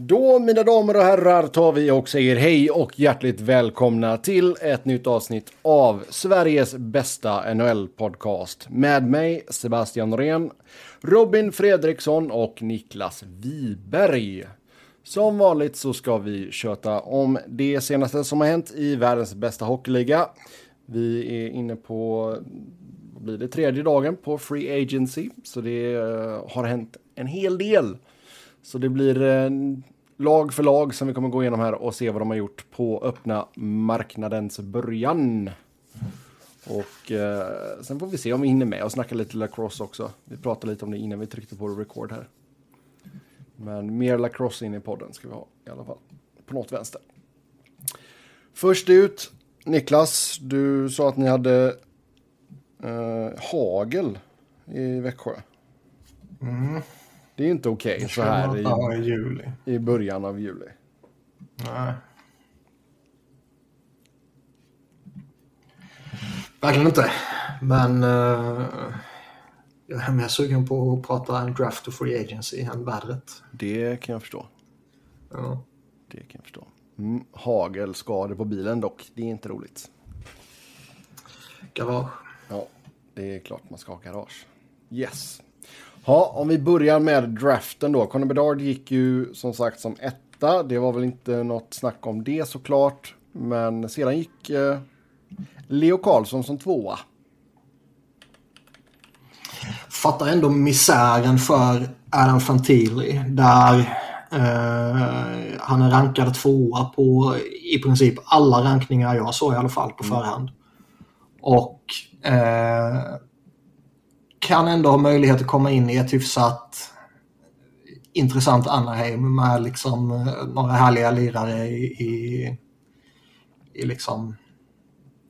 Då, mina damer och herrar, tar vi och säger hej och hjärtligt välkomna till ett nytt avsnitt av Sveriges bästa NHL-podcast. Med mig, Sebastian Norén, Robin Fredriksson och Niklas Wiberg. Som vanligt så ska vi köta om det senaste som har hänt i världens bästa hockeyliga. Vi är inne på, vad blir det, tredje dagen på Free Agency. Så det eh, har hänt en hel del. Så det blir eh, lag för lag som vi kommer gå igenom här och se vad de har gjort på öppna marknadens början. Och eh, sen får vi se om vi hinner med och snacka lite lacrosse också. Vi pratade lite om det innan vi tryckte på record här. Men mer lacrosse in i podden ska vi ha i alla fall. På något vänster. Först ut, Niklas, du sa att ni hade eh, hagel i Växjö. Mm. Det är inte okej okay, så här i, juli. i början av juli. Nej. Verkligen inte. Men uh, jag är mer sugen på att prata en draft och free agency än vädret. Det kan jag förstå. Ja. Det kan jag förstå. Mm, hagelskador på bilen dock, det är inte roligt. Garage. Ja, det är klart man ska ha garage. Yes. Ja, om vi börjar med draften då. Conor Bedard gick ju som sagt som etta. Det var väl inte något snack om det såklart. Men sedan gick eh, Leo Karlsson som tvåa. Fattar ändå misären för Adam Fantilli där eh, han är rankad tvåa på i princip alla rankningar jag såg i alla fall på mm. förhand. Och eh, kan ändå ha möjlighet att komma in i ett hyfsat intressant Anaheim med liksom eh, några härliga lirare i, i, i liksom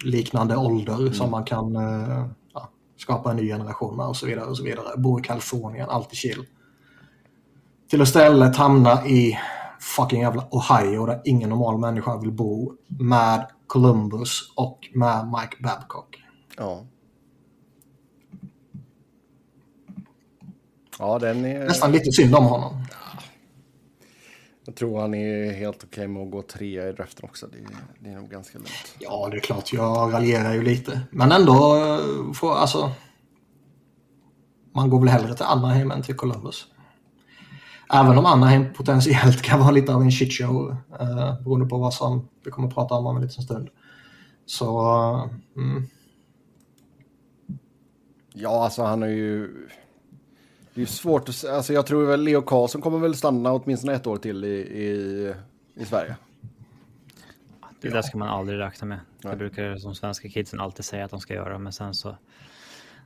liknande ålder mm. som man kan eh, ja, skapa en ny generation med och så vidare. och så vidare. Bor i Kalifornien, alltid chill. Till att istället hamna i fucking jävla Ohio där ingen normal människa vill bo med Columbus och med Mike Babcock. Ja. Ja, den är... Nästan lite synd om honom. Jag tror han är helt okej okay med att gå trea i draften också. Det är, det är nog ganska lugnt. Ja, det är klart. Jag raljerar ju lite. Men ändå, får, alltså... Man går väl hellre till Anaheim än till Columbus. Även om Anaheim potentiellt kan vara lite av en shitshow. Eh, beroende på vad som vi kommer att prata om om en liten stund. Så... Mm. Ja, alltså han har ju... Det är svårt att säga. Alltså jag tror väl Leo Karlsson kommer väl stanna åtminstone ett år till i, i, i Sverige. Det där ska man aldrig räkna med. Det brukar som svenska kidsen alltid säga att de ska göra. Men sen så...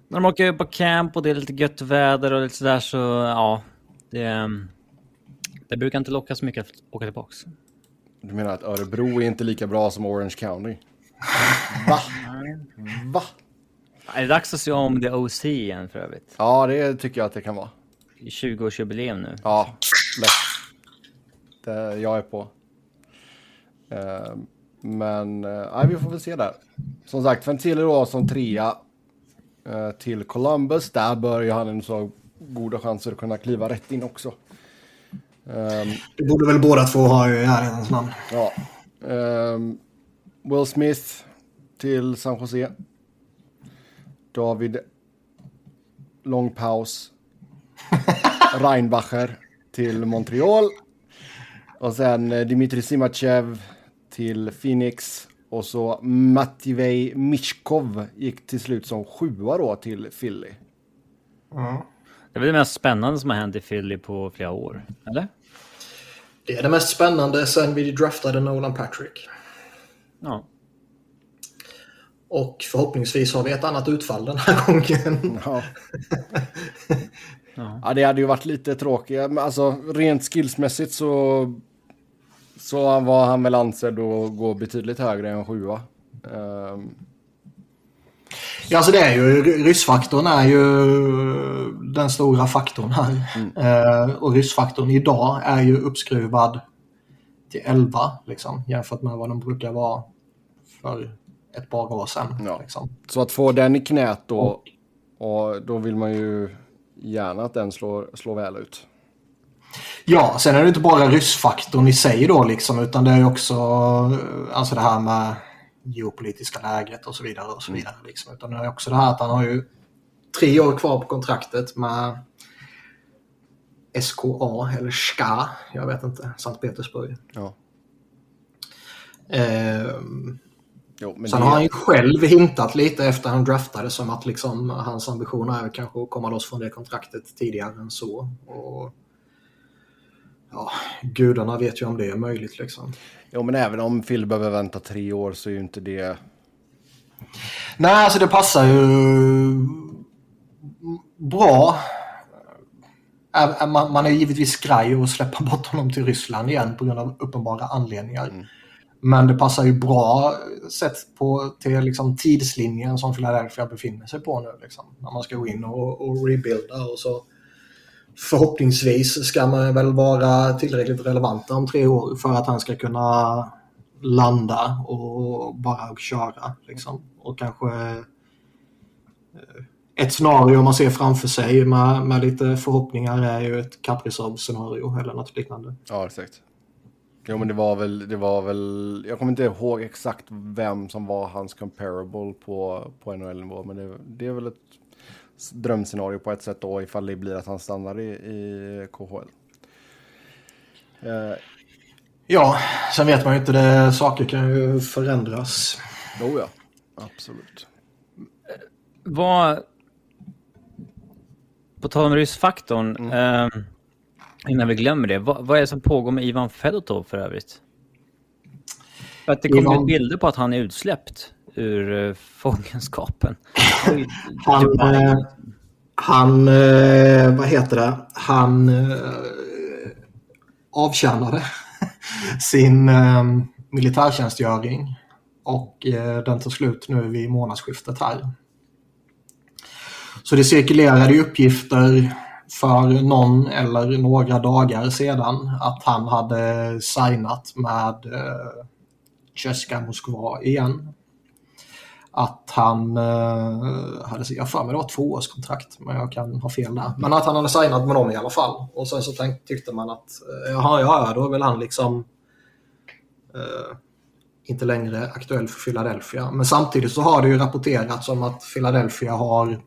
När de åker på camp och det är lite gött väder och lite sådär så ja. Det, det brukar inte locka så mycket att åka tillbaks. Du menar att Örebro är inte lika bra som Orange County? Va? Va? Är det dags att se om The OC igen för övrigt? Ja, det tycker jag att det kan vara. 20-årsjubileum nu. Ja, lätt. Det, jag är på. Uh, men uh, vi får väl se där. Som sagt, Ventile då som trea uh, till Columbus. Där bör ju han så goda chanser att kunna kliva rätt in också. Um, det borde väl båda två ha i ärlighetens namn. Ja. Um, Will Smith till San Jose. David lång paus. Reinbacher till Montreal. Och sen eh, Dmitrij Simachev till Phoenix. Och så Matvej Mishkov gick till slut som sjua då till Philly. Mm. Det är väl det mest spännande som har hänt i Philly på flera år, eller? Det är det mest spännande sen vi draftade Nolan Patrick. Ja. Och förhoppningsvis har vi ett annat utfall den här gången. Ja. ja. det hade ju varit lite tråkigt. Alltså rent skillsmässigt så, så var han väl ansedd att gå betydligt högre än sjua. Um. Ja, alltså det är ju, ryssfaktorn är ju den stora faktorn här. Mm. Uh, och ryssfaktorn idag är ju uppskruvad till 11 liksom, jämfört med vad de brukar vara för ett par år sedan. Ja. Liksom. Så att få den i knät då, och, då vill man ju gärna att den slår, slår väl ut. Ja, sen är det inte bara ryssfaktorn i sig då liksom utan det är också alltså det här med geopolitiska läget och så vidare. och så vidare liksom. Utan det är också det här att han har ju tre år kvar på kontraktet med SKA eller SKA, jag vet inte, Sankt Petersburg. Ja. Ehm, Jo, Sen det- har han ju själv hintat lite efter han draftade som att liksom, hans ambition är kanske att komma loss från det kontraktet tidigare än så. Och, ja, gudarna vet ju om det är möjligt liksom. Jo, men även om Phil behöver vänta tre år så är ju inte det... Nej, alltså det passar ju bra. Man, är givetvis skraj att släppa bort honom till Ryssland igen på grund av uppenbara anledningar. Men det passar ju bra sett på till liksom tidslinjen som Philadelphia befinner sig på nu. Liksom. När man ska gå in och, och rebuilda och så förhoppningsvis ska man väl vara tillräckligt relevanta om tre år för att han ska kunna landa och bara köra. Liksom. Och kanske eh, ett scenario man ser framför sig med, med lite förhoppningar är ju ett Kaprizov-scenario eller något liknande. Ja, exakt. Jo, men det var väl... Det var väl jag kommer inte ihåg exakt vem som var hans comparable på, på NHL-nivå, men det, det är väl ett drömscenario på ett sätt då ifall det blir att han stannar i, i KHL. Eh, Ja, sen vet man ju inte, det, saker kan ju förändras. jo, ja. Absolut. Vad... På tal om ryssfaktorn, eh, innan vi glömmer det. Vad, vad är det som pågår med Ivan Fedotov för övrigt? För att det kommer Ivan- bilder på att han är utsläppt ur uh, fångenskapen. Han, eh, han eh, vad heter det, han eh, avtjänade sin eh, militärtjänstgöring och eh, den tog slut nu vid månadsskiftet här. Så det cirkulerade uppgifter för någon eller några dagar sedan att han hade signat med eh, Moskva igen att han eh, hade, jag har för mig det var ett tvåårskontrakt, men jag kan ha fel där. Men att han hade signat med dem i alla fall. Och sen så tänk, tyckte man att, eh, jaha, ja, ja, då är väl han liksom eh, inte längre aktuell för Philadelphia. Men samtidigt så har det ju rapporterats om att Philadelphia har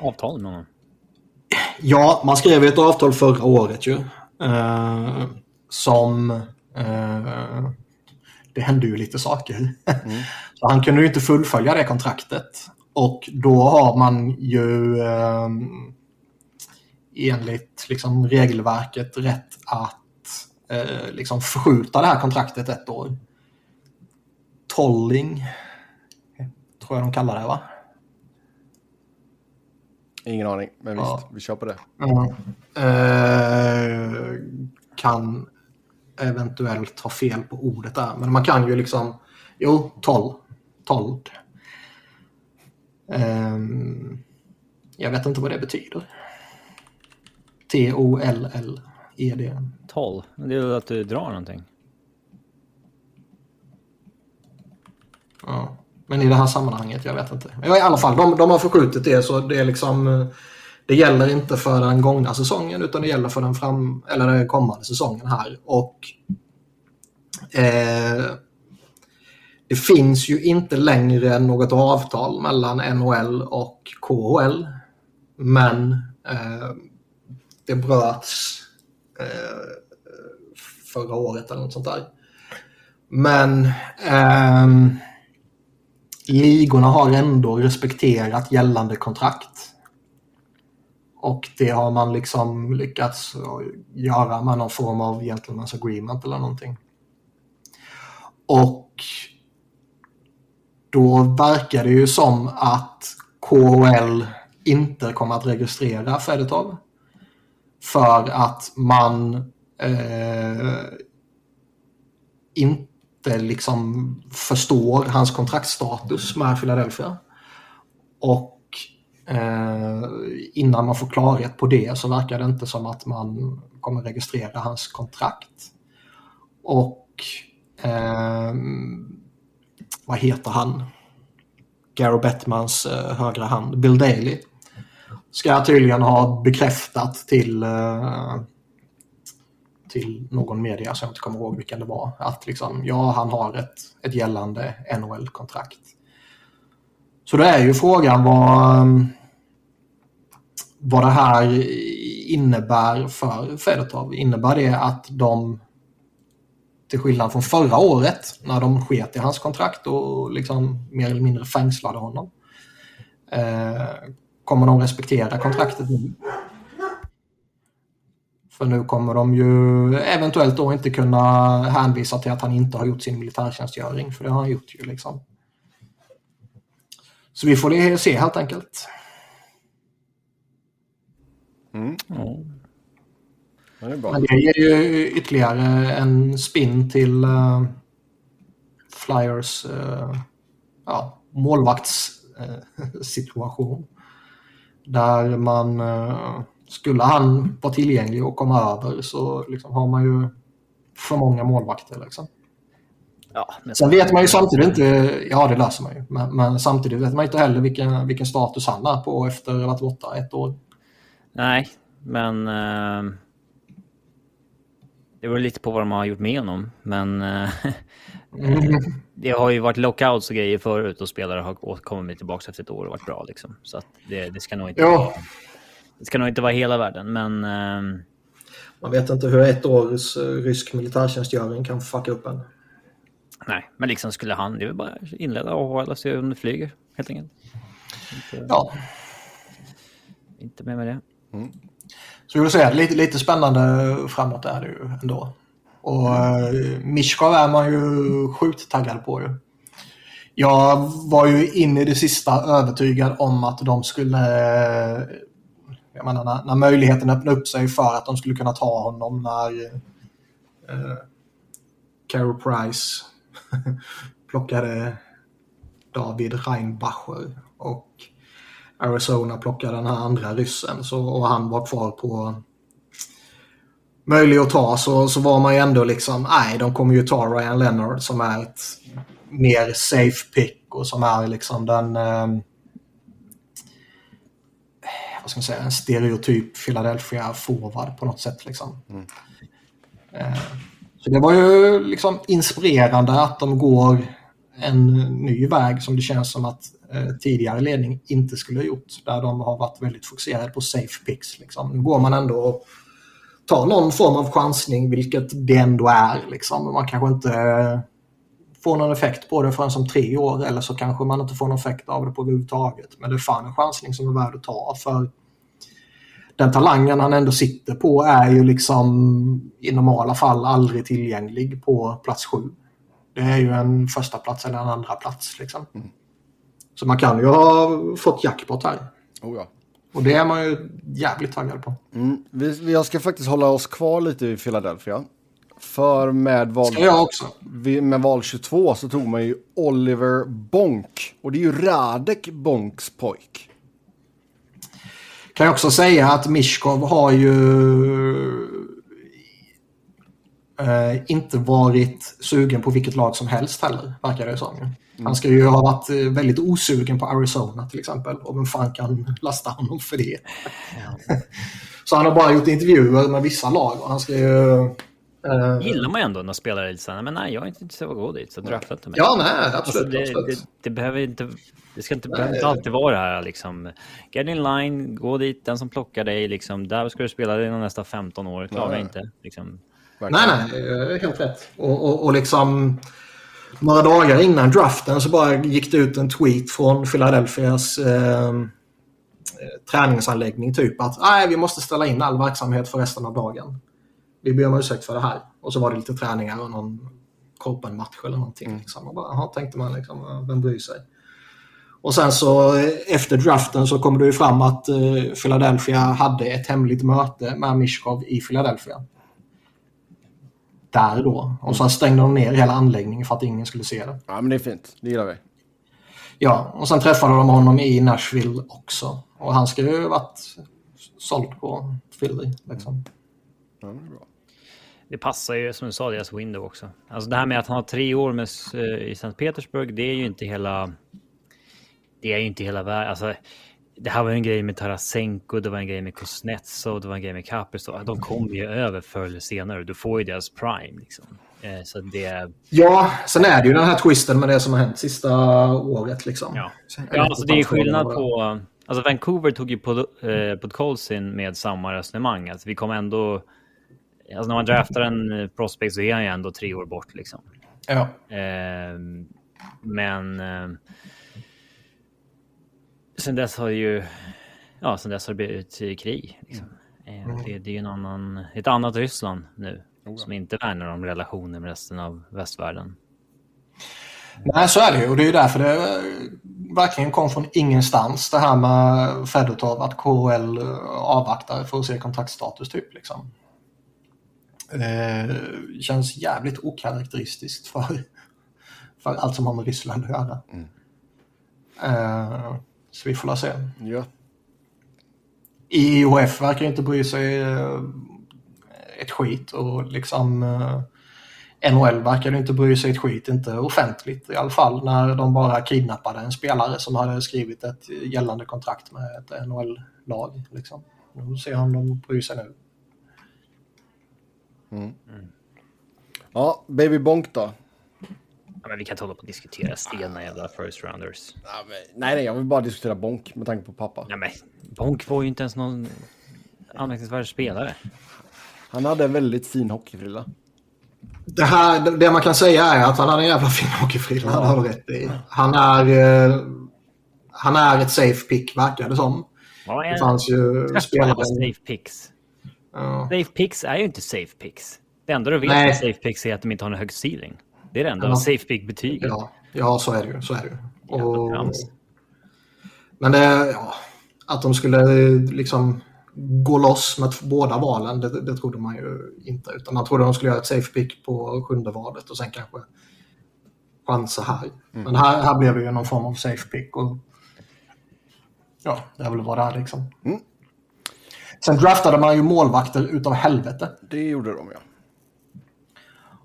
Avtal med honom. Ja, man skrev ett avtal förra året ju. Eh, som... Eh, det hände ju lite saker. Så han kunde ju inte fullfölja det kontraktet. Och då har man ju eh, enligt liksom, regelverket rätt att eh, liksom förskjuta det här kontraktet ett år. Tolling, tror jag de kallar det va? Ingen aning, men visst, Ja. vi kör på det. Ja. Eh, kan eventuellt ha fel på ordet där. Men man kan ju liksom... Jo, 12. 12. Ehm, jag vet inte vad det betyder. T-O-L-L-E-D. 12. Det är ju att du drar någonting. Ja. Men i det här sammanhanget, jag vet inte. Ja, I alla fall, de, de har förskjutit det så det är liksom... Eh, det gäller inte för den gångna säsongen utan det gäller för den, fram, eller den kommande säsongen här. Och eh, det finns ju inte längre något avtal mellan NHL och KHL. Men eh, det bröts eh, förra året eller något sånt där. Men ehm, ligorna har ändå respekterat gällande kontrakt. Och det har man liksom lyckats göra med någon form av gentleman's agreement eller någonting. Och då verkar det ju som att KHL inte kommer att registrera Fedotov. För att man eh, inte inte liksom förstår hans kontraktstatus med Philadelphia. Och eh, innan man får klarhet på det så verkar det inte som att man kommer registrera hans kontrakt. Och eh, vad heter han? Gary Bettmans eh, högra hand, Bill Daley, ska tydligen ha bekräftat till, eh, till någon media som jag inte kommer ihåg vilken det var. Att liksom, ja, han har ett, ett gällande NHL-kontrakt. Så då är ju frågan vad, mm, vad det här innebär för Fedotov. Innebär det att de, till skillnad från förra året, när de sket i hans kontrakt och liksom mer eller mindre fängslade honom, eh, kommer de respektera kontraktet nu? För nu kommer de ju eventuellt då inte kunna hänvisa till att han inte har gjort sin militärtjänstgöring, för det har han gjort ju liksom. Så vi får se helt enkelt. Mm. Mm. Ja, det. Men det ger ju ytterligare en spin till uh, Flyers uh, ja, målvaktssituation. Uh, där man, skulle han vara tillgänglig och komma över så liksom har man ju för många målvakter. Liksom. Ja, men... Sen vet man ju samtidigt inte, ja det löser man ju, men, men samtidigt vet man inte heller vilken, vilken status han är på efter att ha varit borta ett år. Nej, men... Uh, det beror lite på vad de har gjort med honom. Men uh, mm. det har ju varit lockouts och grejer förut och spelare har kommit tillbaka efter ett år och varit bra. Liksom. Så det, det ska nog inte ja. vara, det ska nog inte vara hela världen, men... Uh, Man vet inte hur ett års rysk militärtjänstgöring kan fucka upp en. Nej, men liksom skulle han, det är väl bara inleda och se om det flyger, helt enkelt. Inte, ja. Inte mer med det. Mm. Så jag vill säga, lite, lite spännande framåt är det ju ändå. Och uh, Mishkov är man ju sjukt taggad på ju. Jag var ju in i det sista övertygad om att de skulle... Jag menar, när, när möjligheten öppnade upp sig för att de skulle kunna ta honom när eh, Carol Price plockade David Reinbacher och Arizona plockade den här andra ryssen så, och han var kvar på möjlig att ta så, så var man ju ändå liksom, nej de kommer ju ta Ryan Leonard som är ett mer safe pick och som är liksom den eh, vad ska man säga, en stereotyp Philadelphia forward på något sätt liksom. Mm. Eh, så det var ju liksom inspirerande att de går en ny väg som det känns som att eh, tidigare ledning inte skulle ha gjort. Där de har varit väldigt fokuserade på safe picks. Liksom. Nu går man ändå och tar någon form av chansning, vilket det ändå är. Liksom. Man kanske inte får någon effekt på det förrän som tre år eller så kanske man inte får någon effekt av det på överhuvudtaget. Men det är fan en chansning som är värd att ta för den talangen han ändå sitter på är ju liksom i normala fall aldrig tillgänglig på plats sju. Det är ju en första plats eller en andra plats liksom. Mm. Så man kan ju ha fått jackpot här. Oh ja. Och det är man ju jävligt taggad på. Mm. Vi, jag ska faktiskt hålla oss kvar lite i Philadelphia. För med val, ska jag också. med val 22 så tog man ju Oliver Bonk. Och det är ju Radek Bonks pojk. Kan jag också säga att Mishkov har ju eh, inte varit sugen på vilket lag som helst heller, verkar det som. Mm. Han ska ju ha varit eh, väldigt osugen på Arizona till exempel. Och vem fan kan lasta honom för det? Så han har bara gjort intervjuer med vissa lag och han ska ju... Eh... Gillar man ju ändå när spelare lite såhär, men nej jag är inte intresserad av att gå dit, så drafta inte mig. Ja, nej, absolut. Alltså, det, absolut. Det, det, behöver inte det ska inte, behöver inte alltid vara det här liksom. Get in line, gå dit, den som plockar dig liksom. Där ska du spela de nästa 15 år, klaga inte. Liksom. Nej, nej, helt rätt. Och, och, och liksom några dagar innan draften så bara gick det ut en tweet från Philadelphias eh, träningsanläggning typ att nej, vi måste ställa in all verksamhet för resten av dagen. Vi ber om ursäkt för det här. Och så var det lite träningar och någon korpenmatch eller någonting. Mm. Liksom. Och bara, aha, tänkte man liksom, vem bryr sig? Och sen så efter draften så kom det ju fram att uh, Philadelphia hade ett hemligt möte med Mishkov i Philadelphia. Där då. Och sen stängde de ner hela anläggningen för att ingen skulle se det. Ja men det är fint, det gillar vi. Ja, och sen träffade de honom i Nashville också. Och han ska ju varit såld på Philly. Liksom. Ja, det, är bra. Det passar ju som du sa deras window också. Alltså det här med att han har tre år med, i Sankt Petersburg, det är ju inte hela det är ju inte hela världen. Alltså, det här var en grej med Tarasenko, det var en grej med Kuznetsov, det var en grej med Kaprizov. De kommer ju över förr eller senare. Du får ju deras prime. Liksom. Eh, så det... Ja, sen är det ju den här twisten med det som har hänt sista året. Liksom. Ja, ja alltså det är skillnad på... Alltså Vancouver tog ju på, eh, Podkolzin med samma resonemang. Alltså vi kommer ändå... Alltså när man draftar en prospect så är han ju ändå tre år bort. Liksom. Ja. Eh, men... Eh, sen dess har ju... Ja, sen dess har det blivit krig. Liksom. Mm. Det, det, är en annan, ett annat Ryssland nu. Oh, som inte värnar om relationer med resten av västvärlden. Nej, så är det ju. Och det är ju därför det verkligen kom från ingenstans. Det här med Fedotov, att KHL avvaktar för att se kontaktstatus typ. Liksom. Eh, känns jävligt okaraktäristiskt för, för allt som har med Ryssland att göra. Mm. Eh, så vi får la se. Ja. IOF verkar inte bry sig eh, ett skit och liksom eh, NHL verkar inte bry sig ett skit, inte offentligt i alla fall, när de bara kidnappade en spelare som hade skrivit ett gällande kontrakt med ett NHL-lag. Liksom. Nu ser han om de bryr sig nu. Mm. Ja, Baby Bonk då? Ja, men vi kan inte hålla på och diskutera stena jävla first rounders. Ja, men, nej, nej, jag vill bara diskutera Bonk med tanke på pappa. Ja, men Bonk var ju inte ens någon anmärkningsvärd spelare. Han hade en väldigt fin hockeyfrilla. Det, här, det man kan säga är att han hade en jävla fin hockeyfrilla. Han har rätt i. Han är, eh, han är ett safe pick, verkar det som. Ja, det fanns ju spelare... Safe picks. Ja. Safe picks är ju inte safe picks. Det enda du vet med safe picks är att de inte har någon hög ceiling. Det är det enda ja. safe pick-betyget. Ja. ja, så är det ju. Så är det ju. Och... Men det, ja, att de skulle liksom gå loss med båda valen, det, det trodde man ju inte. Utan man trodde de skulle göra ett safe pick på sjunde valet och sen kanske chansa här. Mm. Men här, här blev det ju någon form av safe pick. Och, ja, det är väl vad det är liksom. Mm. Sen draftade man ju målvakter utav helvete. Det gjorde de ja.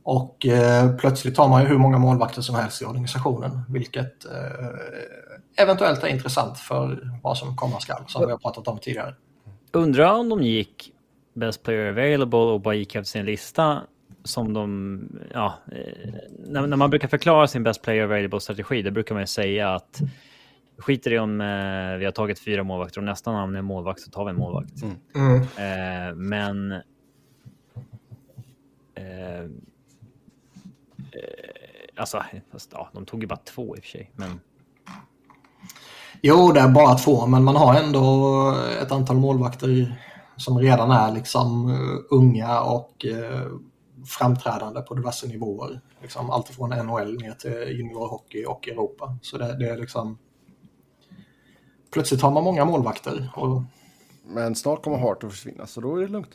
Och eh, plötsligt har man ju hur många målvakter som helst i organisationen. Vilket eh, eventuellt är intressant för vad som komma skall, som vi har pratat om tidigare. Undrar om de gick Best Player Available och bara gick efter sin lista som de, ja, eh, när, när man brukar förklara sin Best Player Available-strategi, då brukar man säga att skiter i om eh, vi har tagit fyra målvakter och nästa namn är målvakt så tar vi en målvakt. Mm. Mm. Eh, men eh, eh alltså, fast, ja, de tog ju bara två i och för sig. Men Jo, det är bara två, men man har ändå ett antal målvakter som redan är liksom uh, unga och uh, framträdande på diverse nivåer. Liksom allt från NHL ner till juniorhockey och Europa. Så det, det är liksom... Plötsligt har man många målvakter. Och... Men snart kommer Hart att försvinna, så då är det lugnt.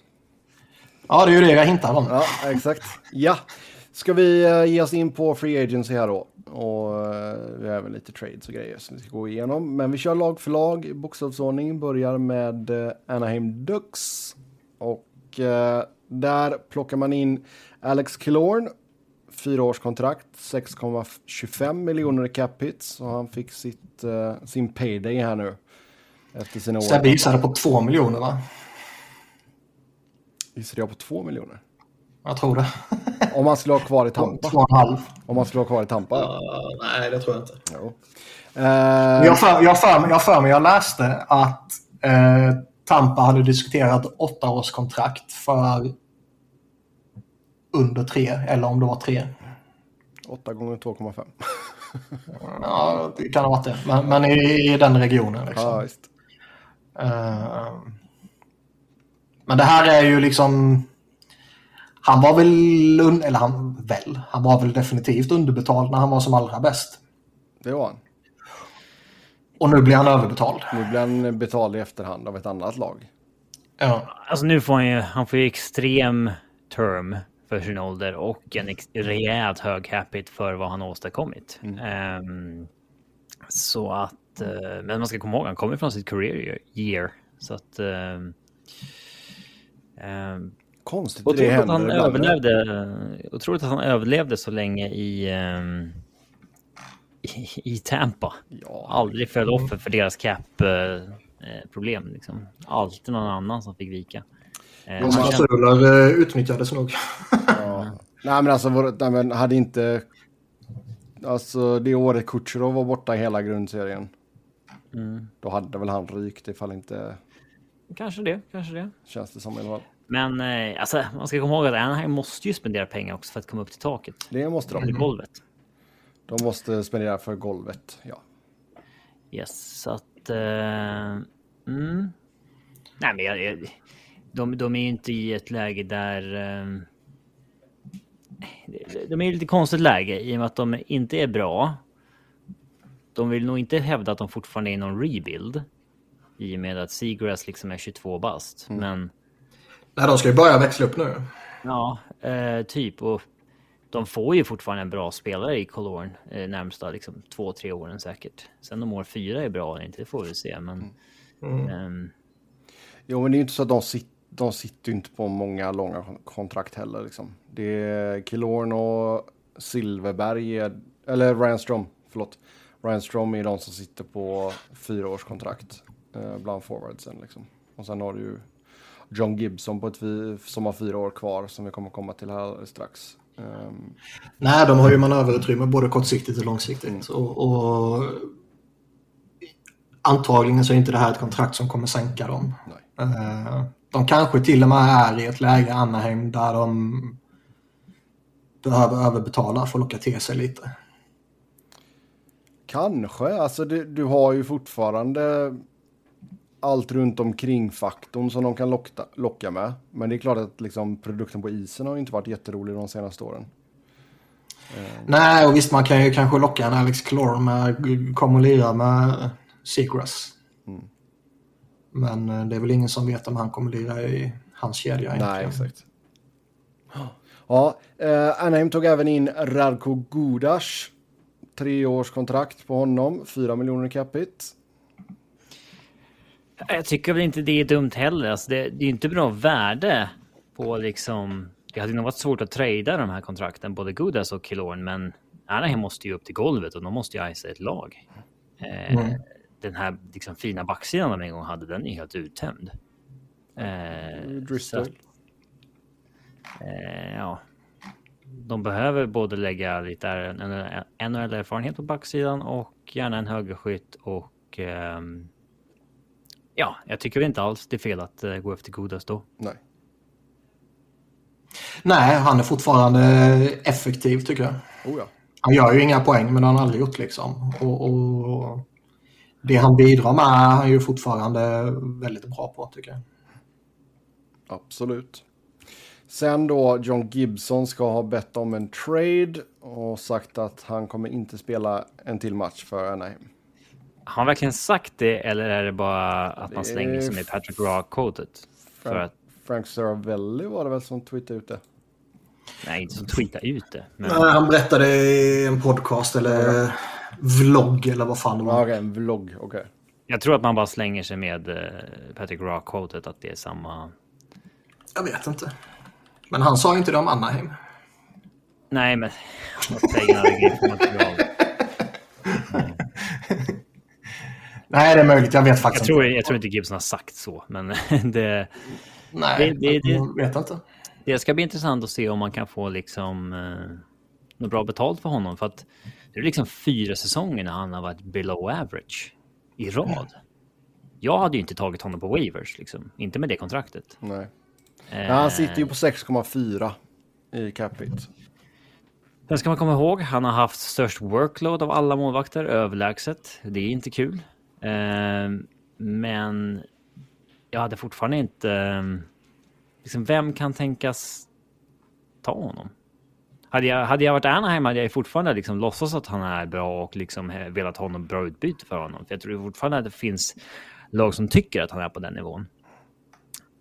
Ja, det är ju det jag hintar om. Ja, exakt. Ja, ska vi uh, ge oss in på Free Agency här då? Och eh, vi har även lite trades och grejer som vi ska gå igenom. Men vi kör lag för lag i bokstavsordning. Börjar med eh, Anaheim Ducks. Och eh, där plockar man in Alex Killorn. Fyraårskontrakt, 6,25 miljoner i cap hits. Så han fick sitt, sin payday här nu. Efter sina år. Sebbe gissade på 2 miljoner va? Gissade jag på 2 miljoner? Jag tror det. Om man skulle ha kvar i Tampa? Två och en halv. Om man skulle ha kvar i Tampa? Uh, nej, det tror jag inte. Jo. Uh, jag för, jag, för, jag för mig, jag läste att uh, Tampa hade diskuterat åttaårskontrakt för under tre, eller om det var tre. 8 gånger 2,5. ja, det kan ha varit det. Men, men i, i, den regionen. Liksom. Ja, uh, men det här är ju liksom han var väl, eller han väl, han var väl definitivt underbetald när han var som allra bäst. Det var han. Och nu blir han överbetald. Nu blir han betald i efterhand av ett annat lag. Ja. Alltså nu får han ju, han får ju extrem term för sin ålder och en rejält hög capita för vad han har åstadkommit. Mm. Um, så att, uh, men man ska komma ihåg, han kommer från sitt career year. Så att um, um, Konstigt otroligt det att han överlevde. Otroligt att han överlevde så länge i, um, i, i Tampa. Ja. Aldrig föll offer för deras cap uh, eh, problem. Liksom. Alltid någon annan som fick vika. Eh, Hans klausuler eh, utnyttjades nog. ja. Nej men alltså nej, men hade inte... Alltså det året Kutjerov var borta i hela grundserien. Mm. Då hade väl han rykt ifall inte... Kanske det, kanske det. Känns det som i alla fall. Men eh, alltså, man ska komma ihåg att Anaheim måste ju spendera pengar också för att komma upp till taket. Det måste de. Eller golvet. De måste spendera för golvet, ja. Yes, så att... Uh, mm. Nej, men jag, jag, de, de är ju inte i ett läge där... Uh, de är i ett lite konstigt läge i och med att de inte är bra. De vill nog inte hävda att de fortfarande är i någon rebuild. I och med att Seagrass liksom är 22 bast. Mm. Men... Nej, de ska ju börja växla upp nu. Ja, eh, typ. Och de får ju fortfarande en bra spelare i Colorn eh, närmsta liksom, två, tre åren säkert. Sen om år fyra är bra eller inte, det får vi se. Men, mm. um... Jo, men det är ju inte så att de, sit, de sitter inte på många långa kontrakt heller. Liksom. Det är Killorn och Silverberg, eller Ranstrom, förlåt. Ranstrom är de som sitter på fyra års kontrakt eh, bland forwardsen. Liksom. Och sen har du ju John Gibson på ett, som har fyra år kvar som vi kommer komma till här strax. Um... Nej, de har ju manöverutrymme både kortsiktigt och långsiktigt. Mm. Och, och, antagligen så är inte det här ett kontrakt som kommer sänka dem. Uh, de kanske till och med är i ett läge, Anaheim, där de behöver överbetala för att locka till sig lite. Kanske, alltså det, du har ju fortfarande allt runt omkring faktorn som de kan locka, locka med. Men det är klart att liksom, produkten på isen har inte varit jätterolig de senaste åren. Nej, och visst man kan ju kanske locka en Alex Clore med kom och lira med Seagrass. Men eh, det är väl ingen som vet om han kommer lira i hans kedja egentligen. Nej, exakt. Ja, eh, Anaheim tog även in Radko Gudas. Tre års kontrakt på honom, fyra miljoner capita. Jag tycker väl inte det är dumt heller. Alltså det, det är inte bra värde på liksom... Det hade nog varit svårt att trada de här kontrakten, både Gudas och Killorn, men Anaheim måste ju upp till golvet och de måste ju icea ett lag. Eh, mm. Den här liksom, fina backsidan de en gång hade, den är helt uttömd. Eh, så, eh, ja. De behöver både lägga lite NHL-erfarenhet på backsidan och gärna en högerskytt och um, Ja, jag tycker inte alls det är fel att uh, gå efter Godas då. Nej. Nej, han är fortfarande effektiv tycker jag. Oh ja. Han gör ju inga poäng, men det har han aldrig gjort liksom. Och, och, det han bidrar med är han ju fortfarande väldigt bra på tycker jag. Absolut. Sen då, John Gibson ska ha bett om en trade och sagt att han kommer inte spela en till match för Anaheim. Har han verkligen sagt det eller är det bara att man slänger sig med Patrick? Frank, att... Frank Saravelli var det väl som tweetade ut det? Nej, inte som tweetade ut det. Men... Nej, han berättade i en podcast eller ja. Vlogg eller vad fan det var. Ja, okay, en vlogg, okej. Okay. Jag tror att man bara slänger sig med uh, Patrick Raw-quotet, att det är samma... Jag vet inte. Men han sa inte det om Anaheim. Nej, men... Nej, det är möjligt. Jag vet faktiskt jag tror, inte. Jag tror inte Gibson har sagt så, men det... Nej, det, det, det, jag vet inte. Det ska bli intressant att se om man kan få liksom eh, något bra betalt för honom. För att det är liksom fyra säsonger när han har varit below average i rad. Jag hade ju inte tagit honom på waivers, liksom. inte med det kontraktet. Nej. Eh, han sitter ju på 6,4 i capita. Sen ska man komma ihåg, han har haft störst workload av alla målvakter, överlägset. Det är inte kul. Ehm, men jag hade fortfarande inte... Ehm, liksom, vem kan tänkas ta honom? Hade jag, hade jag varit Anaheim hade jag fortfarande liksom låtsats att han är bra och liksom velat ha något bra utbyte för honom. För jag tror fortfarande att det finns lag som tycker att han är på den nivån.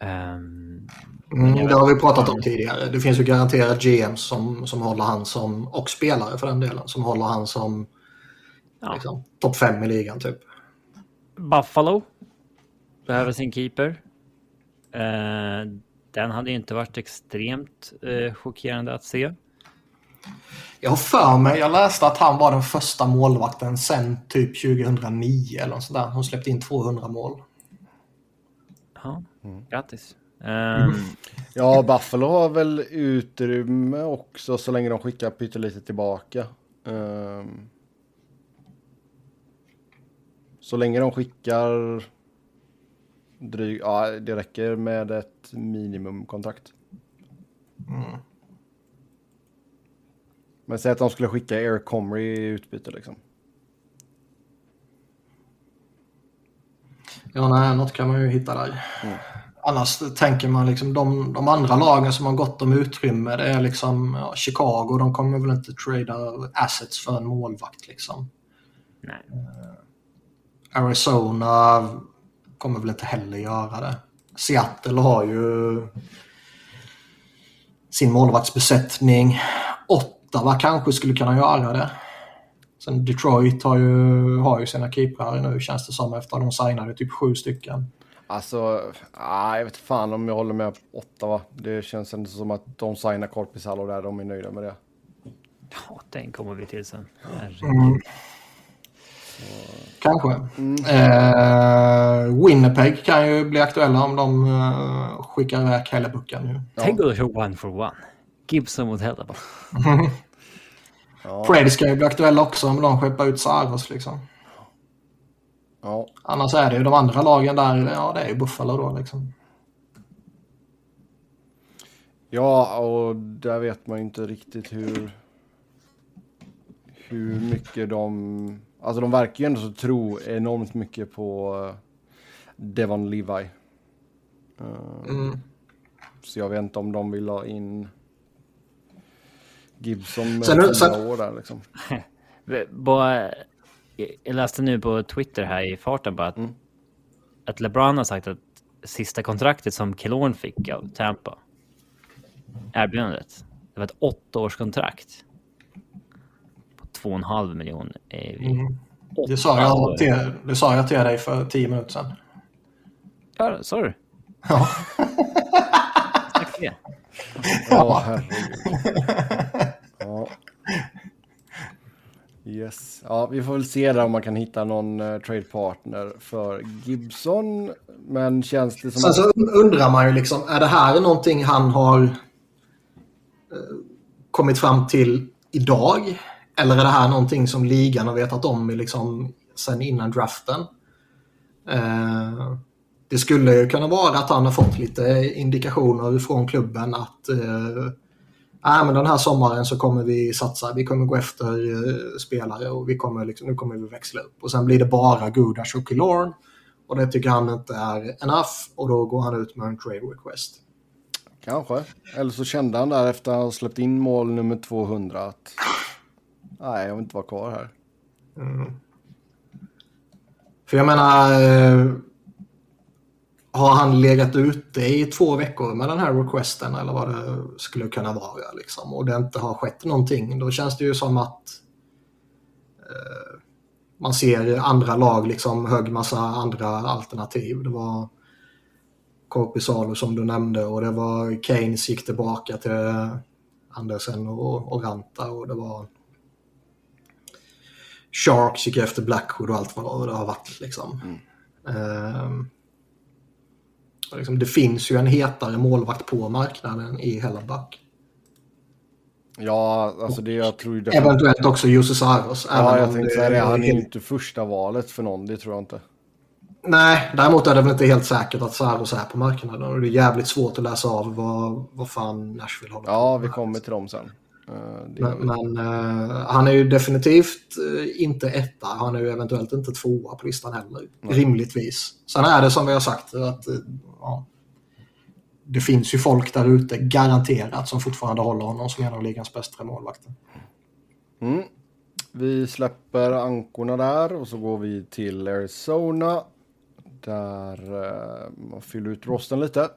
Um, mm, det har vi pratat om tidigare. Det finns ju garanterat GMs som, som håller han som, och spelare för den delen, som håller han som ja. liksom, topp fem i ligan typ. Buffalo behöver sin keeper. Uh, den hade inte varit extremt uh, chockerande att se. Jag har för mig, jag läste att han var den första målvakten sen typ 2009 eller något sådär. Hon släppte in 200 mål. Ja, mm. grattis. Um... Ja, Buffalo har väl utrymme också så länge de skickar pyttelite tillbaka. Um... Så länge de skickar dryg, ja det räcker med ett minimumkontrakt. Mm. Men säg att de skulle skicka Eric Comrie i utbyte liksom. Ja, nej, något kan man ju hitta där. Mm. Annars tänker man liksom de, de, andra lagen som har gott om utrymme, det är liksom ja, Chicago, de kommer väl inte trada assets för en målvakt liksom. Nej. Uh, Arizona kommer väl inte heller göra det. Seattle har ju sin målvaktsbesättning. Ottawa kanske skulle kunna göra det. Sen Detroit har ju, har ju sina keeprar nu känns det som efter att de signade typ sju stycken. Alltså, ah, jag vet fan om jag håller med Ottawa. Det känns inte som att de signar Korpisalo där, de är nöjda med det. Ja, den kommer vi till sen. Mm. Kanske. Mm. Eh, Winnipeg kan ju bli aktuella om de uh, skickar iväg Hellebuckan nu. Ja. Tänk att köra one for one. Gibson mot Hellebuck. ja. Preds kan ju bli aktuella också om de skeppar ut Saros liksom. Ja. Annars är det ju de andra lagen där, ja det är ju Buffalo då liksom. Ja, och där vet man ju inte riktigt hur, hur mycket de Alltså de verkar ju ändå så tro enormt mycket på uh, Devon Levi. Uh, mm. Så jag vet inte om de vill ha in Gibson med sen, sen... år där liksom. bara, jag läste nu på Twitter här i farten bara att, mm. att LeBron har sagt att sista kontraktet som Killorn fick av Tampa, erbjudandet, det var ett åttaårskontrakt. 2,5 miljoner. Mm. Det, sa jag till, det sa jag till dig för tio minuter sedan. Ja, sa du? Ja. Tack för det. Ja, herregud. Yes. Ja, vi får väl se där om man kan hitta någon uh, trade partner för Gibson. Men känns det som... Sen så undrar man ju liksom, är det här någonting han har uh, kommit fram till idag? Eller är det här någonting som ligan har vetat om liksom, sen innan draften? Eh, det skulle ju kunna vara att han har fått lite indikationer från klubben att eh, men den här sommaren så kommer vi satsa, vi kommer gå efter eh, spelare och vi kommer liksom, nu kommer vi växla upp. Och sen blir det bara Gudas och Killorn och det tycker han inte är enough och då går han ut med en trade request. Kanske. Eller så kände han där efter att ha släppt in mål nummer 200 att Nej, jag vill inte vara kvar här. Mm. För jag menar, eh, har han legat ute i två veckor med den här requesten eller vad det skulle kunna vara liksom, och det inte har skett någonting, då känns det ju som att eh, man ser andra lag liksom hög massa andra alternativ. Det var Korpisalo som du nämnde och det var Keynes gick tillbaka till Andersen och, och Ranta och det var Sharks gick efter Blackwood och allt vad det har varit. Liksom. Mm. Uh, liksom, det finns ju en hetare målvakt på marknaden i Hellebuck. Ja, alltså det jag tror ju... Eventuellt också Jussi Saros. Ja, jag tänkte säga det. Han är ju inte första valet för någon, det tror jag inte. Nej, däremot är det väl inte helt säkert att Saros är på marknaden. Och det är jävligt svårt att läsa av vad, vad fan Nashville håller på Ja, vi kommer till dem sen. Eh, men, men uh, han är ju definitivt uh, inte etta. Han är ju eventuellt inte tvåa på listan heller. Nej. Rimligtvis. Sen är det som vi har sagt att uh, ja, det finns ju folk där ute garanterat som fortfarande håller honom som en av ligans bästa målvakter. Mm. Vi släpper ankorna där och så går vi till Arizona. Där eh, man fyller ut rosten lite.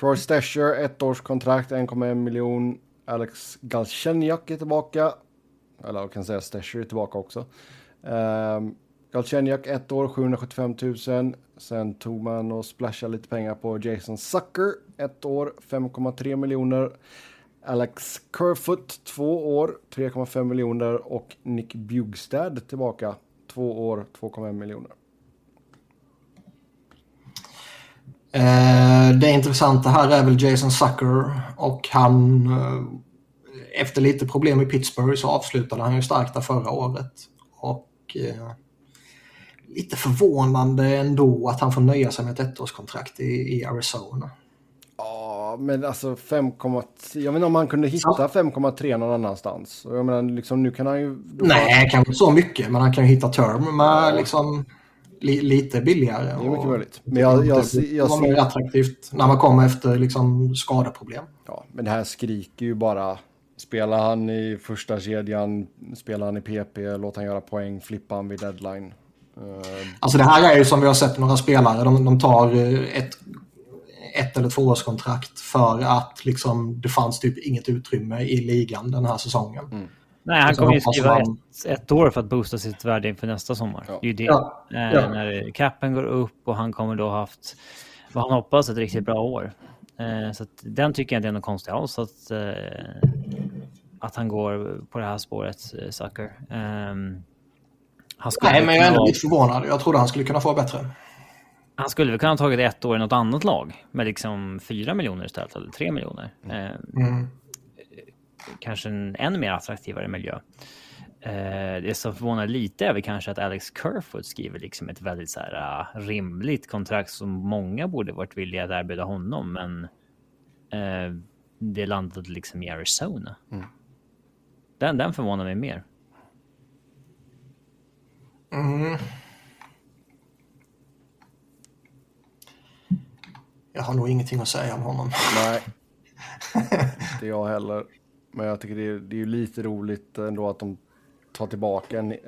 Troy Stasher, ett års kontrakt, 1,1 miljon. Alex Galchenyak är tillbaka. Eller jag kan säga Stasher är tillbaka också. Um, Galchenyak ett år, 775 000. Sen tog man och splashade lite pengar på Jason Sucker, ett år, 5,3 miljoner. Alex Kerfoot, två år, 3,5 miljoner. Och Nick Bjugstad tillbaka, två år, 2,1 miljoner. Eh, det intressanta här är väl Jason Sucker och han eh, efter lite problem i Pittsburgh så avslutade han ju starkt där förra året. Och eh, lite förvånande ändå att han får nöja sig med ett ettårskontrakt i, i Arizona. Ja, men alltså 5,3. Jag inte om han kunde hitta 5,3 någon annanstans. Jag menar, liksom, nu kan han ju... Nej, kanske inte så mycket, men han kan ju hitta term med ja. liksom li, lite billigare. Det är mycket möjligt. Men jag, jag, jag, jag ser... mer attraktivt när man kommer efter liksom skadeproblem. Ja, men det här skriker ju bara Spelar han i första kedjan, spelar han i PP, låt han göra poäng, flippar han vid deadline. Alltså det här är ju som vi har sett några spelare, de, de tar eh, ett, ett eller tvåårskontrakt för att liksom, det fanns typ inget utrymme i ligan den här säsongen. Mm. Nej, han kommer ju skriva han... ett, ett, år för att boosta sitt värde inför nästa sommar. Ja. Det är ju det. Ja. Eh, ja. När capen går upp och han kommer då ha haft, vad han hoppas, ett riktigt bra år. Eh, så den tycker jag inte är något konstigt alls. Att, eh, att han går på det här spåret, eh, Sucker. Um, Nej, men jag är ändå lite förvånad. Jag trodde han skulle kunna få bättre. Han skulle väl kunna ha tagit ett år i något annat lag med liksom fyra miljoner istället, eller tre miljoner. Mm. Kanske en ännu mer attraktivare miljö. Det som förvånar lite är väl kanske att Alex Kerfoot skriver liksom ett väldigt så här, uh, rimligt kontrakt som många borde varit villiga att erbjuda honom, men uh, det landade liksom i Arizona. Mm. Den, den förvånar mig mer. Mm. Jag har nog ingenting att säga om honom. Nej, inte jag heller. Men jag tycker det är, det är lite roligt ändå att de tar tillbaka en, eh,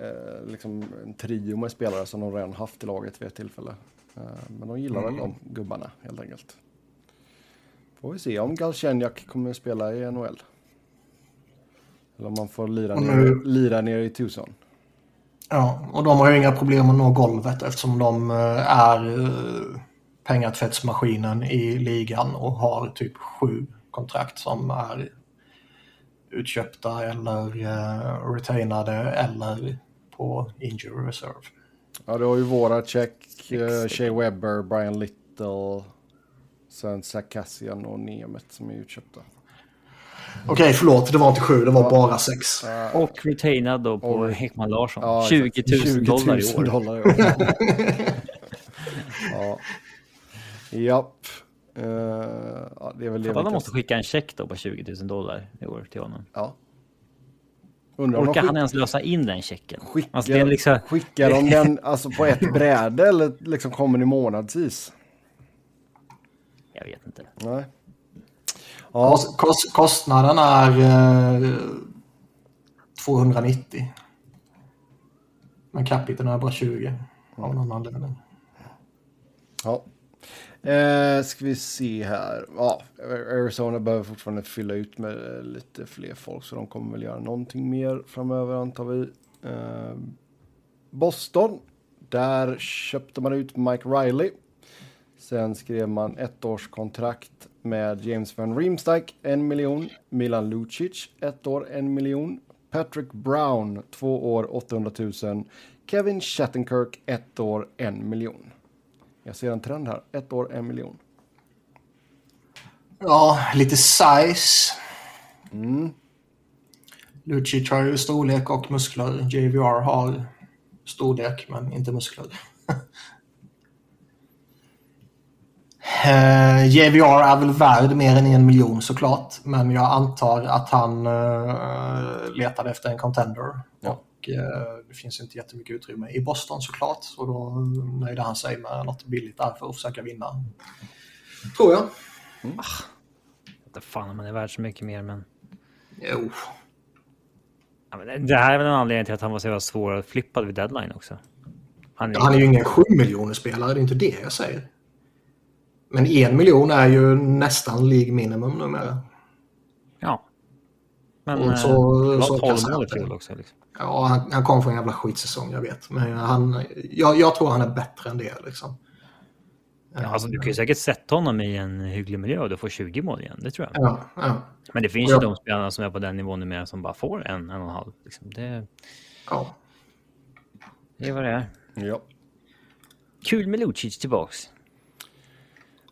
liksom en trio med spelare som de redan haft i laget vid ett tillfälle. Eh, men de gillar mm. väl de gubbarna helt enkelt. Får vi se om Galchenyak kommer att spela i NHL. Eller om man får lira, ner, nu... lira ner i Tucson. Ja, och de har ju inga problem att nå golvet eftersom de eh, är eh, pengatvättsmaskinen i ligan och har typ sju kontrakt som är utköpta eller uh, retainade eller på injury reserve. Ja, du har ju våra check, uh, Shea Webber, Brian Little, sen Zach Cassian och Nemet som är utköpta. Okej, okay, förlåt. Det var inte sju, det var ja. bara sex. Och retainad då på och... Ekman Larsson. Ja, 20 000, 20 000 dollar i år. Dollar i år. ja. Japp. Uh, ja, det är väl det de måste skicka en check då på 20 000 dollar i år till honom. Ja. Undrar Orkar han ens lösa in den checken? Skickar, alltså, liksom... skickar de den alltså, på ett bräde eller liksom kommer den månadsvis? Jag vet inte. Nej. Ja. Kost, kostnaden är eh, 290. Men capiten är bara 20 av någon anledning. Ja. Eh, ska vi se här. Ja, Arizona behöver fortfarande fylla ut med lite fler folk så de kommer väl göra någonting mer framöver antar vi. Eh, Boston. Där köpte man ut Mike Riley. Sen skrev man ett års kontrakt med James van Riemsdyk, en miljon. Milan Lucic, ett år, en miljon. Patrick Brown, två år, 800 000. Kevin Shattenkirk, ett år, en miljon. Jag ser en trend här. Ett år, en miljon. Ja, lite size. Mm. Lucic har ju storlek och muskler. JVR har storlek men inte muskler. Uh, eh, JVR är väl värd mer än en miljon såklart. Men jag antar att han uh, letade efter en contender. Ja. Och uh, det finns inte jättemycket utrymme i Boston såklart. Så då nöjde han sig med något billigt där för att försöka vinna. Tror jag. Mm. Ah, inte fan om man är värd så mycket mer men... Jo. Ja, men det här är väl en anledning till att han var så svår att flippa vid deadline också. Han är, han är ju ingen 7 miljoner spelare, det är inte det jag säger. Men en miljon är ju nästan League minimum numera. Ja. Men och så, eh, så 12 mål till också. Liksom. Ja, han, han kom från en jävla skitsäsong, jag vet. Men han, jag, jag tror han är bättre än det. Liksom. Ja, alltså, du kan ju säkert sätta honom i en hygglig miljö och du får 20 mål igen. Det tror jag. Ja, ja. Men det finns ja. ju de spelarna som är på den nivån numera som bara får en, en och en halv. Liksom. Det, ja. det är vad det är. Ja. Kul med Lucic tillbaks.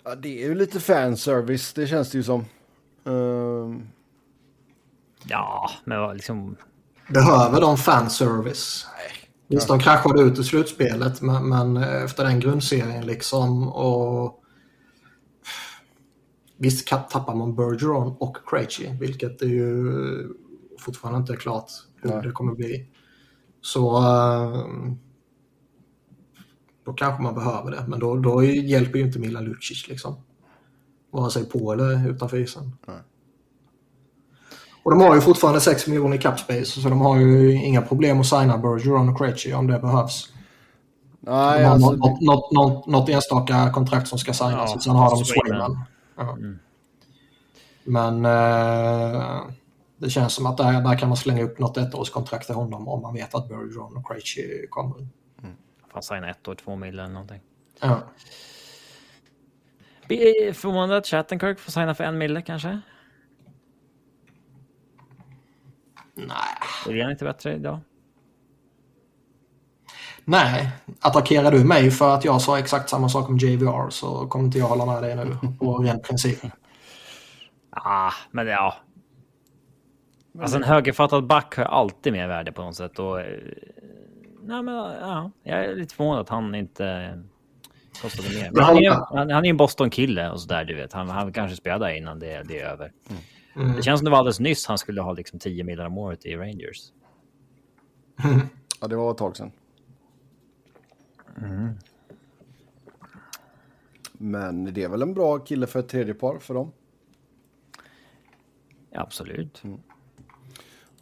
Ja, det är ju lite fanservice, det känns det ju som. Um... Ja, men liksom... Behöver de fanservice? Visst, de kraschade ut i slutspelet, men, men efter den grundserien liksom och... Visst tappar man Bergeron och Krejci, vilket är ju fortfarande inte är klart hur Nej. det kommer bli. Så uh, då kanske man behöver det, men då, då hjälper ju inte Milan Lucic liksom. Vare sig på eller utanför isen. Nej. Och de har ju fortfarande 6 miljoner i capspace så de har ju inga problem att signa Bergeron och Krejci om det behövs. Nej, de alltså... något, något, något, något enstaka kontrakt som ska signas ja, sen har de Swayman. Ja. Mm. Men eh, det känns som att där, där kan man slänga upp något ettårskontrakt till honom om man vet att Bergeron och Krejci kommer. Mm. Fan signa ett år, två mil eller någonting. Ja. Förvånad att Chattenkirk får signa för en mille kanske? Nej. Är han inte bättre idag? Nej, attackerar du mig för att jag sa exakt samma sak om JVR så kommer inte jag hålla med dig nu på ren princip. Ah, men ja. Alltså en högerfattad back har alltid mer värde på något sätt. Och, eh, nej, men, ja, jag är lite förvånad att han inte kostade mer. Men han, är, han, han är en Boston-kille och sådär, du vet. Han, han kanske spelar där innan det, det är över. Mm. Mm. Det känns som det var alldeles nyss han skulle ha liksom 10 miljoner om året i Rangers. Ja, det var ett tag sedan. Mm. Men det är väl en bra kille för ett tredje par för dem? Ja, absolut. Mm.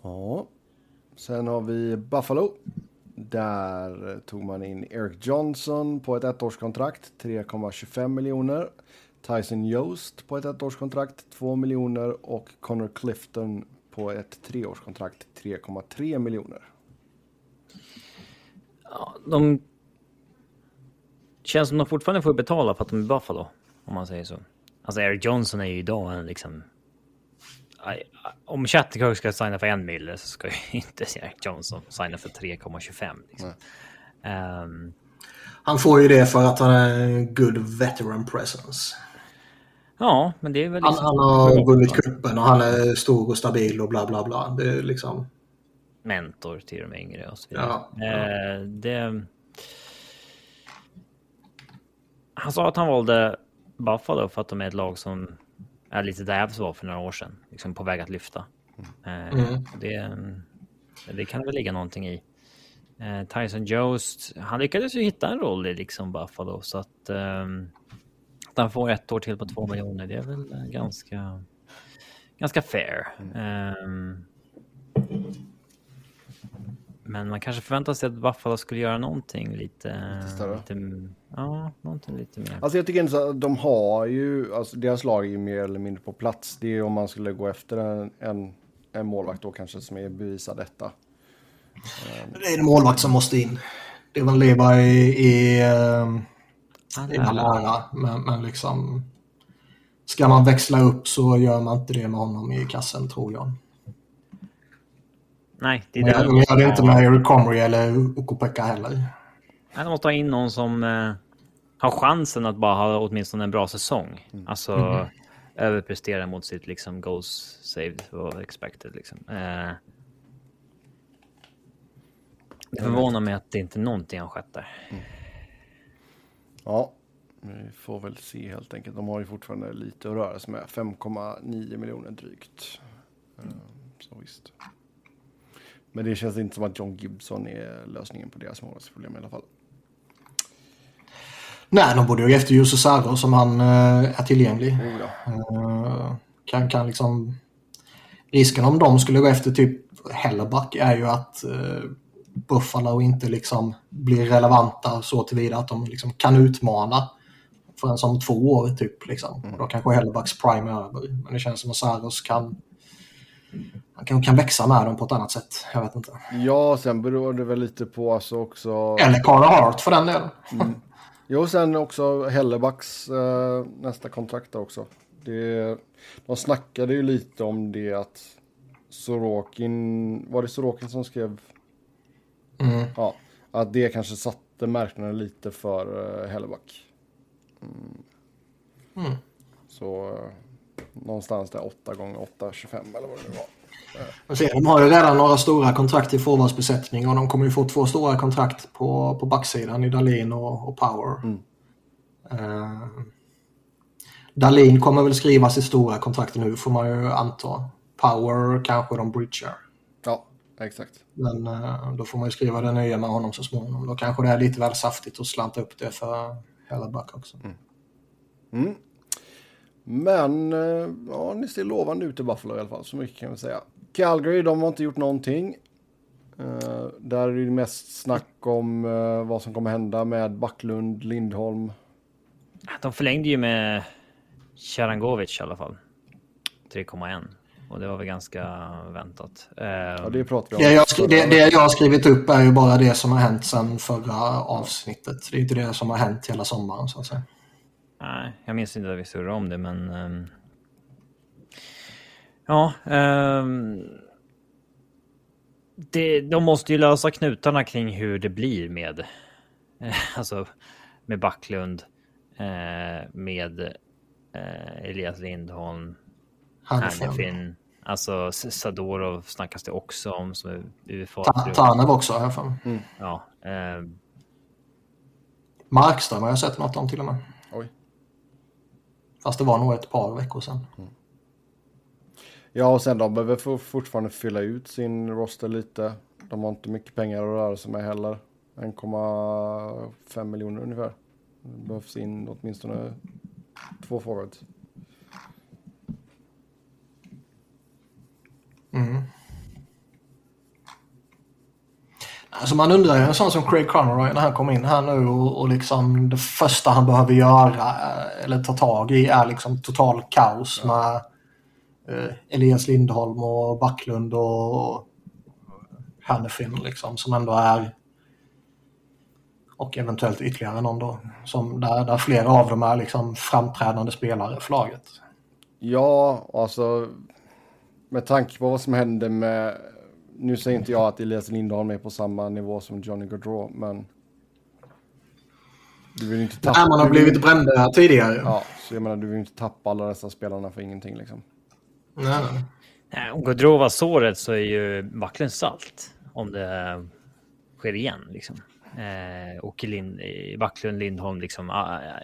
Ja. Sen har vi Buffalo. Där tog man in Eric Johnson på ett ettårskontrakt, 3,25 miljoner. Tyson Yost på ett ettårskontrakt 2 miljoner och Connor Clifton på ett treårskontrakt 3,3 miljoner. Ja, de känns som de fortfarande får betala för att de är Buffalo, om man säger så. Alltså Eric Johnson är ju idag en liksom... Om Chatterkirk ska signa för en mille så ska ju inte Eric Johnson signa för 3,25. Liksom. Um, han får ju det för att han är en good veteran presence. Ja, men det är väl... Liksom... Han, han har vunnit cupen och han är stor och stabil och bla bla bla. Det är liksom... Mentor till de yngre och så vidare. Ja, ja. Eh, det... Han sa att han valde Buffalo för att de är ett lag som är lite där var för några år sedan. Liksom på väg att lyfta. Eh, mm. det, det kan väl ligga någonting i. Eh, Tyson Jost, han lyckades ju hitta en roll i liksom Buffalo så att um, att han får ett år till på två miljoner, det är väl eh, ganska, ganska fair. Um, men man kanske förväntar sig att Buffalo skulle göra någonting lite... Lite större? Lite, ja, någonting lite mer. Alltså jag tycker inte att de har ju, alltså deras lag är ju mer eller mindre på plats. Det är om man skulle gå efter en, en, en målvakt då kanske som är bevisad detta. Det är en målvakt som måste in. Det är väl leva i, i i all ära, men, men liksom... Ska man växla upp så gör man inte det med honom i kassen, tror jag. Nej, det är det. Men gör det inte med Eric Comrie eller Ukopeka heller. Nej, de måste ha in någon som eh, har chansen att bara ha åtminstone en bra säsong. Mm. Alltså mm. överprestera mot sitt liksom goals saved och expected. Liksom. Eh, det förvånar mig att det inte någonting har skett där. Mm. Ja, vi får väl se helt enkelt. De har ju fortfarande lite att röra sig med. 5,9 miljoner drygt. Eh, så visst. Men det känns inte som att John Gibson är lösningen på deras målvaktsproblem i alla fall. Nej, de borde ju efter Jussi Sarro som han uh, är tillgänglig. Uh, kan, kan liksom... Risken om de skulle gå efter typ Hellerback är ju att uh, Buffalo inte liksom blir relevanta så tillvida att de liksom kan utmana förrän som två år typ. Liksom. Mm. Då kanske Hellebacks prime är över. Men det känns som att Saros kan han kan, kan växa med dem på ett annat sätt. Jag vet inte. Ja, sen beror det väl lite på alltså också... Eller Carl Hart för den delen. Mm. Jo, sen också Hellebacks äh, nästa kontrakt också. Det, de snackade ju lite om det att Sorokin, var det Sorokin som skrev Mm. Ja, att det kanske satte marknaden lite för uh, Helleback. Mm. Mm. Så eh, någonstans där 8 gånger 8, 25 eller vad det nu var. De har ju redan några stora kontrakt i forwardsbesättning och de kommer ju få två stora kontrakt på, på backsidan i Dalin och, och Power. Mm. Uh, Dalin kommer väl skriva sitt stora kontrakt nu får man ju anta. Power kanske de breachar. Ja, exakt. Men uh, då får man ju skriva det nya med honom så småningom. Då kanske det är lite väl saftigt att slanta upp det för hela Buck också. Mm. Men eh, ja, ni ser lovande ut i Buffalo i alla fall, så mycket kan vi säga. Calgary, de har inte gjort någonting. Uh, där är det mest snack om uh, vad som kommer hända med Backlund, Lindholm. De förlängde ju med Charangovic i alla fall. 3,1. Och det var väl ganska väntat. Uh, Ja, det pratar vi om. Det jag, skri- det, det jag har skrivit upp är ju bara det som har hänt sedan förra avsnittet. Det är inte det som har hänt hela sommaren så att säga. Nej, jag minns inte att vi surrade om det, men... ehm, ja, ehm, det, de måste ju lösa knutarna kring hur det blir med... alltså, med Backlund, eh, med eh, Elias Lindholm, Hannifin. Alltså Sadorov snackas det också om som är UFA. Ta- Tanev också har jag för mig. Ja, ehm, Markström har jag sett något om till och med. Oj. Fast det var nog ett par veckor sedan. Ja, och sen de behöver for- fortfarande fylla ut sin roster lite. De har inte mycket pengar att röra sig med heller. 1,5 miljoner ungefär. Det behövs in åtminstone två forwards. Alltså man undrar ju en sån som Craig Conroy när han kommer in här nu och, och liksom det första han behöver göra eh, eller ta tag i är liksom total kaos med eh, Elias Lindholm och Backlund och Hannifin liksom som ändå är och eventuellt ytterligare någon då som där, där flera av dem är liksom framträdande spelare för laget. Ja, alltså med tanke på vad som hände med... Nu säger inte jag att Elias Lindholm är på samma nivå som Johnny Gaudreau, men... Du vill ju inte tappa... Nej, man har blivit brända tidigare. Ja, så jag menar, du vill inte tappa alla dessa spelarna för ingenting liksom. Nej, nej. Om Gaudreau var såret så är ju Backlund salt. Om det sker igen liksom. Eh, och Lind, eh, Backlund, Lindholm liksom. ah, ah,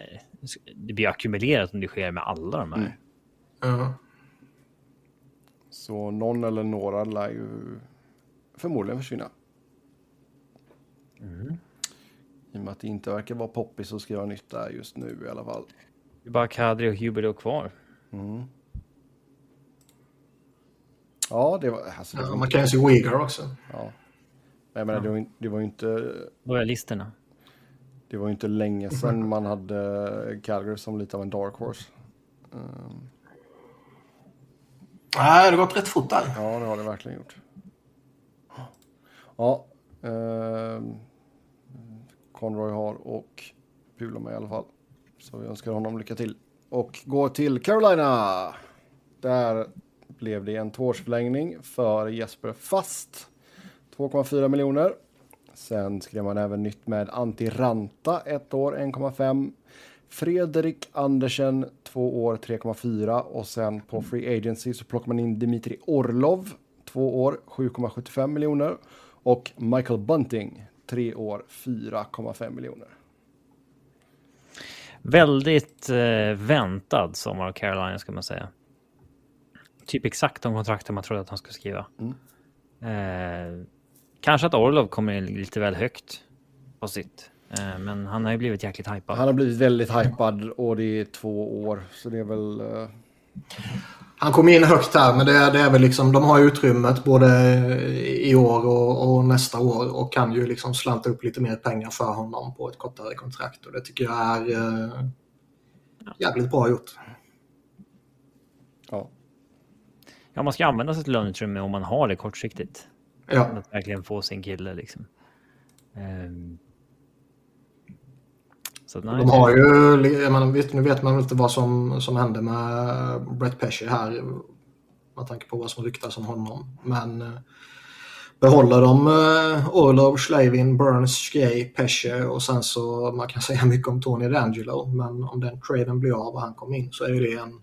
det blir ackumulerat om det sker med alla de här. Ja. Så någon eller några lär ju förmodligen försvinna. I och med att det inte verkar vara poppis att skriva nytt där just nu i alla fall. Det är bara Kadri och Huberdeau kvar. Ja, det var... Alltså, det Ja, var man inte, kan ju se Uyghur också. ja. Men jag menar, det var, ju- det var ju inte... Lojalisterna. Det var ju inte länge sedan man hade Calgary som lite av en dark horse. Nej, det har gått rätt fort där. Ja, det har det verkligen gjort. Ja. Eh, Conroy har och Pula med i alla fall. Så vi önskar honom lycka till. Och går till Carolina. Där blev det en tvåårsförlängning för Jesper Fast. 2,4 miljoner. Sen skrev man även nytt med Antti Ranta, ett år 1,5. Fredrik Andersen, två år 3,4 och sen på Free Agency så plockar man in Dimitri Orlov, två år 7,75 miljoner och Michael Bunting, tre år 4,5 miljoner. Väldigt eh, väntad sommar av Carolina ska man säga. Typ exakt de kontrakten man trodde att han skulle skriva. Eh, kanske att Orlov kommer in lite väl högt på sitt. Eh, men han har ju blivit jäkligt hypad. Han har blivit väldigt hypad och det är två år så det är väl... Han kom in högt här, men det är, det är väl liksom, de har utrymmet både i år och, och nästa år och kan ju liksom slanta upp lite mer pengar för honom på ett kortare kontrakt. Och det tycker jag är eh, jävligt bra gjort. ja. Ja, man ska använda sitt löneutrymme om man har det kortsiktigt. Ja, Att verkligen få sin kille liksom. Ehm. Så att, nej, de har ju, menar, vet, nu vet man inte vad som, som hände med Brett Pesci här med tanke på vad som ryktas om honom. Men eh, behåller de uh, Orlov, Slavin, Burns, Skay, Pesce och sen så man kan säga mycket om Tony D'Angelo men om den traden blir av och han kommer in så är det en,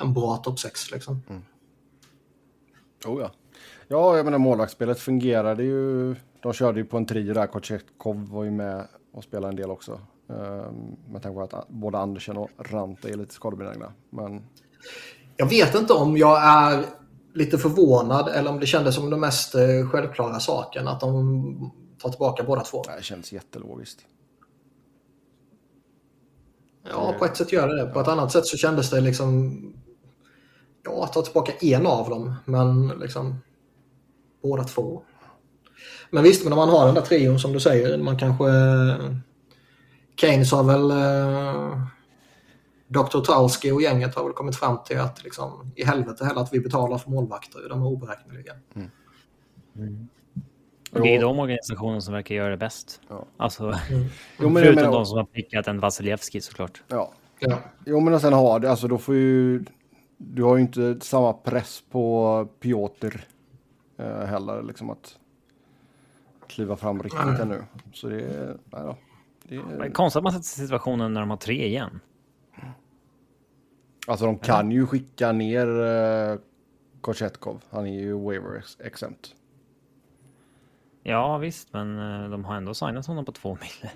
en bra topp 6 liksom. Mm. Oh ja. Ja, jag menar målvaktsspelet fungerade ju. De körde ju på en trio där. Kochetkov var ju med och spelade en del också. Um, med tanke på att både Andersen och Rante är lite skadebenägna. Men... Jag vet inte om jag är lite förvånad eller om det kändes som den mest eh, självklara saken att de tar tillbaka båda två. Det känns jättelogiskt. Ja, på ett sätt gör det det. På ett annat sätt så kändes det liksom... Ja, ta tillbaka en av dem, men liksom båda två. Men visst, men om man har den där trion som du säger, man kanske... Keynes har väl... Uh... Dr. Talski och gänget har väl kommit fram till att liksom, i helvete heller att vi betalar för målvakter. De är oberäkneliga. Mm. Mm. det är de organisationerna som verkar göra det bäst. Ja. Alltså, mm. jo, men, förutom men, de som har pickat en Vasilevski såklart. Ja. ja. Jo, men och sen har det, alltså då får ju... Du har ju inte samma press på Piotr eh, heller, liksom att kliva fram riktigt mm. ännu. Så det är... Då. Det är... Konstigt att man sätter situationen när de har tre igen. Alltså de kan ju skicka ner uh, Kochetkov. Han är ju waiver exempt. Ja visst, men uh, de har ändå signat honom på två mil.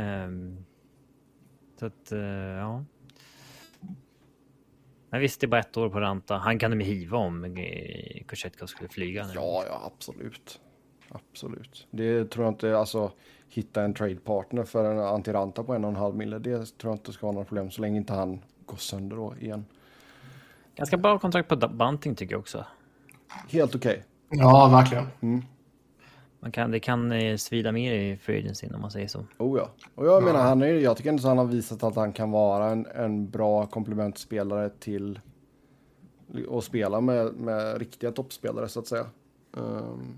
um, så att, uh, ja. Men visst, det är bara ett år på Ranta. Han kan de hiva om Kochetkov skulle flyga. Nu. Ja, ja, absolut. Absolut. Det tror jag inte, alltså hitta en trade partner för en antiranta på en och en halv mille. Det tror jag inte ska vara några problem så länge inte han gå sönder då igen. Ganska bra kontrakt på Bunting tycker jag också. Helt okej. Okay. Ja, verkligen. Mm. Man kan, det kan eh, svida mer i free agency om man säger så. Oh ja. Och jag menar, han är, jag tycker inte att han har visat att han kan vara en, en bra komplementspelare till och spela med, med riktiga toppspelare så att säga. Um,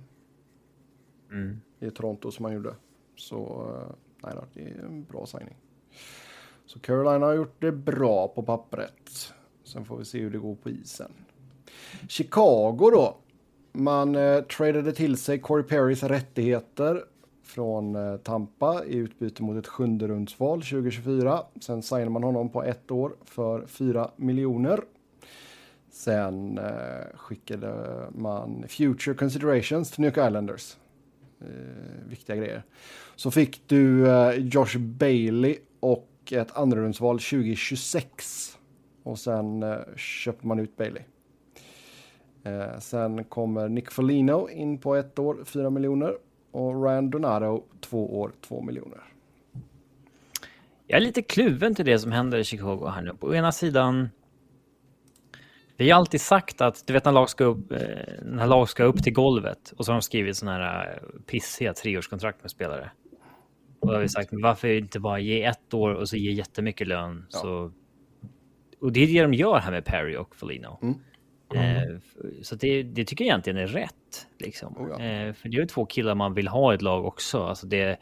mm. I Toronto som han gjorde. Så eh, nej då, det är en bra signing. Så Carolina har gjort det bra på pappret. Sen får vi se hur det går på isen. Chicago då. Man eh, tradade till sig Corey Perrys rättigheter från eh, Tampa i utbyte mot ett sjunde rundsval 2024. Sen signade man honom på ett år för 4 miljoner. Sen eh, skickade man Future Considerations till New York Islanders. Eh, viktiga grejer. Så fick du eh, Josh Bailey och ett andrarumsval 2026. Och sen eh, köper man ut Bailey. Eh, sen kommer Nick Folino in på ett år, 4 miljoner. Och Ryan Donato, två år, 2 miljoner. Jag är lite kluven till det som händer i Chicago här nu. På ena sidan, vi har alltid sagt att du vet när lag ska upp, eh, när lag ska upp till golvet och så har de skrivit sådana här eh, pissiga treårskontrakt med spelare. Och då har vi sagt, varför inte bara ge ett år och så ge jättemycket lön? Ja. Så... Och det är det de gör här med Perry och Folino. Mm. Mm. Eh, så det, det, tycker jag egentligen är rätt. Liksom. Oh ja. för det är två killar man vill ha i ett lag också. Alltså det,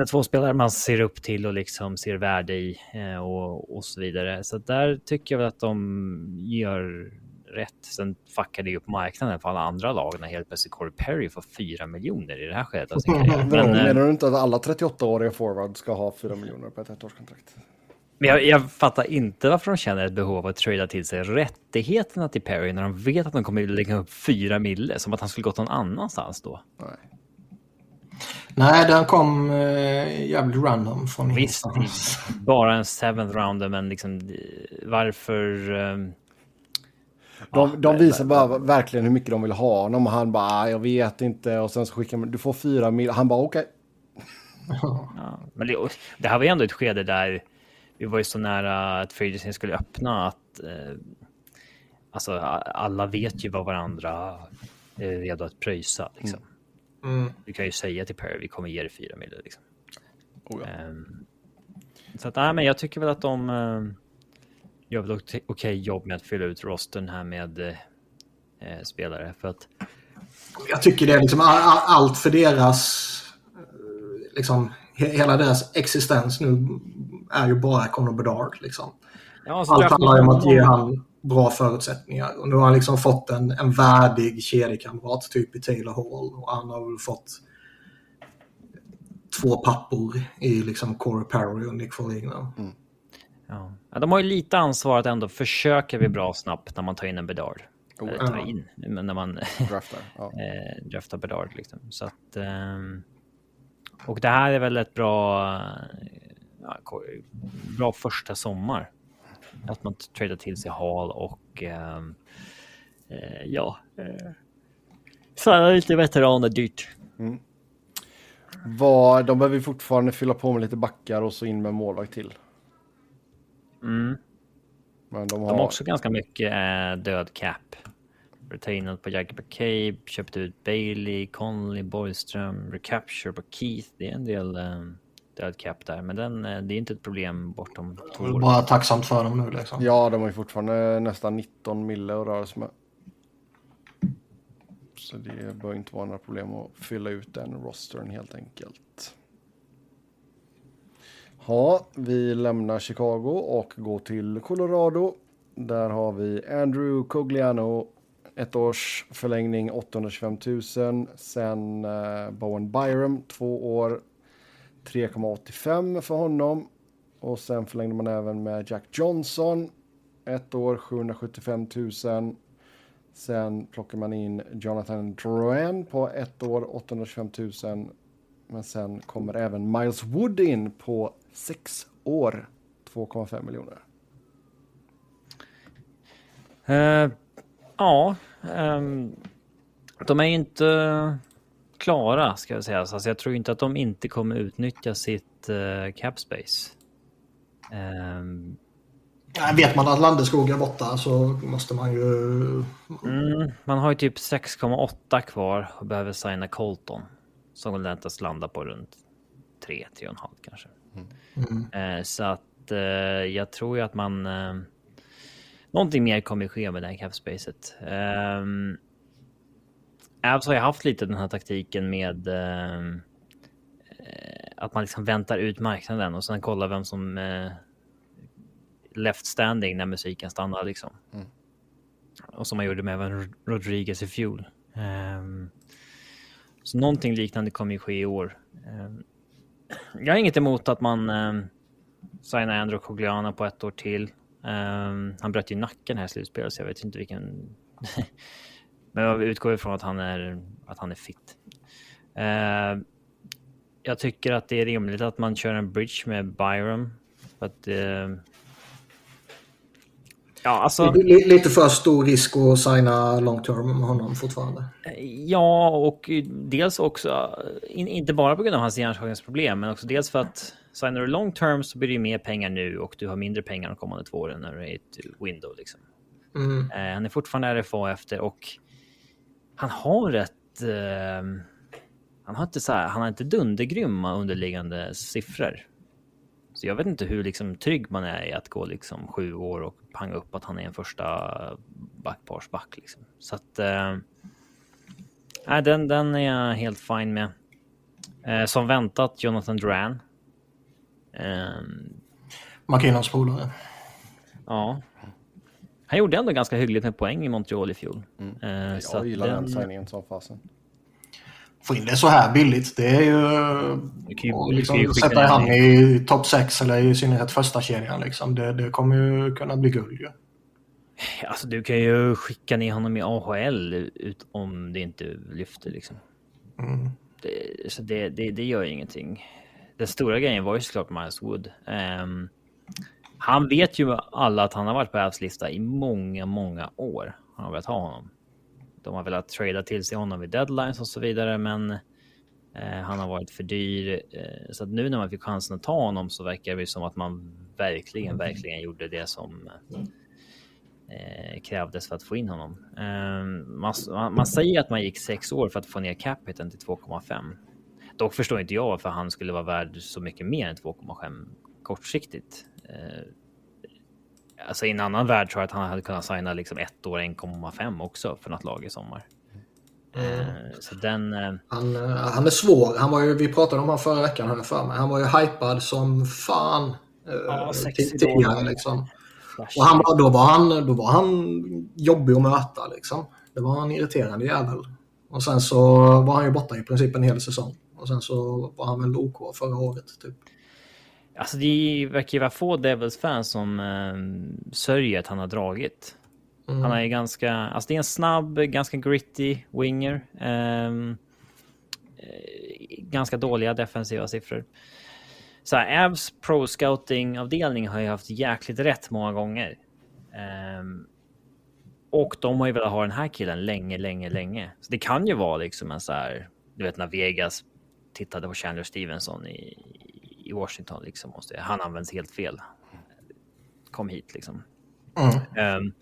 är två spelare man ser upp till och liksom ser värde i eh, och, och så vidare. Så där tycker jag väl att de gör rätt. Sen fuckade det upp marknaden för alla andra lag när helt plötsligt Corey Perry får 4 miljoner i det här skedet av sin karriär. Men, eh, menar du inte att alla 38-åriga forwards ska ha 4 miljoner på ett ettårskontrakt? Men jag, jag, fattar inte varför de känner ett behov av att trada till sig rättigheterna till Perry när de vet att de kommer lägga upp 4 mille, som att han skulle gått någon annanstans då. Nej. Nej, den kom eh, jävligt random från Visst, bara en seventh rounder, men liksom varför... Um, de, de visar bara verkligen hur mycket de vill ha honom och han bara, ah, jag vet inte. Och sen så skickar man, du får fyra mil. Han bara, okej. Okay. Ja, men det, det, här var ju ändå ett skede där vi var ju så nära att Friedrichsen skulle öppna att eh, alltså alla vet ju vad varandra är redo att pröjsa. Liksom. Mm. Du kan ju säga till Perry, vi kommer ge dig fyra mil. Liksom. Oh ja. um, så att, nej, men jag tycker väl att de uh, gör väl okej okay jobb med att fylla ut rosten här med eh, spelare. För att... Jag tycker det är liksom allt för deras, eh, liksom hela deras existens nu är ju bara Conor Bedard. Liksom. Ja, allt handlar om att ge han bra förutsättningar. Och nu har han liksom fått en, en värdig kedjekamrat typ i Taylor Hall. Och han har väl fått två pappor i liksom Corey Perry och Nick Foligno. Mm. Ja. de har ju lite ansvar att ändå försöka bli bra snabbt när man tar in en Bedard. Oh, Eller tar in, men när man draftar, ja. Eh, draftar Bedard. Liksom. Så att, um, och det här är väl ett bra, ja, bra första sommar. Att man tradar till sig Hall och um, uh, ja, uh, så lite veteraner dyrt. Mm. Var, de behöver fortfarande fylla på med lite backar och så in med målvakt till. Mm. Men de har... de har också ganska mycket eh, död cap. Retainat på Jagger McCabe, köpt ut Bailey, Conley, Borgström, recapture på Keith. Det är en del eh, död cap där, men den, eh, det är inte ett problem bortom två år. Bara tacksamt för dem nu liksom. Ja, de har ju fortfarande nästan 19 mille att röra sig med. Så det bör inte vara några problem att fylla ut den rostern helt enkelt. Ja, vi lämnar Chicago och går till Colorado. Där har vi Andrew Cogliano, ett års förlängning 825 000. Sen uh, Bowen Byram, två år 3,85 för honom. Och sen förlängde man även med Jack Johnson, ett år 775 000. Sen plockar man in Jonathan Drouin på ett år 825 000. Men sen kommer även Miles Wood in på sex år 2,5 miljoner. Uh, ja, um, de är inte klara ska jag säga. Alltså, jag tror inte att de inte kommer utnyttja sitt uh, cap space. Um, vet man att Landeskog är borta så måste man ju... Mm, man har ju typ 6,8 kvar och behöver signa Colton. Som väntas landa på runt 3, 3,5 kanske. Mm. Eh, så att eh, jag tror ju att man... Eh, någonting mer kommer ske med det här capspacet. Um, Avs har ju haft lite den här taktiken med uh, att man liksom väntar ut marknaden och sen kollar vem som uh, left standing när musiken stannar liksom. Mm. Och som man gjorde med även Rodriguez i fjol. Um, så någonting liknande kommer ju ske i år. Um, jag har inget emot att man um, signar Andrew Cogliana på ett år till. Um, han bröt ju nacken här i slutspelet, så jag vet inte vilken... Men jag utgår ifrån att han är, att han är fit. Uh, jag tycker att det är rimligt att man kör en bridge med Byron. För att, uh, Ja, alltså... Lite för stor risk att signa long term med honom fortfarande. Ja, och dels också, inte bara på grund av hans hjärnskakningsproblem, men också dels för att signar du long term så blir det mer pengar nu och du har mindre pengar de kommande två åren när du är i ett window. Liksom. Mm. Uh, han är fortfarande RFA efter och han har rätt... Uh, han har inte så här, han har inte dundergrymma underliggande siffror. Så jag vet inte hur liksom trygg man är i att gå liksom sju år och panga upp att han är en första backparsback. Liksom. Så att... Eh, den, den är jag helt fine med. Eh, som väntat, Jonathan Duran. Eh, McKinnons polare. Ja. Han gjorde ändå ganska hyggligt med poäng i Montreal i fjol. Mm. Eh, jag gillar den signingen som fasen få in det så här billigt. Det är ju... Du kan ju, liksom, ju sätta han i topp 6 eller i synnerhet första kedjan liksom. Det, det kommer ju kunna bli guld ju. Alltså du kan ju skicka ner honom i AHL ut om det inte lyfter liksom. Mm. Det, så det, det, det, gör ingenting. Den stora grejen var ju såklart Miles Wood. Um, han vet ju alla att han har varit på Avs lista i många, många år. Han har velat ha honom. De har velat trada till sig honom vid deadlines och så vidare, men eh, han har varit för dyr. Eh, så att nu när man fick chansen att ta honom så verkar det som att man verkligen, verkligen gjorde det som eh, krävdes för att få in honom. Eh, man, man, säger att man gick sex år för att få ner capiten till 2,5. Dock förstår inte jag varför han skulle vara värd så mycket mer än 2,5 kortsiktigt. Eh, Alltså i en annan värld tror jag att han hade kunnat signa liksom ett år 1,5 också för något lag i sommar. Mm. Eh, så den... Eh, han, han är svår. Han var ju, vi pratade om honom förra veckan, har jag för mig. Han var ju hypad som fan ja, tidigare. Liksom. Och han då, var han, då var han jobbig att möta liksom. Det var en irriterande jävel. Och sen så var han ju borta i princip en hel säsong. Och sen så var han väl OK förra året typ. Alltså det verkar ju vara få Devils-fans som eh, sörjer att han har dragit. Mm. Han är ganska, alltså det är en snabb, ganska gritty winger. Um, ganska dåliga defensiva siffror. Så här, Avs pro scouting avdelning har ju haft jäkligt rätt många gånger. Um, och de har ju velat ha den här killen länge, länge, länge. Så det kan ju vara liksom en så här, du vet när Vegas tittade på Chandler Stevenson i, i Washington liksom. Måste, han används helt fel. Kom hit liksom. Mm. Um,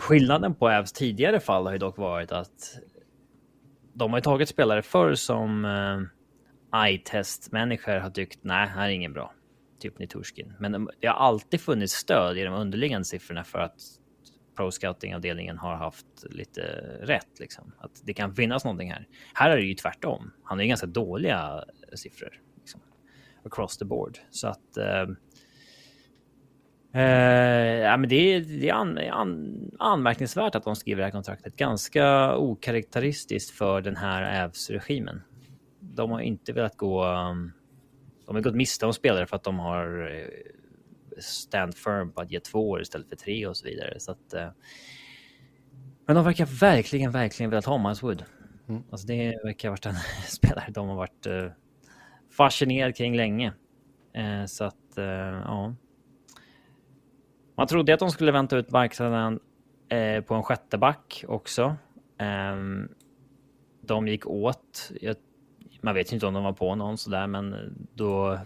skillnaden på Avs tidigare fall har ju dock varit att de har tagit spelare förr som uh, eye-test-människor har tyckt nej, här är ingen bra. Typ Niturskin. Men det har alltid funnits stöd i de underliggande siffrorna för att pro scouting-avdelningen har haft lite rätt. Liksom. Att det kan finnas någonting här. Här är det ju tvärtom. Han har ju ganska dåliga siffror. Across the board. Så att... Uh, Uh, ja, men det är, det är an, an, anmärkningsvärt att de skriver det här kontraktet. Ganska okaraktäristiskt för den här Ävs-regimen. De har inte velat gå... Um, de har gått miste om spelare för att de har uh, stand firm på att ge två år istället för tre och så vidare. Så att, uh, men de verkar verkligen, verkligen velat ha Miles Wood. Mm. Alltså det verkar ha varit en spelare de har varit uh, fascinerad kring länge. Eh, så att, eh, ja. Man trodde att de skulle vänta ut marknaden eh, på en sjätte back också. Eh, de gick åt. Jag, man vet ju inte om de var på någon sådär, men då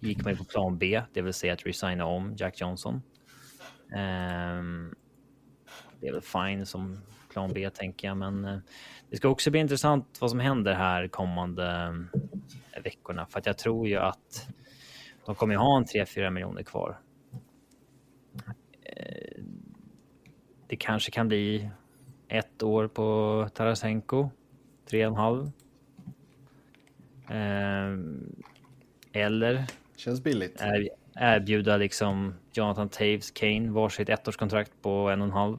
gick man på plan B, det vill säga att resigna om Jack Johnson. Eh, det är väl fine som plan B tänker jag, men eh, det ska också bli intressant vad som händer här kommande veckorna, för att jag tror ju att de kommer ha en 3-4 miljoner kvar Eh, det kanske kan bli ett år på Tarasenko, tre och en halv. Eh, eller Känns billigt. erbjuda liksom Jonathan Taves, Kane varsitt ettårskontrakt på en och en halv.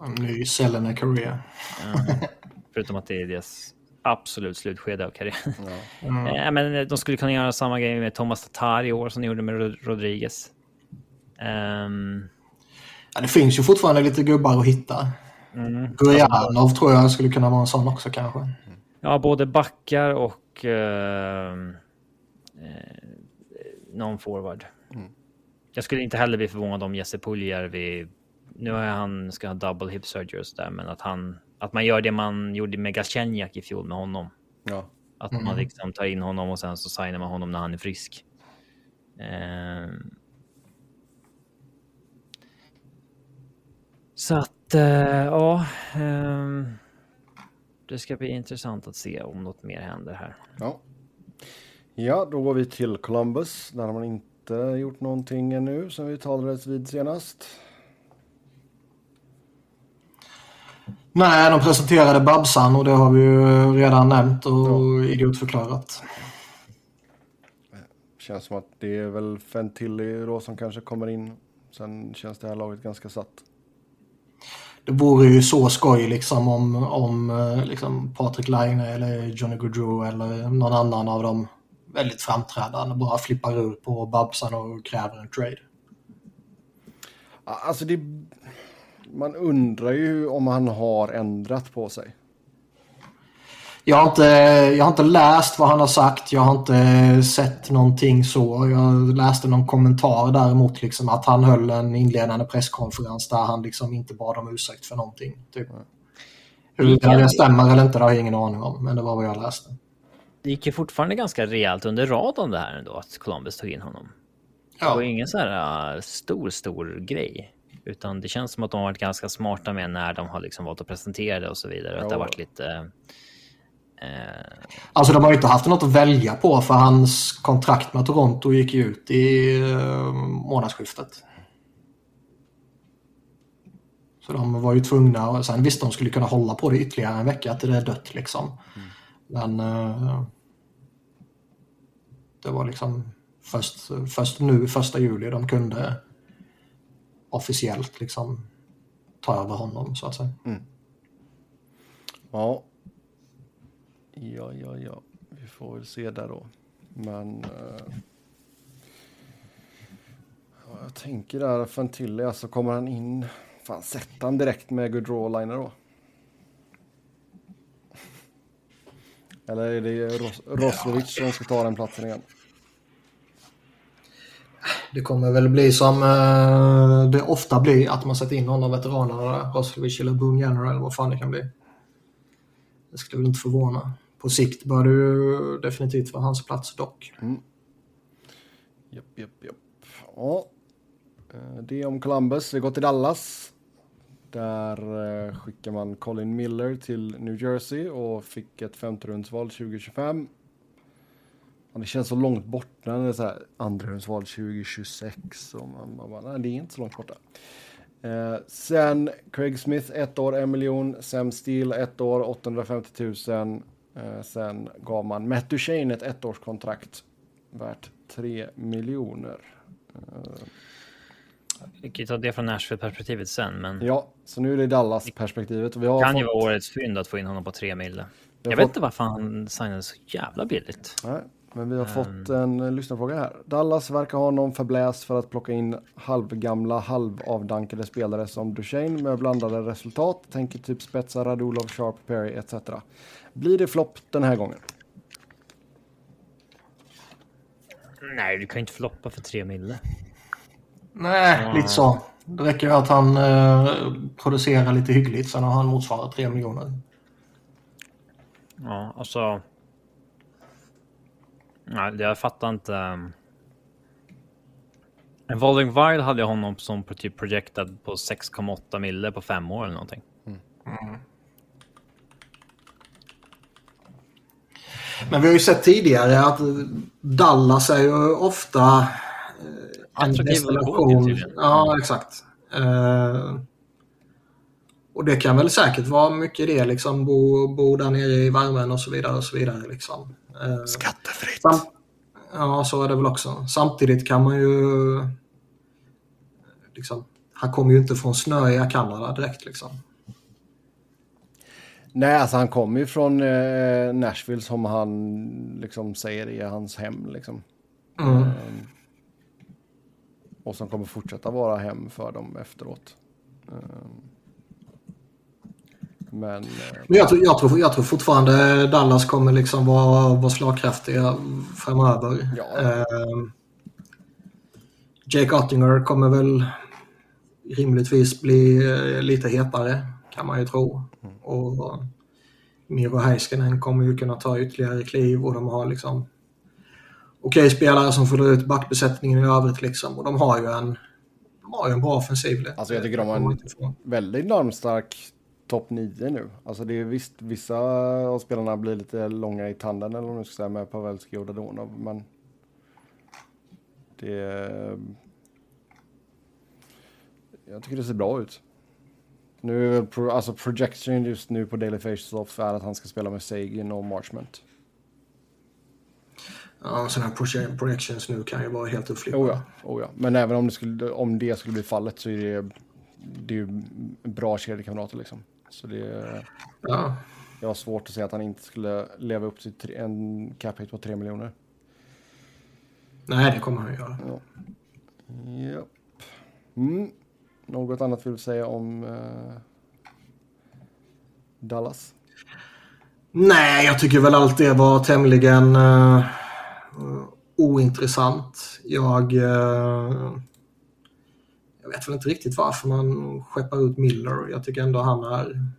En ny Selena Korea. Förutom att det är deras absolut slutskede av karriären. Ja. Mm. men de skulle kunna göra samma grej med Thomas Tatar i år som de gjorde med Rodriguez. Um... Ja, det finns ju fortfarande lite gubbar att hitta. Mm. Gurianov tror jag skulle kunna vara en sån också kanske. Ja, både backar och uh, uh, någon forward. Mm. Jag skulle inte heller bli förvånad om Jesse Puljärvi, nu har han ska ha double hip surgery och där, men att han att man gör det man gjorde med Galchenyak i fjol med honom. Ja. Att man mm. liksom tar in honom och sen så signar man honom när han är frisk. Uh, Så att, uh, ja. Um, det ska bli intressant att se om något mer händer här. Ja. Ja, då går vi till Columbus. Där har man inte gjort någonting ännu som vi talades vid senast. Nej, de presenterade Babsan och det har vi ju redan nämnt och ja. idiotförklarat. Känns som att det är väl Fentilli då som kanske kommer in. Sen känns det här laget ganska satt det vore ju så skoj liksom om, om eh, liksom Patrik Laine eller Johnny Gaudreau eller någon annan av dem väldigt framträdande bara flippar ur på Babsan och kräver en trade. Alltså det, man undrar ju om han har ändrat på sig. Jag har, inte, jag har inte läst vad han har sagt. Jag har inte sett någonting så. Jag läste någon kommentar däremot liksom att han höll en inledande presskonferens där han liksom inte bad om ursäkt för någonting. Typ. Hur det stämmer eller inte det har jag ingen aning om, men det var vad jag läste. Det gick ju fortfarande ganska rejält under radarn det här ändå, att Columbus tog in honom. Ja. Det var ingen så här uh, stor, stor grej. Utan det känns som att de har varit ganska smarta med när de har liksom valt att presentera det och så vidare. Ja. Att det har varit lite Eh, alltså de har ju inte haft något att välja på för hans kontrakt med Toronto gick ju ut i uh, månadsskiftet. Så de var ju tvungna, och sen visst de skulle kunna hålla på det ytterligare en vecka till det är dött liksom. Mm. Men uh, det var liksom först, först nu, första juli, de kunde officiellt liksom ta över honom så att säga. Mm. Ja. Ja, ja, ja. Vi får väl se där då. Men... Eh, jag tänker där, Fantilli, alltså kommer han in... Fan, sätter han direkt med good liner då? Eller är det Ros Roslovic som ska ta den platsen igen? Det kommer väl bli som eh, det ofta blir, att man sätter in någon av veteranerna, Roslovic eller Boone General eller vad fan det kan bli. Det skulle väl inte förvåna. På sikt bör det ju definitivt vara hans plats dock. Mm. Japp, japp, japp. Ja. Eh, det om Columbus. Vi går till Dallas. Där eh, skickar man Colin Miller till New Jersey och fick ett femterumsval 2025. Det känns så långt borta när det är så här andrarumsval 2026. Och man, man bara, nej det är inte så långt borta. Eh, sen Craig Smith ett år, en miljon. Sam Steele ett år, 850 000. Eh, sen gav man Matt Duchene ett ettårskontrakt värt 3 miljoner. Eh, vi kan ju ta det från Nashville-perspektivet sen, men... Ja, så nu är det Dallas-perspektivet. Det kan fått... ju vara årets fynd att få in honom på 3 mille. Jag fått... vet inte varför han signade så jävla billigt. Nej, men vi har um... fått en lyssnarfråga här. Dallas verkar ha någon förbläst för att plocka in halvgamla, halvavdankade spelare som Duchene med blandade resultat. Tänker typ spetsa Radulov, Sharp, Perry etc. Blir det flopp den här gången? Nej, du kan inte floppa för 3 mille. Nej, ja. lite så. Det räcker ju att han eh, producerar lite hyggligt, sen har han motsvarat 3 miljoner. Ja, alltså... Nej, jag fattar inte. En Evolving Wild hade jag honom som typ projectad på 6,8 mille på fem år eller någonting. Mm. Mm. Men vi har ju sett tidigare att Dallas är ju ofta en destination. Ja, exakt. Uh, och det kan väl säkert vara mycket det, liksom bo, bo där nere i värmen och så vidare. och så vidare liksom. Uh, Skattefritt. Sam ja, så är det väl också. Samtidigt kan man ju... Liksom, han kommer ju inte från snöiga Kanada direkt liksom. Nej, alltså han kommer ju från eh, Nashville som han liksom säger är hans hem liksom. Mm. Um, och som kommer fortsätta vara hem för dem efteråt. Ehm, men, Men jag, tror, jag, tror, jag tror fortfarande Dallas kommer liksom vara, vara slagkraftiga framöver. Ja. Eh, Jake Ottinger kommer väl rimligtvis bli eh, lite hetare kan man ju tro. Mm. Och Miro Heiskanen kommer ju kunna ta ytterligare kliv och de har liksom okej okay, spelare som fyller ut backbesättningen i övrigt liksom. Och de har ju en, de har ju en bra offensiv. Alltså jag tycker de har en väldigt normstark topp 9 nu. Alltså det är visst, vissa av spelarna blir lite långa i tanden eller vad man ska säga med Pavelski och Dadonov. Men det... Jag tycker det ser bra ut. Nu, alltså projection just nu på Daily Faces är att han ska spela med Sagin och Marchment. Ja, sådana här projections nu kan ju vara helt uppflippade. Oh ja, oh ja. Men även om det, skulle, om det skulle bli fallet så är det, det är ju bra kedjekamrater liksom. Så det, ja. jag har svårt att säga att han inte skulle leva upp till en cap hit på 3 miljoner. Nej, det kommer han göra. Ja. Japp. Mm. Något annat vill du säga om uh, Dallas? Nej, jag tycker väl allt det var tämligen... Uh, ointressant. Jag, uh, jag vet väl inte riktigt varför man skeppar ut Miller. Jag tycker ändå han är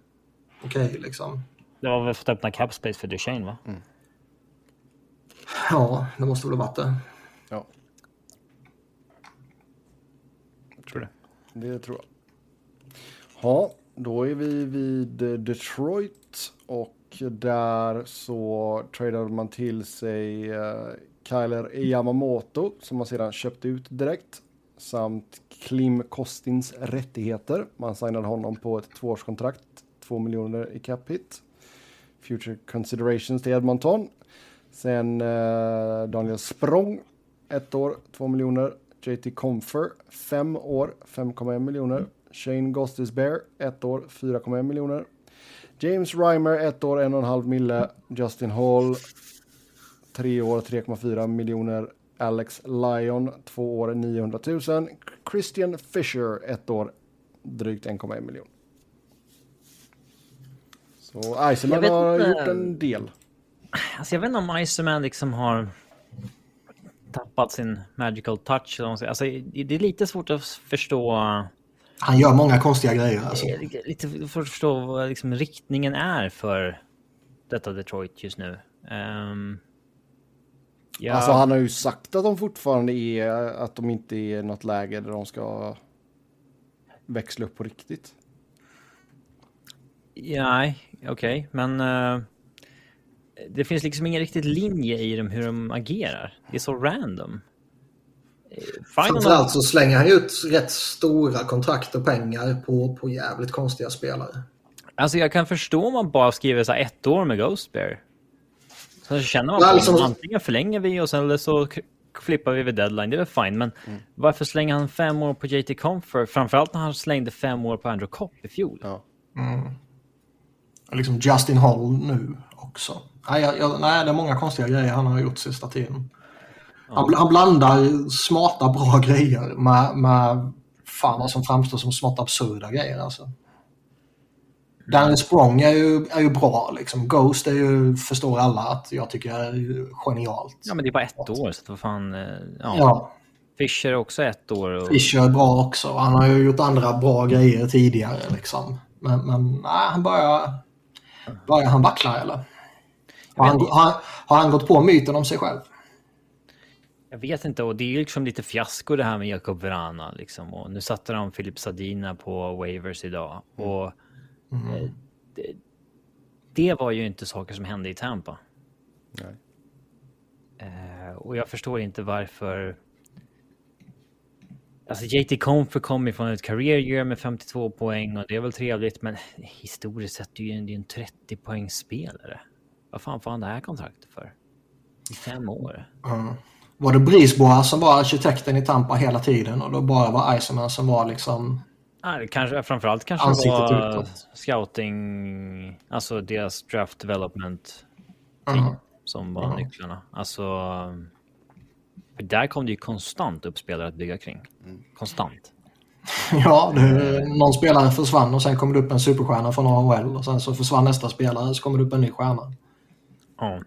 okej okay, liksom. Det var väl för att öppna cap space för Duchene va? Mm. Ja, det måste väl ha varit det. Ja. Jag tror det. Det tror jag. Ja, då är vi vid Detroit och där så tradade man till sig uh, Kyler Yamamoto som man sedan köpte ut direkt samt Klim Kostins rättigheter. Man signade honom på ett tvåårskontrakt, två miljoner i cap hit. Future considerations till Edmonton. Sen eh, Daniel Språng, ett år, två miljoner. JT Comfer, fem år, 5,1 miljoner. Shane Gostis Bear, ett år, 4,1 miljoner. James Reimer, ett år, 1,5 mille. Justin Hall, tre år, 3,4 miljoner. Alex Lyon, 2 år, 900 000. Christian Fisher, 1 år, drygt 1,1 miljon. Så Iceman har inte. gjort en del. Alltså jag vet inte om Iceman liksom har tappat sin magical touch. Alltså, det är lite svårt att förstå. Han gör många konstiga grejer. Alltså. Det är Lite svårt att förstå vad liksom riktningen är för detta Detroit just nu. Ehm, ja, Alltså han har ju sagt att de fortfarande är, att de inte är i något läge där de ska växla upp på riktigt. Nej, okej, men eh, det finns liksom ingen riktigt linje i dem hur de agerar. Det är så random. Eh, Framförallt så slänger han ju ut rätt stora kontrakt och pengar på, på jävligt konstiga spelare. Alltså jag kan förstå om man bara skriver så här ett år med Ghost Bear. Så känner man Ja, på liksom- liksom... antingen förlänger vi och sen eller så flippar vi vid deadline. Det är väl fine, men varför slänger han fem år på JT Comfort? Framförallt när han slängde fem år på Andrew Kopp i fjol. Ja. Och Liksom Justin Hall nu också. Nej, jag, jag, nej, det är många konstiga grejer han har gjort sista tiden. Han, bl- han blandar smarta, bra grejer med, med fan vad som framstår som smått absurda grejer. Alltså. Daniel Sprong är ju, är ju bra. Liksom. Ghost är ju, förstår alla att jag tycker är genialt. Ja, men det är bara ett år, så vad fan... eh, Ja. Ja, Fischer är också ett år. Och... Fischer är bra också. Han har ju gjort andra bra grejer tidigare. Liksom. Men, men nej, han börjar... Börjar han vackla eller? Har han, har, har han gått på myten om sig själv? Jag vet inte, och det är ju liksom lite fiasko det här med Jakob Verana. Liksom. Och nu satte de Filip Sadina på waivers idag. Och eh, det, det var ju inte saker som hände i Tampa. Nej. Eh, och jag förstår inte varför... Alltså JT Comfer kom ifrån ett career year med 52 poäng och det är väl trevligt, men historiskt sett är det ju en, det är en 30 poängs spelare. Vad fan får han det här kontraktet för? I fem år? Mm. Var det Brisboa som var arkitekten i Tampa hela tiden och då bara var Iceman som var liksom... Ah, det kanske, framförallt kanske det Ansiktet var utåt. scouting, alltså deras draft development Mm. som var nycklarna. Alltså, för där kom det ju konstant upp spelare att bygga kring. Konstant. Ja, det, någon spelare försvann och sen kom det upp en superstjärna från AHL och sen så försvann nästa spelare så kom det upp en ny stjärna. Ja.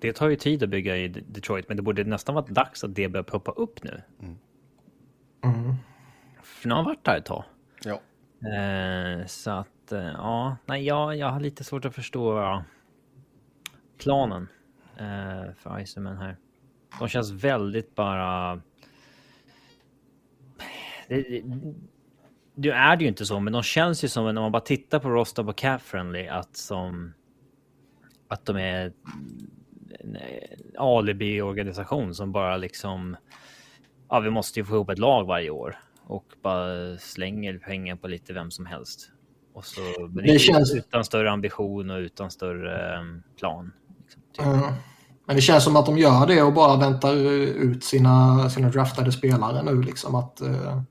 Det tar ju tid att bygga i Detroit, men det borde nästan vara dags att det börjar poppa upp nu. Mm. För nu har han varit där ett tag. Ja. Eh, så att, eh, ja, nej, jag, jag har lite svårt att förstå planen eh, för Iceman här. De känns väldigt bara... Det, det, nu är det ju inte så, men de känns ju som, när man bara tittar på på Cap Friendly, att som... Att de är en alibi-organisation som bara liksom... Ja, vi måste ju få ihop ett lag varje år och bara slänger pengar på lite vem som helst. Och så, Det det känns- utan större ambition och utan större um, plan. Liksom, typ. Mm. Men det känns som att de gör det och bara väntar ut sina, sina draftade spelare nu. Liksom att, eh,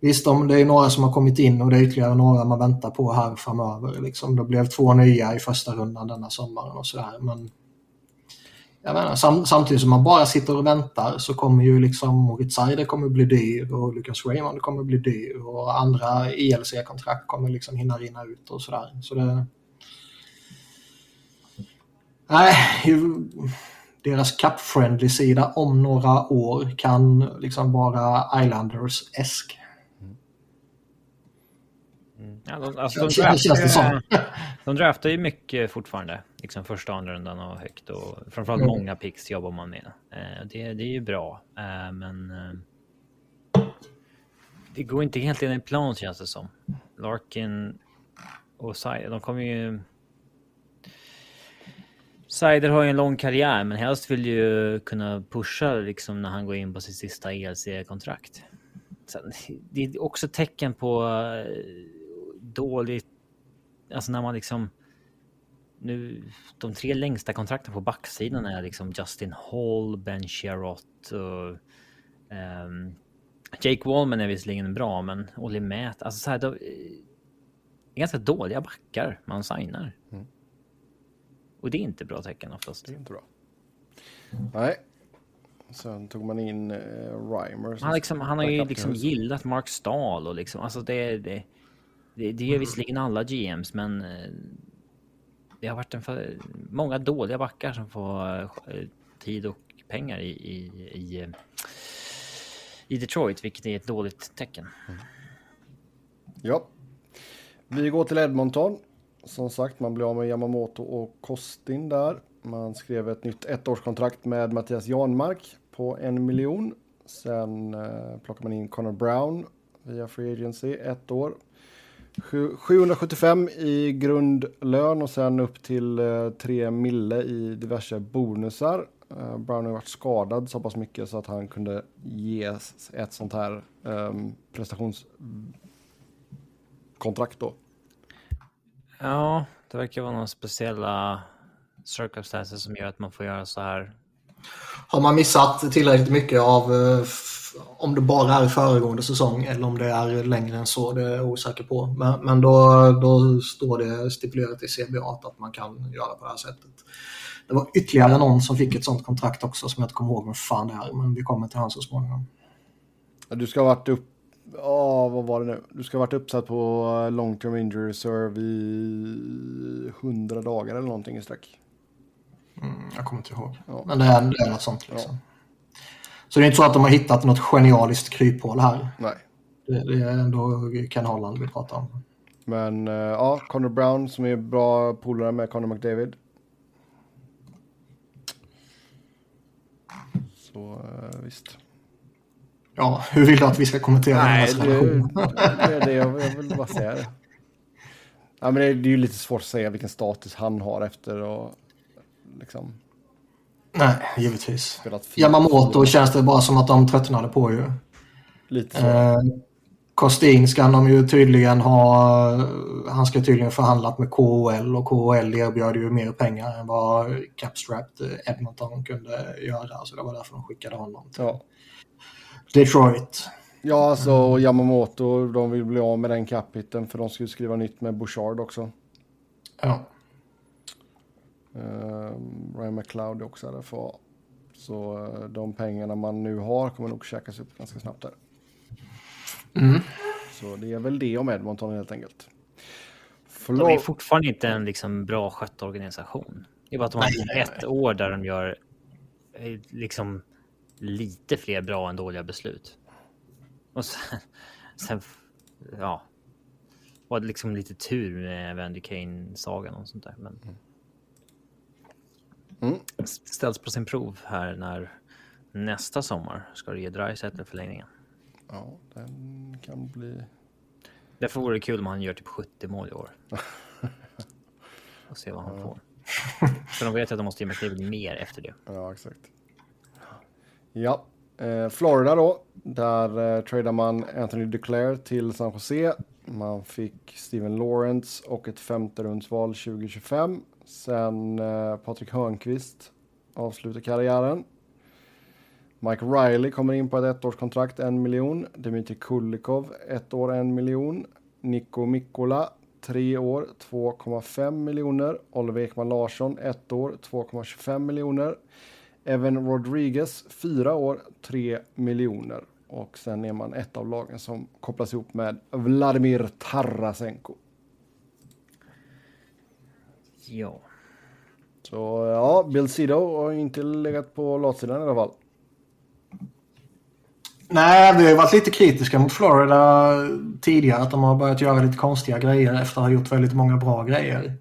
visst, om det är några som har kommit in och det är ytterligare några man väntar på här framöver. Liksom. Det blev två nya i första rundan denna sommaren och sådär. Men jag menar, sam, samtidigt som man bara sitter och väntar så kommer ju liksom Moritz Seider kommer bli dyr och Lucas Raymond kommer bli dyr och andra ELC-kontrakt kommer liksom hinna rinna ut och sådär. Så det... Nej, deras cup-friendly-sida om några år kan liksom vara Islanders-esk. Ja, de, alltså, de, draftar, de draftar ju mycket fortfarande. Liksom första och andra rundan och högt. Och framförallt Mm. många picks jobbar man med. Eh, det, det är ju bra. Eh, men eh, det går inte helt enligt plan känns det som. Larkin och Seider, de kommer ju... Seider har ju en lång karriär, men helst vill ju kunna pusha liksom när han går in på sitt sista ELC-kontrakt. Det är också tecken på dåligt, alltså när man liksom nu, de tre längsta kontrakten på backsidan är liksom Justin Hall, Ben Sherrott och um, Jake Wallman är visserligen bra, men Olli Mät, alltså så här, de, ganska dåliga backar man signar. Mm. Och det är inte bra tecken oftast. Det är inte bra. Nej. Sen tog man in uh, Reimer. Han, liksom, han har ju liksom gillat Mark Stahl och liksom, alltså det, det, det, det gör visserligen alla GMs, men uh, det har varit en för, många dåliga backar som får eh, tid och pengar i, i, i, eh, i, Detroit, vilket är ett dåligt tecken. Mm. Ja. Vi går till Edmonton. Som sagt, man blir av med Yamamoto och Kostin där. Man skrev ett nytt ettårskontrakt med Mattias Janmark på en miljon. Sen eh, plockar man in Connor Brown via Free Agency, ett år. 775 i grundlön och sen upp till eh, 3 mille i diverse bonusar. Eh, Brown har varit skadad så pass mycket så att han kunde ges ett sånt här eh, prestationskontrakt då. Ja, det verkar vara några speciella circumstances som gör att man får göra så här. Har man missat tillräckligt mycket av eh, om det bara är föregående säsong eller om det är längre än så, det är jag osäker på. Men, men då, då står det stipulerat i CBA att man kan göra på det här sättet. Det var ytterligare någon som fick ett sånt kontrakt också som jag inte kommer ihåg vem fan det är, men vi kommer till han så småningom. Du ska ha varit upp Ja, vad var det nu? Du ska ha varit uppsatt på eh, long term injury reserve i 100 dagar eller någonting i sträck. Mm, jag kommer inte ihåg. Ja. Men det är, det är något sånt liksom. Ja. Så det är inte så att de har hittat något genialiskt kryphål här. Nej. Det, det är ändå Ken Holland vi pratar om. Men uh, ja, Connor Brown som är bra polare med Connor McDavid. Så uh, visst. Ja, hur vill du att vi ska kommentera Nej, den här det, det är det jag, jag vill bara säga. Det. Ja, men det, det är ju lite svårt att säga vilken status han har efter och liksom. Nej, givetvis. Yamamoto känns det bara som att de tröttnade på ju. Lite så. Eh, Kostin ska de ju tydligen ha, han ska tydligen förhandlat med KHL och KHL erbjöd ju mer pengar än vad Capstrapped Edmonton kunde göra. Så det var därför de skickade honom till ja. Detroit. Ja, alltså Yamamoto, de vill bli av med den capiten för de ska ju skriva nytt med Bouchard också. Ja. Uh, Ryan McLeod är också RFA. Så uh, de pengarna man nu har kommer nog käkas upp ganska snabbt där. Mm. Så det är väl det om Edmonton helt enkelt. Förlåt. De är fortfarande inte en liksom bra skött organisation. Det är bara att de har ett år där de gör eh, liksom lite fler bra än dåliga beslut. Och sen, sen ja, var det liksom lite tur med Vandy Kane-sagan och sånt där. Men mm. Ställs på sin prov här när nästa sommar ska det ge Dreisaitl förlängningen. Ja, den kan bli... Därför vore det kul om han gör typ 70 mål i år. och se vad han ja. får. För de vet att de måste ge McDavid mer efter det. Ja, exakt. Ja, eh, Florida då. Där eh, tradar man Anthony Duclair till San Jose. Man fick Steven Lawrence och ett femte rundsval 2025. Sen eh, Patrik Hörnqvist avslutar karriären. Mike Riley kommer in på ett ettårskontrakt, en miljon. Dmitrij Kulikov, ett år, en miljon. Nico Mikkola, tre år, 2,5 miljoner. Oliver Ekman Larsson, ett år, 2,25 miljoner. Evan Rodriguez, fyra år, 3 miljoner. Och sen är man ett av lagen som kopplas ihop med Vladimir Tarasenko. Ja. Så ja, Bill Sido har inte legat på latsidan i alla fall. Nej, vi har varit lite kritiska mot Florida tidigare. Att de har börjat göra lite konstiga grejer efter att ha gjort väldigt många bra grejer.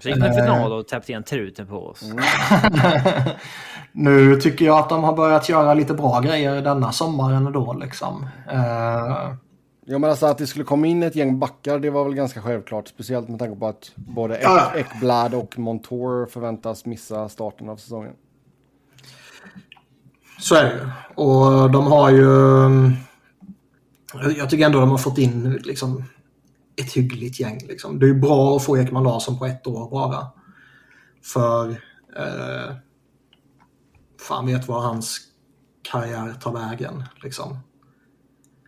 Så gick de i final och täppte igen truten på oss. Mm. nu tycker jag att de har börjat göra lite bra grejer denna sommaren ändå. Liksom. Uh... Ja, men alltså att det skulle komma in ett gäng backar, det var väl ganska självklart. Speciellt med tanke på att både. Ekblad och Montour förväntas missa starten av säsongen. Så är det Och de har ju... Jag tycker ändå de har fått in liksom, ett hyggligt gäng. Liksom. Det är bra att få Ekman Larsson på ett år bara. För eh, fan vet var hans karriär tar vägen. Liksom.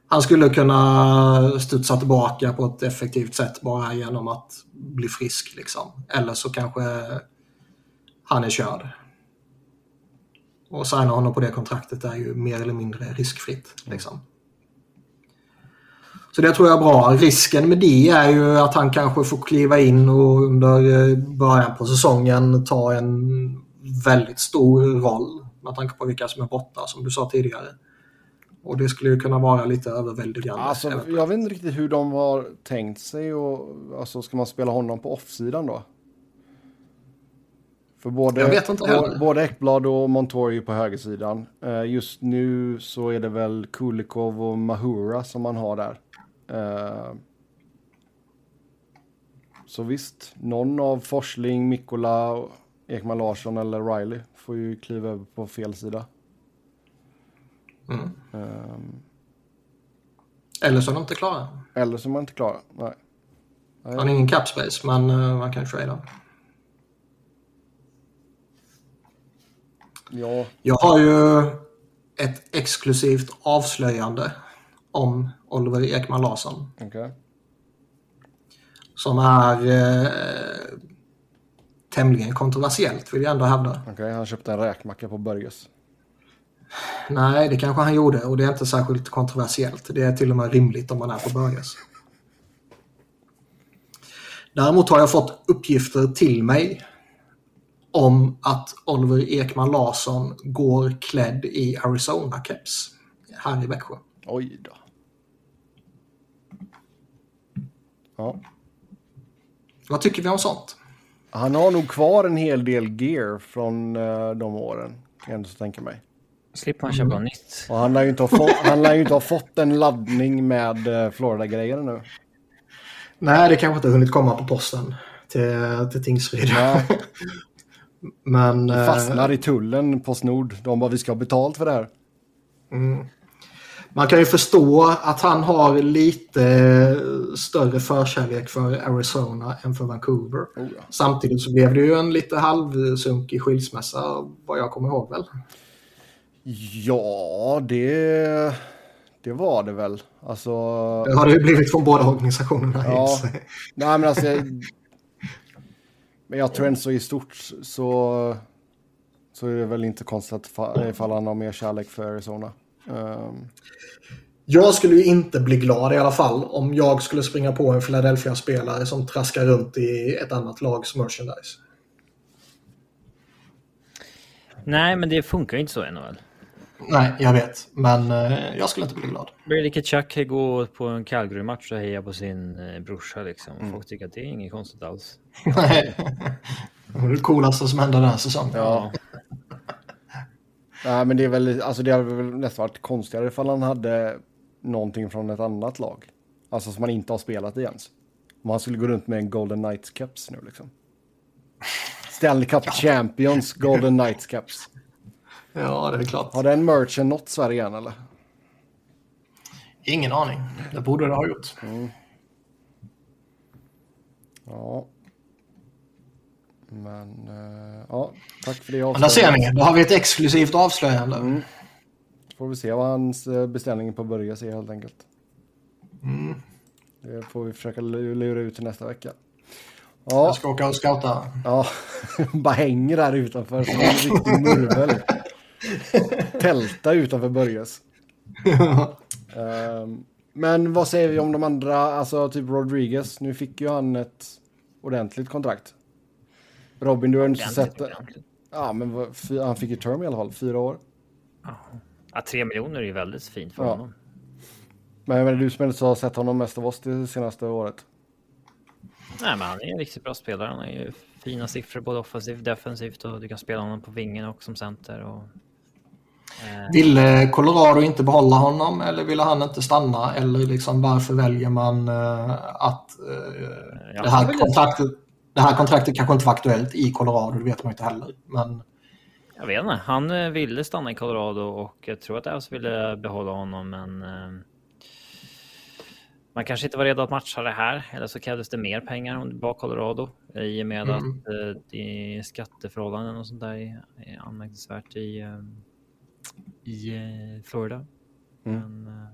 Han skulle kunna studsa tillbaka på ett effektivt sätt bara genom att bli frisk. Liksom. Eller så kanske han är körd. Och signa honom på det kontraktet är ju mer eller mindre riskfritt. Liksom. Så det tror jag är bra. Risken med det är ju att han kanske får kliva in och under början på säsongen ta en väldigt stor roll med tanke på vilka som är borta som du sa tidigare. Och det skulle ju kunna vara lite överväldigande. Alltså, jag vet inte riktigt hur de har tänkt sig och alltså, ska man spela honom på off-sidan då? För både, både Ekblad och Montori på högersidan. Eh, Just nu så är det väl Kulikov och Mahura som man har där. Eh, Så visst, någon av Forsling, Mikkola, Ekman Larsson eller Riley får ju kliva över på fel sida. Mm. Eh, Eller så är de inte klara. Eller så är man inte klar. Nej. Han har ingen cap space, men uh, man kan trada. Ja, Jag har ju ett exklusivt avslöjande om Oliver Ekman Larsson. okej. Som är eh, tämligen kontroversiellt vill jag ändå hävda. Okej, han köpte en räkmacka på Börjes. Nej, det kanske han gjorde och det är inte särskilt kontroversiellt. Det är till och med rimligt om man är på Börjes. Däremot har jag fått uppgifter till mig om att Oliver Ekman Larsson går klädd i Arizona-keps här i Växjö. Oj då. Ja. Vad tycker vi om sånt? Han har nog kvar en hel del gear från uh, de åren. Kan jag tänka mig. Slipper man köpa nytt. Och han lär ju inte ha, fått, han lär ju inte ha fått en laddning med uh, Florida-grejer nu. Nej, det kanske inte hunnit komma på posten till, till Tingsryd. Men... Det eh, fastnar i tullen på Snord. De bara, vi ska ha betalt för det här. Man kan ju förstå att han har lite större förkärlek för Arizona än för Vancouver. Oh, ja. Samtidigt så blev det ju en lite halvsunkig skilsmässa vad jag kommer ihåg väl. Ja, det, det var det väl. Alltså... Det har det ju blivit från båda organisationerna. Ja. Nej, men alltså... Jag, men jag tror ändå så i stort så, så är det väl inte konstigt ifall han har mer kärlek för Arizona. Um, Jag skulle ju inte bli glad i alla fall om jag skulle springa på en Philadelphia-spelare som traskar runt i ett annat lags merchandise. Nej, men det funkar ju inte så i NHL. Nej, jag vet. Men eh, jag skulle inte bli glad. Brady Kachuk går på en Calgary-match och hejar på sin eh, brorsa liksom. Mm. Folk tycker att det är inget konstigt alls. Nej. Det var det coolaste som hände den här säsongen. ja. Nej, men det är väl, alltså det hade väl nästan varit konstigare ifall han hade någonting från ett annat lag. Alltså som man inte har spelat i ens. Om han skulle gå runt med en Golden Knights caps nu liksom. Stanley Cup Champions Golden Knights caps. Ja, det är klart. Har den merchen nått Sverige än eller? Ingen aning. Det borde det ha gjort. Ja. Men eh, ja, tack för det Men där ser ni, då har vi ett exklusivt avslöjande. Får vi se vad hans eh, beställning på börja ser helt enkelt. Det får vi försöka lu- lura ut till nästa vecka. Ja, Jag ska åka och scouta. ja. bara hänger där utanför som en riktig murvel. Tälta utanför Börjes. Ehm, men vad säger vi om de andra, alltså typ Rodriguez. Nu fick ju han ett ordentligt kontrakt. Robin, du har inte sett det. Ja, men han fick ju term i alla fall, fyra år. Ja, tre miljoner är ju väldigt fint för Ja. honom. Men menar, du som inte har sett honom mest av oss det senaste året. Nej, men han är en riktigt bra spelare. Han har ju fina siffror både offensivt och defensivt och du kan spela honom på vingen och som center. Och, Ville Colorado inte behålla honom eller ville han inte stanna? Eller liksom varför väljer man eh, att eh, det, här kontraktet, det här kontraktet kanske inte var aktuellt i Colorado, det vet man inte heller. Men Jag vet inte. Han eh, ville stanna i Colorado och jag tror att Avs ville behålla honom, men... Eh, man kanske inte var redo att matcha det här, eller så krävdes det mer pengar om det var Colorado i och med mm. att eh, det är skatteförhållanden och sånt där är anmärkningsvärt i, eh, i eh, Florida. Mm. Men eh,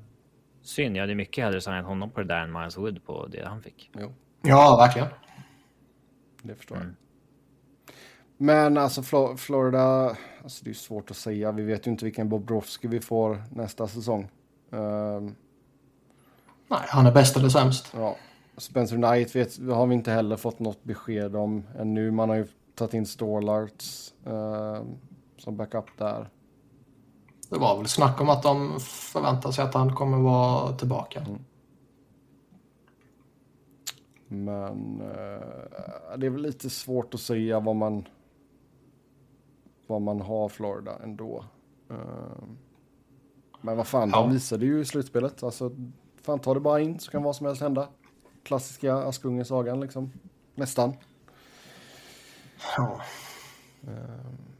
synd, jag hade mycket hellre signat honom på det där än Miles Wood på det han fick. Jo. Ja, verkligen. Det förstår jag. Mm. Men alltså Florida, alltså det är svårt att säga. Vi vet ju inte vilken Bobrovski vi får nästa säsong. Um, Nej, han är bäst eller sämst. Ja. Spencer Knight vet, har vi inte heller fått något besked om ännu. Man har ju tagit in Storlarts uh, som backup där. Det var väl snack om att de förväntar sig att han kommer vara tillbaka. Mm. Men uh, det är väl lite svårt att säga vad man vad man har Florida ändå. Uh, men vad fan, ja. de visade ju i slutspelet. Alltså, fan ta det bara in så kan vad som helst hända. Klassiska Askungen-sagan liksom. Nästan. Ja. Uh,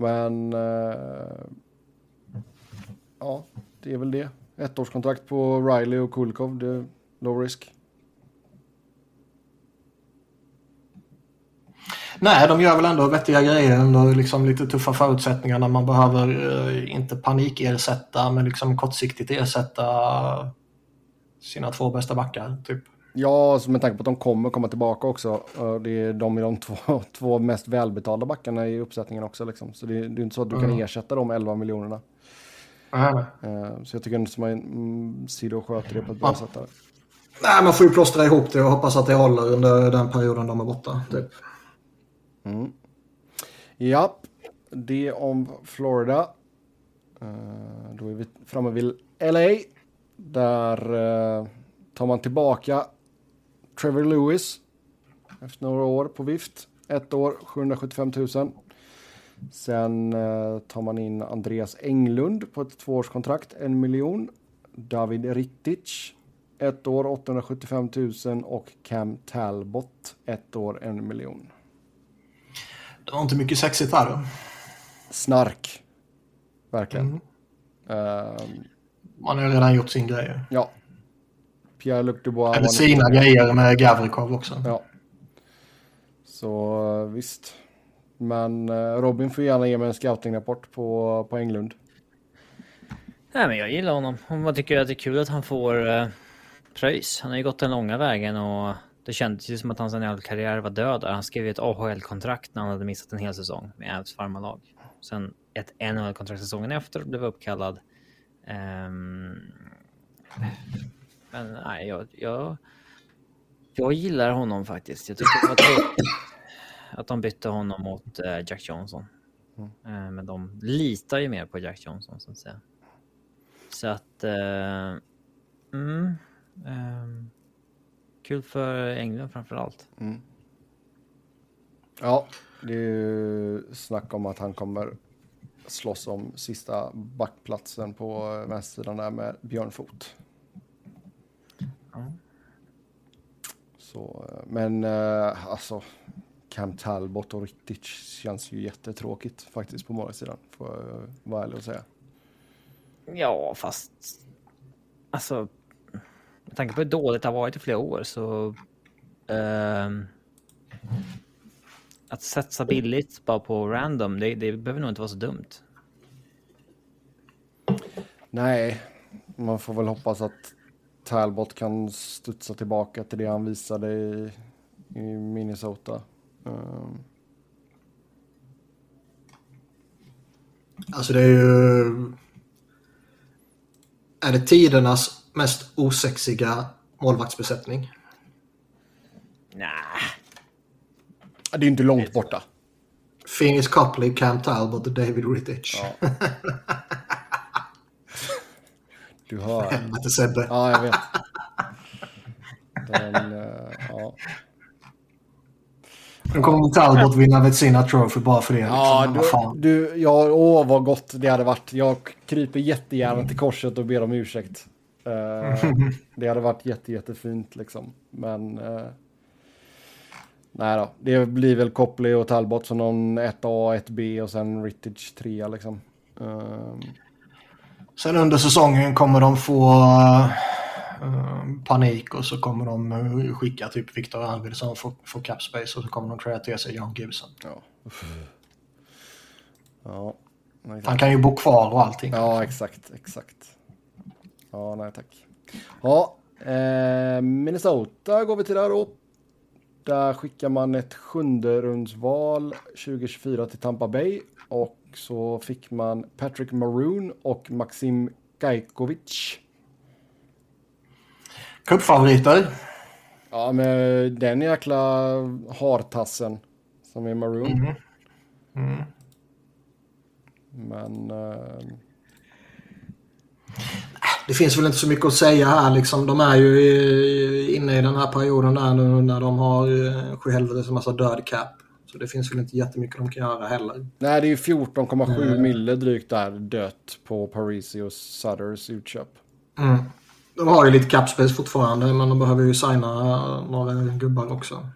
men uh, ja, det är väl det. Ettårskontrakt på Riley och Kulkov, det är low risk. Nej, de gör väl ändå vettiga grejer under liksom lite tuffa förutsättningar när man behöver eh, inte panikersätta men liksom kortsiktigt ersätta sina två bästa backar. Typ. Ja, med tanke på att de kommer komma tillbaka också. Det är de är de två, två mest välbetalda backarna i uppsättningen också. Liksom. Så det är, det är inte så att du mm. kan ersätta de 11 miljonerna. Mm. Så jag tycker inte som mm, Sido sköter det på ett bra sätt. Där. Nej, man får ju plåstra ihop det och hoppas att det håller under den perioden de är borta. Typ. Mm. Ja, det om Florida. Uh, då är vi framme vid LA. Där uh, tar man tillbaka Trevor Lewis efter några år på vift. Ett år, 775 000. Sen uh, tar man in Andreas Englund på ett tvåårskontrakt, en miljon. David Rittich, ett år, 875 000 och Cam Talbot, ett år, en miljon. Det var inte mycket sexigt här då. Snark. Verkligen. Mm. Uh, man har redan gjort sin grej. Ja. Pierre-Luc Dubois. Eller sina inte... grejer med Gavrikov också. Ja. Så visst. Men uh, Robin får gärna ge mig en scoutingrapport på, på Englund. Nej, men jag gillar honom. Man tycker att det är kul att han får uh, pröjs. Han har ju gått den långa vägen och det kändes ju som att hans NHL-karriär var död. Han skrev ett AHL-kontrakt när han hade missat en hel säsong med Avs farmarlag. Sen ett NHL-kontrakt säsongen efter blev uppkallad. Um, men nej, jag, jag, jag gillar honom faktiskt. Jag tycker det var tråkigt att de bytte honom mot uh, Jack Johnson. Mm. Uh, men de litar ju mer på Jack Johnson så att säga. Så att... Uh, mm, um, Kul för England framför allt. Mm. Ja, det är ju snack om att han kommer slåss om sista backplatsen på vänstersidan där med Björn Fot. Mm. Så, men äh, alltså Cam Talbot och Rittich känns ju jättetråkigt faktiskt på målvaktssidan. Får jag vara ärlig och säga. Ja, fast alltså med tanke på hur dåligt det har varit i flera år så... Uh, att satsa billigt bara på random, det, det behöver nog inte vara så dumt. Nej, man får väl hoppas att Talbot kan studsa tillbaka till det han visade i, i Minnesota. Um. Alltså det är ju... Är det tidernas mest osexiga målvaktsbesättning? Nej. Det är inte långt borta. Phoenix Copley, Cam Talbot och David Rittich. Ja. Du hör. Helvete Sebbe. Ja, jag vet. Den, uh, ja. Nu kommer Talbot vinna Vetsina Trophy bara för det. Ja, liksom. du, du, ja, åh vad gott det hade varit. Jag kryper jättegärna till korset och ber om ursäkt. Uh, det hade varit jätte, jättefint liksom. Men uh, nej då, det blir väl Copley och Talbot som någon 1A, 1B och sen Rittich 3 liksom. Uh, sen under säsongen kommer de få eh, panik och så kommer de eh, skicka typ Victor Arvidsson för, för cap space och så kommer de trada till sig John Gibson. Ja. Ja. Nej, Han kan ju bo kvar och allting. ja, exakt, exakt. Ja, nej tack. Ja, eh, Minnesota går vi till där då. Där skickar man ett sjunde rundsval 2024 till Tampa Bay och så fick man Patrick Maroon och Maxim Gajkovic. Cupfavoriter. Ja, med den jäkla hartassen som är Maroon. Mm. Men eh, Det finns väl inte så mycket att säga här liksom. De är ju inne i den här perioden där nu när de har eh, sjuhelvetes massa död cap. Så det finns väl inte jättemycket de kan göra heller. nej, det är ju 14,7 mille drygt där dött på Parisios Sutters utköp. Mm. De har ju lite cap space fortfarande men de behöver ju signa några gubbar också.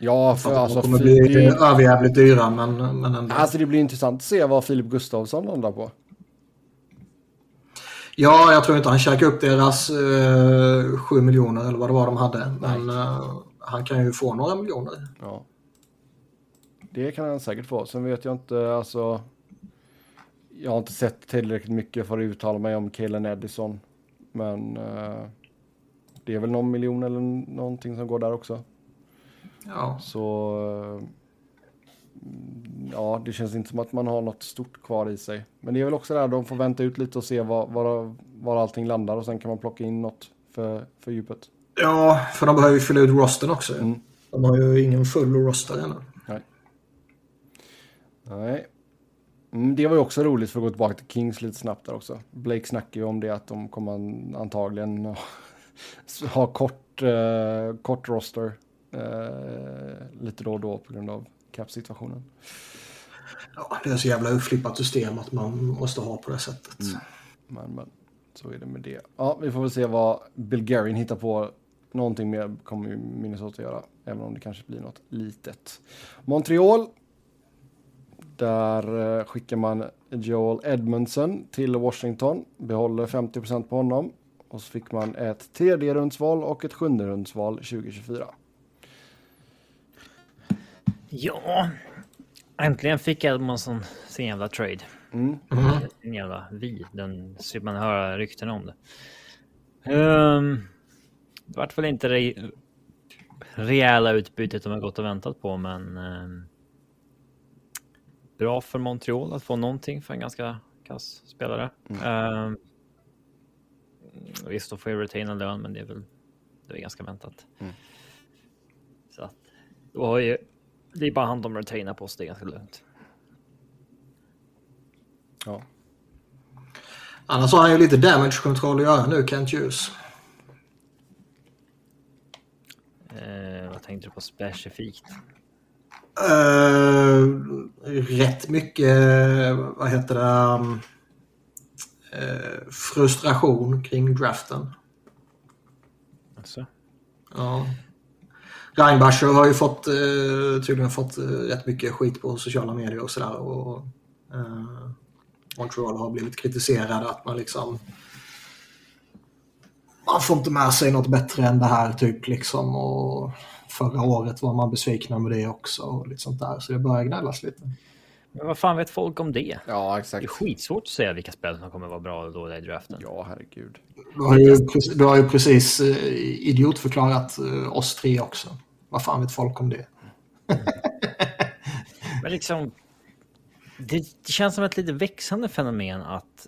Ja, För alltså, de kommer Filip- bli överjävligt dyra men, men ändå. alltså det blir intressant att se vad Filip Gustafsson landar på. Ja, jag tror inte han käkar upp deras eh, 7 miljoner eller vad det var de hade. Men eh, han kan ju få några miljoner. Ja. Det kan han säkert få. Sen vet jag inte, alltså. Jag har inte sett tillräckligt mycket för att uttala mig om Kalen Edison. Men eh, det är väl någon miljon eller någonting som går där också. Ja. Så eh, ja, det känns inte som att man har något stort kvar i sig. Men det är väl också där de får vänta ut lite och se var, var, var allting landar och sen kan man plocka in något för, för djupet. Ja, för de behöver ju fylla ut rosten också. Mm. De har ju ingen full roster ännu. Nej. Nej. Mm, det var ju också roligt för att gå tillbaka till Kings lite snabbt där också. Blake snackar ju om det att de kommer antagligen ha- kort, eh, kort roster eh, lite då och då på grund av cap-situationen. Ja, det är så jävla uppflippat system att man måste ha på det sättet. Men, men så är det med det. Ja, vi får väl se vad Bulgarian hittar på. Någonting mer kommer ju Minnesota göra, även om det kanske blir något litet. Montreal. Där eh, skickar man Joel Edmondson till Washington. Behåller 50% på honom. Och så fick man ett tredje rundsval och ett sjunde rundsval 2024. Ja, äntligen fick Edmondson sin jävla trade. Mm. En jävla vi, den man höra rykten om det. Um, det vart väl inte det rejäla utbytet de har gått och väntat på, men ehm, bra för Montreal att få någonting för en ganska kass spelare. Ehm, visst, då får jag retaina lön, men det är väl det är ganska väntat. Mm. Så att då har ju det är bara hand om retaina på oss, det är ganska lugnt. Ja. Annars har han ju lite damage control att göra nu, Kent Hughes. Eh, vad tänkte du på specifikt? Eh, rätt mycket, vad heter det, um, eh, frustration kring draften. Alltså. Ja. Reinbacher har ju fått, eh, tydligen fått eh, rätt mycket skit på sociala medier och sådär. Och, eh, Montreal har blivit kritiserade att man liksom man får inte med sig något bättre än det här typ liksom. Och förra året var man besvikna med det också och lite sånt där. Så det börjar gnällas lite. Men vad fan vet folk om det? Ja, Det exakt. är skitsvårt att säga vilka spel som kommer vara bra och dåliga i draften. Ja, herregud. Du har ju, du har ju precis eh, idiotförklarat eh, oss tre också. Vad fan vet folk om det? Men liksom, det, det känns som ett lite växande fenomen att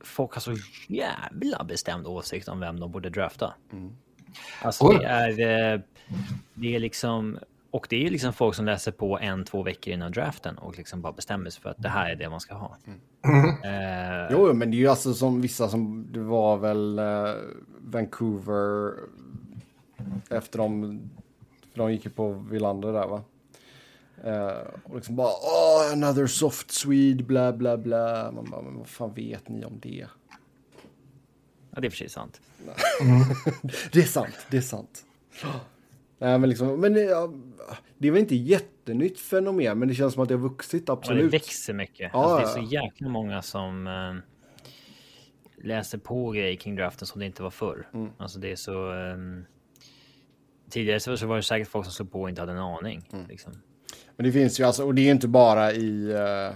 folk har så jävla bestämd åsikt om vem de borde drafta. Alltså Oj. det är, eh, det är liksom, och det är liksom folk som läser på en, två veckor innan draften och liksom bara bestämmer sig för att det här är det man ska ha. Eh, Jo, men det är ju alltså som vissa som, det var väl eh, Vancouver efter de, för de gick ju på Villander där va? Eh, och liksom bara, oh, another soft Swede, bla bla bla. Man bara, men vad fan vet ni om det? ja, det är för sig sant. Det är sant, det är sant. Nej, men liksom, men det, ja, det är väl inte jättenytt fenomen, men det känns som att det har vuxit, Ja, det absolut. växer mycket. Ja, alltså, det är så jäkla många som... Eh, läser på grejer kring draften som det inte var förr. Mm. Alltså det är så... Um, tidigare så var det säkert folk som slog på och inte hade en aning. Mm. Liksom. Men det finns ju alltså, och det är inte bara i, uh,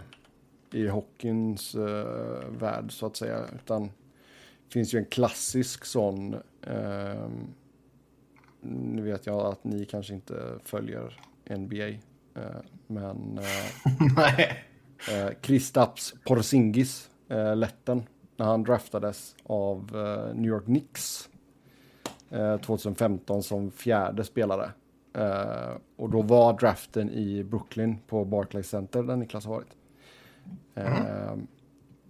i hockeyns uh, värld så att säga, utan det finns ju en klassisk sån, uh, nu vet jag att ni kanske inte följer NBA, men Nej. Kristaps Porzingis, letten, när han draftades av New York Knicks 2015 som fjärde spelare. Uh, och då var draften i Brooklyn på Barclays Center där Niklas har varit. Uh, mm.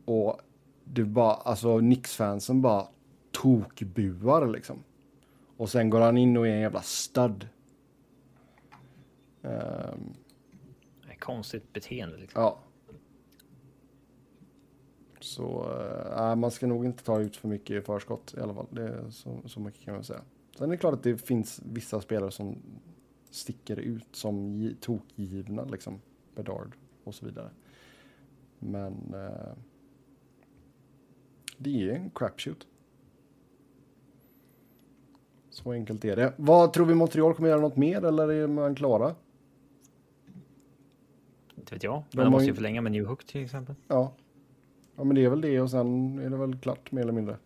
Och det bara, alltså Knicks-fansen bara tokbuar liksom. Och sen går han in och är en jävla stud. Uh, konstigt beteende liksom. Ja. Så äh, man ska nog inte ta ut för mycket i förskott i alla fall. Det är så, så mycket kan man säga. Sen är det klart att det finns vissa spelare som sticker ut som tokgivna, liksom Bedard och så vidare. Men eh, det är en crapshoot. Så enkelt är det. Vad tror vi Montreal kommer göra något mer eller är man klara? Inte vet jag. Men de måste ju förlänga med New Hook till exempel. Ja. Ja men det är väl det och sen är det väl klart mer eller mindre.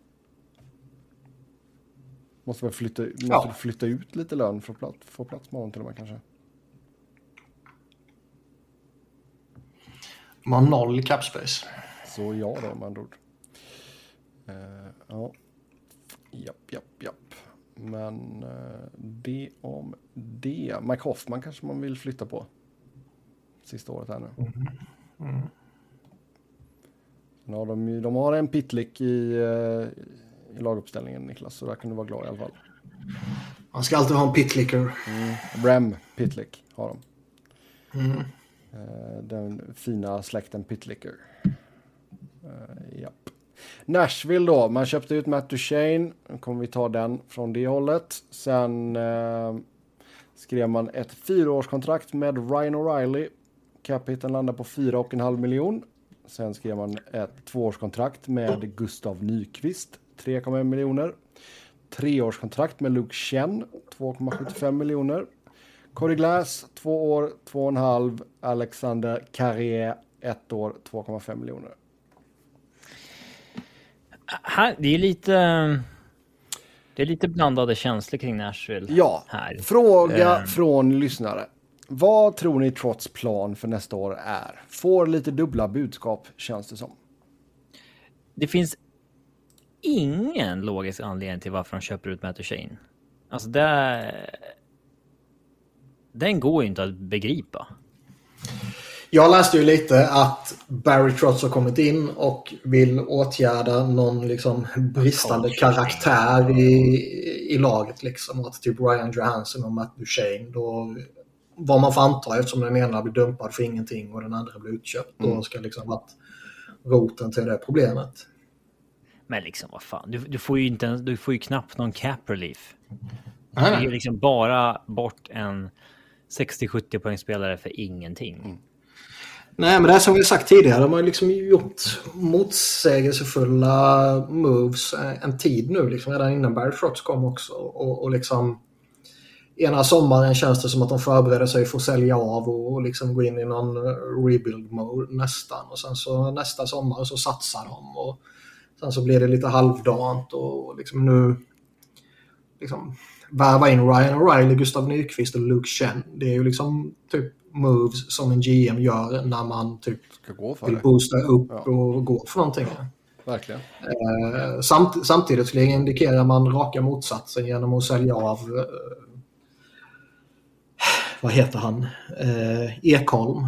Måste väl flytta, måste ja. flytta ut lite lön för att få plats med honom till och med kanske. De har noll capspace. Så ja då med andra ord. Uh, ja. Japp, japp, japp. Men uh, det om det. Mike Hoffman kanske man vill flytta på. Sista året här nu. Mm. Mm. Ja, de, de har en pitlick i, uh, i laguppställningen Niklas, så där kan du vara glad i alla fall. Man ska alltid ha en pitlicker. Mm. Rem Pitlick har de. Mm. Den fina släkten Pitlicker. Uh, japp. Nashville då, man köpte ut Matt Duchene. Nu kommer vi ta den från det hållet. Sen uh, skrev man ett fyraårskontrakt med Ryan O'Reilly. Capiten landar på 4,5 miljon. Sen skrev man ett tvåårskontrakt med Gustav Nyqvist. 3,1 miljoner. Treårskontrakt med Luke Chen, 2,75 miljoner. Corey Glass, två år, 2,5. Alexander Carrier, ett år, 2,5 miljoner. Det är lite... Det är lite blandade känslor kring Nashville. Ja, här. fråga um... från lyssnare. Vad tror ni Trots plan för nästa år är? Får lite dubbla budskap känns det som. Det finns ingen logisk anledning till varför de köper ut Matt Shane. Alltså det... Den går ju inte att begripa. Jag läste ju lite att Barry Trotz har kommit in och vill åtgärda någon liksom bristande karaktär i, i laget. Liksom. Att typ Ryan Johansson och Matt Duchene då vad man får anta eftersom den ena blir dumpad för ingenting och den andra blir utköpt. Mm. Då ska liksom varit roten till det problemet. Men liksom vad fan, du, du får ju inte du får ju knappt någon cap relief. Du ger liksom bara bort en 60-70 poängspelare för ingenting. Mm. Nej, men det är som vi sagt tidigare, de har liksom gjort motsägelsefulla moves en tid nu, liksom redan innan Barry Trotz kom också. Och, och liksom ena sommaren känns det som att de förbereder sig för att sälja av och, och liksom gå in i någon rebuild mode nästan. Och sen så nästa sommar så satsar de och sen så blir det lite halvdant och, och liksom nu liksom värva in Ryan O'Reilly, Gustav Nyqvist och Luke Chen. Det är ju liksom typ moves som en GM gör när man typ vill det. boosta upp ja. och gå för någonting. Verkligen. Eh, samt, samtidigt så indikerar man raka motsatsen genom att sälja av eh, vad heter han? Eh, Ekholm.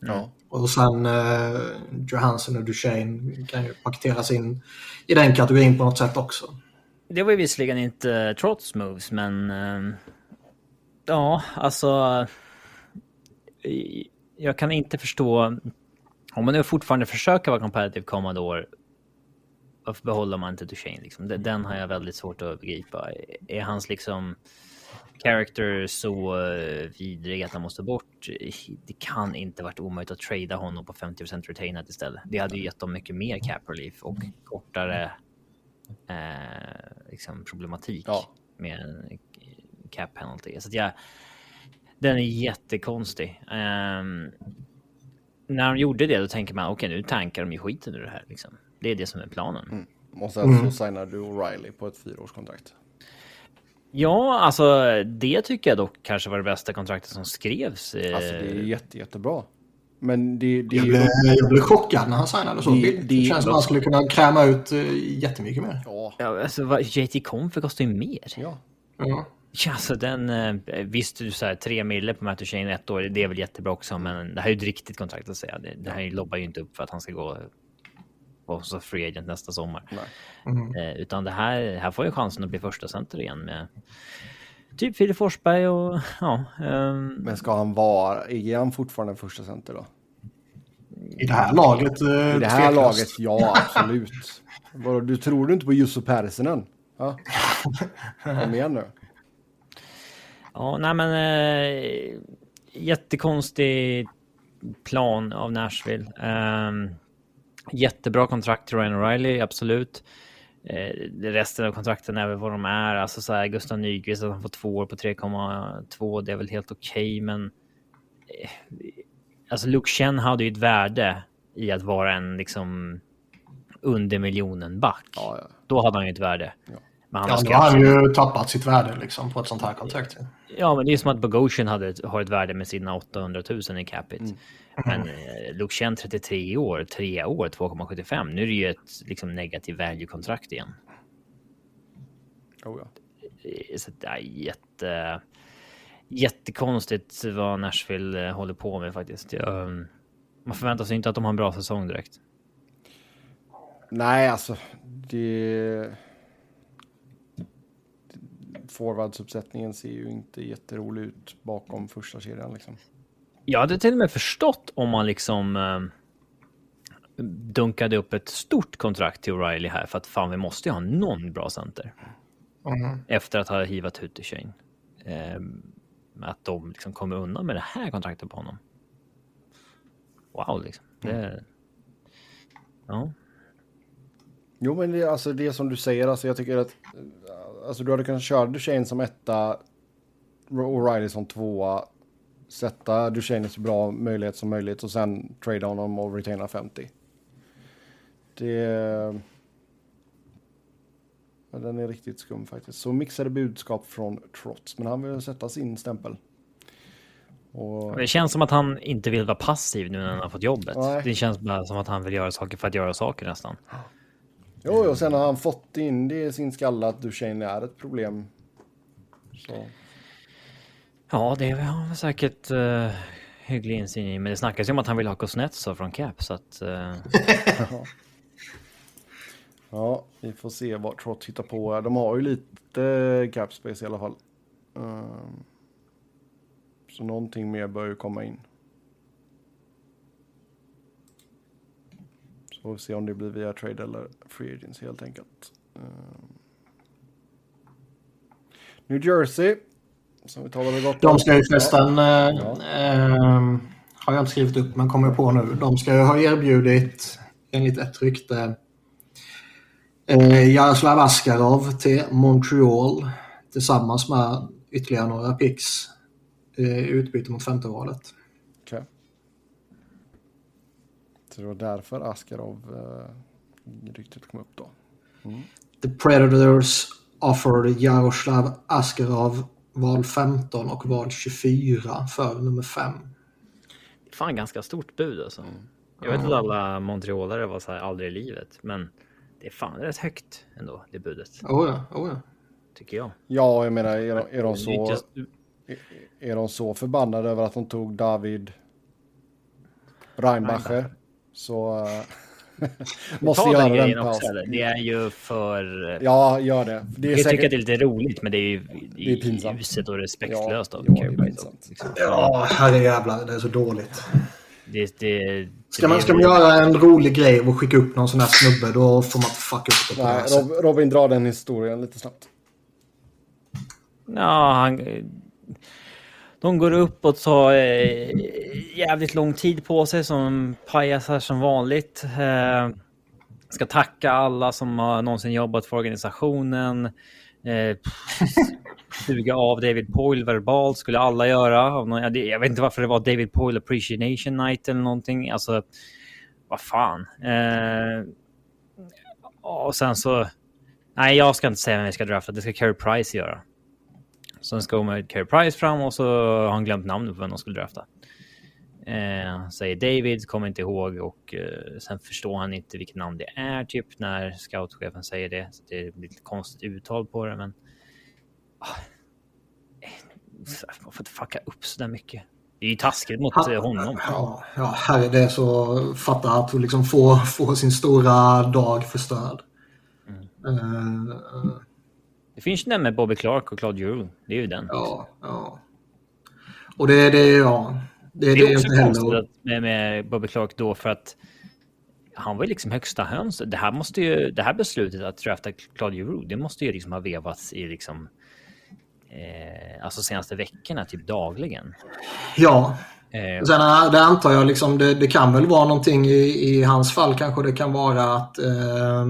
Ja. Och sen eh, Johansson och Duchene kan ju paketeras in i den kategorin på något sätt också. Det var ju visserligen inte eh, trots moves, men eh, ja, alltså. Jag kan inte förstå. Om man nu fortfarande försöker vara competitive kommande år. Varför behåller man inte Duchene? Liksom? Den har jag väldigt svårt att begripa. Är hans liksom character så vidrig att han måste bort. Det kan inte varit omöjligt att trada honom på 50% retained istället. Det hade ju gett dem mycket mer cap relief och kortare eh, liksom problematik ja. med cap penalty. Så att jag, den är jättekonstig. Um, när de gjorde det, då tänker man okej, okay, nu tankar de ju skiten ur det här. Liksom. Det är det som är planen. Mm. Och sen mm. så signar du O'Reilly på ett fyraårskontrakt. Ja, alltså det tycker jag dock kanske var det bästa kontraktet som skrevs. Eh, alltså det är jätte, jättebra. Men det, det jag, blev, jag blev chockad när han signade så. Det, det, känns som att han skulle kunna kräma ut uh, jättemycket mer. Ja, ja alltså JT Confer kostar ju mer. Ja. ja. Ja, alltså den, eh, visst du säger tre mille på Matt Shane ett år, det är väl jättebra också, men det här är ju ett riktigt kontrakt att säga. Det, det här lobbar ju inte upp för att han ska gå på så free agent nästa sommar. Mm. Eh, utan det här, här får ju chansen att bli första center igen med typ Filip Forsberg och ja. Um... Men ska han vara, är han fortfarande första center då? I det här laget? Eh, I det här tveklöst. laget, ja absolut. du tror du inte på Jusso Persinen? Ja. Kom igen nu. Ja, nej men eh, jättekonstig plan av Nashville. Um, jättebra kontrakt till Ryan O'Reilly, absolut. Eh, resten av kontrakten är väl vad de är. Alltså så här, Gustav Nyqvist, att han får två år på 3,2, det är väl helt okej, okay, men eh, alltså Luke Chen hade ju ett värde i att vara en liksom under miljonen back. Ja, ja. Då hade han ju ett värde. Ja. Men han ja, då har han ju tappat sitt värde liksom på ett sånt här kontrakt. Ja, men det är som att Bogosian hade, har ett värde med sina 800 000 i capita. Mm. Men eh, Luke Chen 33 år, 3 år, 2,75. Nu är det ju ett liksom, negativ value-kontrakt igen. Oh ja. Eh, så det är jätte, jättekonstigt vad Nashville eh, håller på med faktiskt. Jag, man förväntar sig inte att de har en bra säsong direkt. Nej, alltså det forwardsuppsättningen ser ju inte jätterolig ut bakom första kedjan liksom. Jag hade till och med förstått om man liksom eh, dunkade upp ett stort kontrakt till O'Reilly här för att fan, vi måste ju ha någon bra center. Mm. Efter att ha hivat ut till Shane. Eh, att de liksom kommer undan med det här kontraktet på honom. Wow, liksom. Det... Mm. Ja. Jo, men det, alltså det som du säger, alltså jag tycker att alltså du hade kunnat köra Duchene som etta, O'Reilly som tvåa, sätta Duchene så bra möjlighet som möjligt och sen trade honom och retaina 50. Det... Ja, den är riktigt skum faktiskt. Så mixade budskap från Trots, men han vill sätta sin stämpel. Och... Det känns som att han inte vill vara passiv nu när han har fått jobbet. Nej. Det känns bara som att han vill göra saker för att göra saker nästan. Jo, och sen har han fått in det i sin skalle att Duchene är ett problem. Så. Ja, det har han säkert uh, hygglig insyn i. Men det snackas ju om att han vill ha Kuznetsov från Cap, så att... Uh... ja, vi får se vad Trott hittar på. De har ju lite Cap Space i alla fall. Uh, så någonting mer bör ju komma in. Så Får vi se om det blir via trade eller free agents helt enkelt. Ehm. New Jersey. Som vi talade gott De ska ju förresten, ja. äh, har jag inte skrivit upp men kommer på nu. De ska ju ha erbjudit, enligt ett rykte, äh, Jaroslav Askarov till Montreal tillsammans med ytterligare några pix i utbyte mot femte valet. Så det var därför Askarov eh, ryktet kom upp då. Mm. The Predators offered Jaroslav Askarov val 15 och val 24 för nummer 5. Fan ganska stort bud alltså. Mm. Jag vet att alla montrealare var så här aldrig i livet, men det är fan rätt högt ändå, det budet. Oh ja, oh ja. Tycker jag. Ja, jag menar, är, de, är de så... Är, är de så förbannade över att de tog David Reinbacher? Så äh, måste göra den, den pausen. Det är ju för... Ja, gör det. det är jag säkert... tycker att det är lite roligt, men det är ju det är pinsamt. uselt och respektlöst ja, av ja, Carey liksom. Ja, herrejävlar, det är så dåligt. Det, det, ska, man, ska man göra en rolig grej och skicka upp någon sån här snubbe, då får man fucka upp det på Nej, Rob, Robin, dra den historien lite snabbt. Ja, han... De går upp och tar eh, jävligt lång tid på sig som pajasar som vanligt. Eh, ska tacka alla som har någonsin jobbat för organisationen. Eh, suga av David Poyle verbalt skulle alla göra. Jag vet inte varför det var David Poyle Appreciation Night eller någonting. Alltså, vad fan. Eh, och sen så... Nej, jag ska inte säga vem vi ska drafta. Det ska Carey Price göra. Sen ska med Carey Price fram och så har han glömt namnet på vem de skulle drafta. Eh, säger David, kommer inte ihåg och eh, sen förstår han inte vilket namn det är typ när scoutchefen säger det. Så det blir lite konstigt uttal på det men... Ah, man får inte fucka upp så där mycket. Det är ju taskigt mot ha, honom. Ja, ja herre det så fatta att liksom få, få sin stora dag förstörd. Mm. Uh, det finns ju den med Bobby Clark och Claude Giroux. Det är ju den. Ja, ja. Och det, det, ja. Det, det är, det är också konstigt med, med Bobby Clark då för att han var ju liksom högsta höns. Det här, måste ju, det här beslutet att drafta Claude Giroux, det måste ju liksom ha vevats i liksom eh, alltså senaste veckorna, typ dagligen. Ja. Eh, Sen eh, det antar jag liksom, det, det, kan väl vara någonting i, i hans fall kanske det kan vara att eh,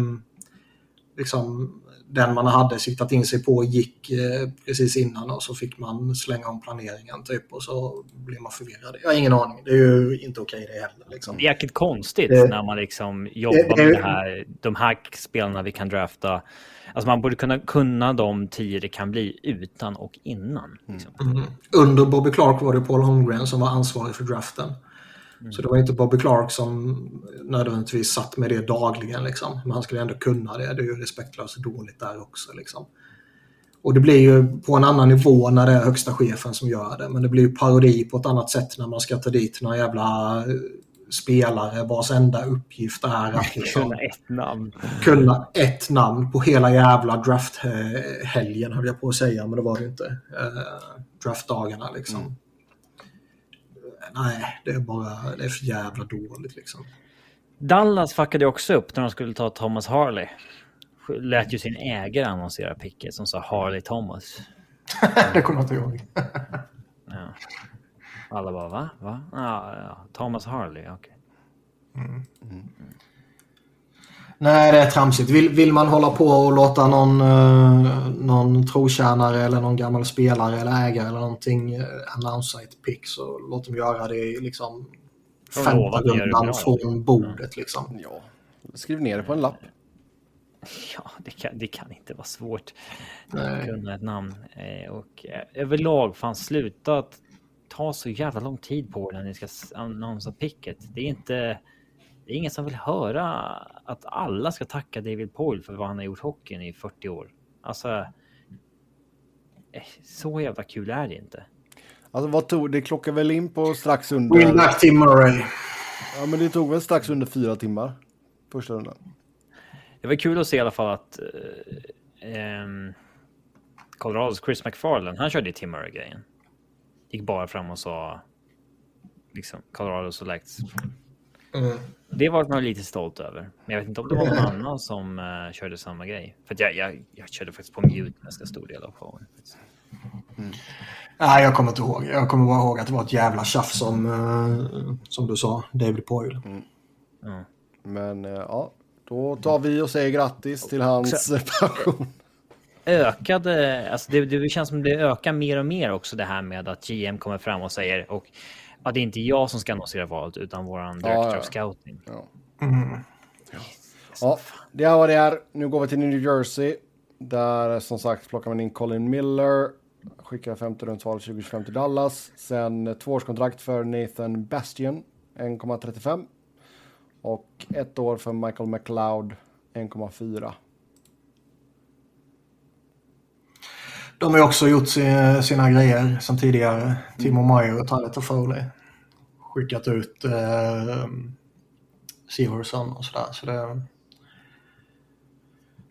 liksom den man hade siktat in sig på gick eh, precis innan och så fick man slänga om planeringen typ och så blev man förvirrad. Jag har ingen aning. Det är ju inte okej okay det heller. Liksom. Det är jäkligt konstigt det, när man liksom jobbar det, med det här, de här spelarna vi kan drafta. Alltså man borde kunna kunna de tio det kan bli utan och innan. Liksom. Mm. Under Bobby Clark var det Paul Holmgren som var ansvarig för draften. Mm. Så det var inte Bobby Clark som nödvändigtvis satt med det dagligen. Liksom. Men han skulle ändå kunna det. Det är ju respektlöst dåligt där också. Liksom. Och det blir ju på en annan nivå när det är högsta chefen som gör det. Men det blir ju parodi på ett annat sätt när man ska ta dit några jävla eh, spelare vars enda uppgift är att liksom, kunna ett namn. Kunna ett namn på hela jävla drafthelgen höll jag på att säga, men det var det inte. Uh, draftdagarna liksom. Mm nej, det är bara det är för jävla dåligt liksom. Dallas fuckade också upp när de skulle ta Thomas Harley. Lät ju sin ägare annonsera picket som sa Harley Thomas. det kommer jag inte ihåg. ja. Alla bara va? va? Ja, ja. Thomas Harley, okej. Okay. Mm. Mm. Nej, det är tramsigt. Vill, vill man hålla på och låta någon, uh, någon trotjänare eller någon gammal spelare eller ägare eller någonting uh, annonsera ett pick så låt dem göra det liksom femte rundan från bordet. Liksom. Ja, skriv ner det på en lapp. Ja, det kan, det kan inte vara svårt att kunna ett namn. Eh, och överlag, fan sluta att ta så jävla lång tid på när ni ska annonsera picket. Det är inte det är ingen som vill höra att alla ska tacka David Poyle för vad han har gjort hockeyn i 40 år. Alltså, eh, så jävla kul är det inte. Alltså vad tog det? klockar väl in på strax under... Back Tim Murray. Ja, men det tog väl strax under fyra timmar. Första rundan. Det var kul att se i alla fall att eh, um, Colorados Chris McFarland, han körde Tim Murray-grejen. Gick bara fram och sa liksom Colorado selects Mm. Det var man lite stolt över. Men jag vet inte om det var någon annan som uh, körde samma grej. För jag, jag, jag körde faktiskt på mute ganska stor del av showen. Mm. Nej, jag kommer inte ihåg. Jag kommer bara ihåg att det var ett jävla tjafs som, uh, som du sa, David Poyle. Mm. Mm. Men uh, ja, då tar vi och säger grattis till hans pension. Ökade, alltså det, det känns som det ökar mer och mer också det här med att GM kommer fram och säger och Ja, det är inte jag som ska annonsera valet utan våran director ja, of scouting. Ja. Mm. ja, det är vad det är. Nu går vi till New Jersey. Där som sagt plockar man in Colin Miller. Skickar femte rundsval 2025 till Dallas. Sen tvåårskontrakt för Nathan Bastion 1,35. Och ett år för Michael McLeod 1,4. De har också gjort sina grejer som tidigare. Timo Meyer och Tyler Toffoli skickat ut eh, Severson och sådär. Så det,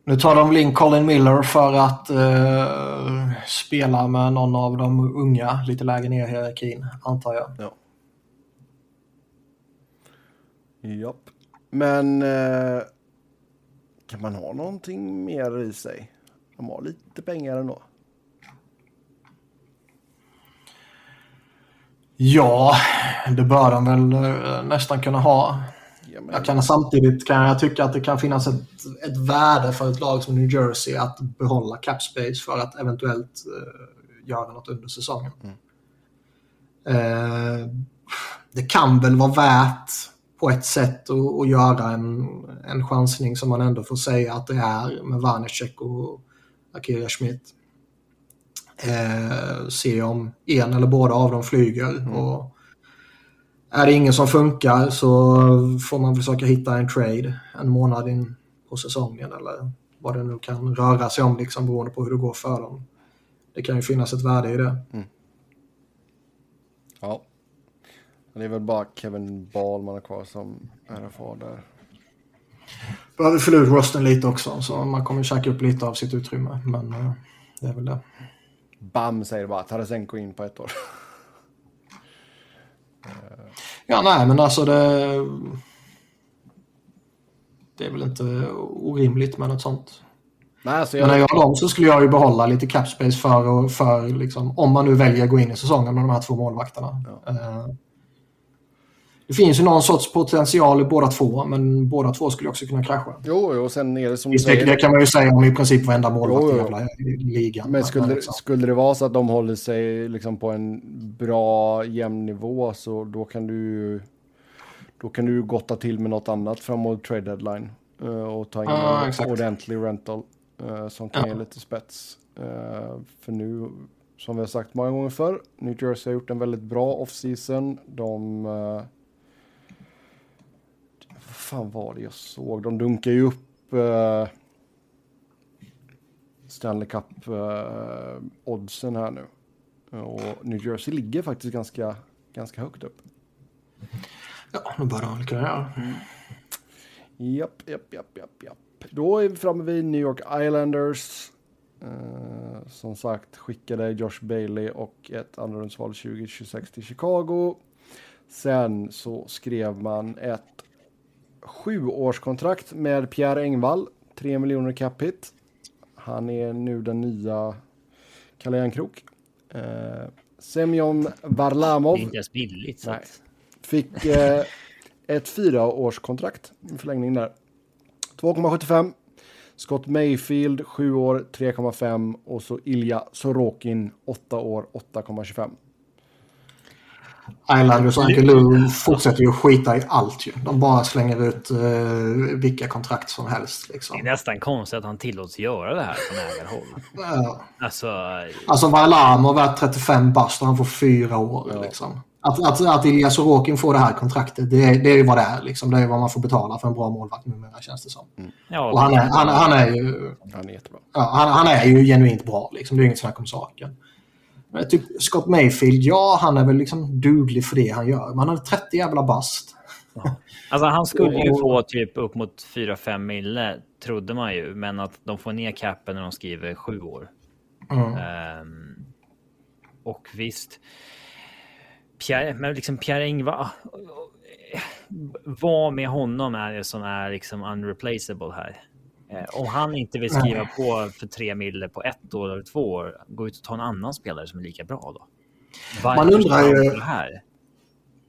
nu tar de väl in Colin Miller för att eh, spela med någon av de unga lite lägre ner i hierarkin, antar jag. Ja. Japp. Men eh, kan man ha någonting mer i sig? De har lite pengar ändå. Ja, det bör de väl eh, nästan kunna ha. Jag kan samtidigt kan jag tycka att det kan finnas ett, ett värde för ett lag som New Jersey att behålla cap space för att eventuellt uh, göra något under säsongen. Mm. Uh, det kan väl vara värt på ett sätt att, att göra en, en chansning som man ändå får säga att det är med Vanecek och Akira Schmidt. Uh, se om en eller båda av dem flyger. Mm. Och, är det ingen som funkar så får man försöka hitta en trade en månad in på säsongen eller vad det nu kan röra sig om liksom beroende på hur det går för dem. Det kan ju finnas ett värde i det. Mm. Ja. Det är väl bara Kevin Ball man har kvar som RFA där. Behöver fylla ut rosten lite också så man kommer käka upp lite av sitt utrymme. Men uh, det är väl det. Bam säger bara Tarasenko in på ett år. Ja, nej, men alltså det... Det är väl inte orimligt med något sånt. Nej, alltså jag... Men när jag dem så skulle jag ju behålla lite cap space för, för liksom, om man nu väljer att gå in i säsongen med de här två målvakterna. Ja. Uh, det finns ju någon sorts potential i båda två, men båda två skulle också kunna krascha. Jo, jo, sen är det som du säger. Det kan man ju säga om i princip varenda målvakt i ligan. Men skulle, liksom. skulle det vara så att de håller sig liksom på en bra, jämn nivå så då kan du då kan du gotta till med något annat framåt trade deadline uh, och ta in ah, en ordentlig rental uh, som kan ja. ge lite spets. Uh, för nu, som vi har sagt många gånger förr, New Jersey har gjort en väldigt bra off-season. De fan var det jag såg? De dunkar ju upp uh, Stanley Cup-oddsen uh, här nu. Och New Jersey ligger faktiskt ganska, ganska högt upp. Ja, då bör de kunna göra. Japp, japp, japp, japp, japp. Då är vi framme vid New York Islanders. Uh, som sagt skickade Josh Bailey och ett andrarumsval 2026 till Chicago. Sen så skrev man ett sjuårskontrakt med Pierre Engvall. 3 miljoner cap hit. Han är nu den nya Kalle Järnkrok. Eh, Semyon Varlamov. Det är inte ens billigt. Nej. Fick eh, ett fyraårskontrakt. Förlängning där. 2,75. Scott Mayfield 7 år 3,5 och så Ilja Sorokin 8 år 8,25. Islanders och Angelou fortsätter ju skita i allt ju. De bara slänger ut uh, vilka kontrakt som helst. Liksom. Det är nästan konstigt att han tillåts göra det här från ägarhåll. ja. Alltså, alltså Varlam har varit 35 bast och han får fyra år. Ja. Liksom. Att, att, att Ilja Sorokin får det här kontraktet, det är, det är ju vad det är. Liksom. Det är vad man får betala för en bra målvakt numera känns det som. Mm. Ja, och han är, han, han, är ju... Han är jättebra. Ja, han, han är ju genuint bra. Liksom. Det är inget snack om saken. Typ Scott Mayfield, ja han är väl liksom duglig för det han gör. Men han är 30 jävla bast. Ja. Alltså han skulle ju få typ upp mot 4-5 mille trodde man ju. Men att de får ner capen när de skriver sju år. Mm. Um, och visst. Pierre, men liksom Pierre Ingvar. Vad med honom är det som är liksom unreplaceable här? Eh, om han inte vill skriva på för tre mille på ett år eller två år, gå ut och ta en annan spelare som är lika bra då. Varför man undrar ju... Här?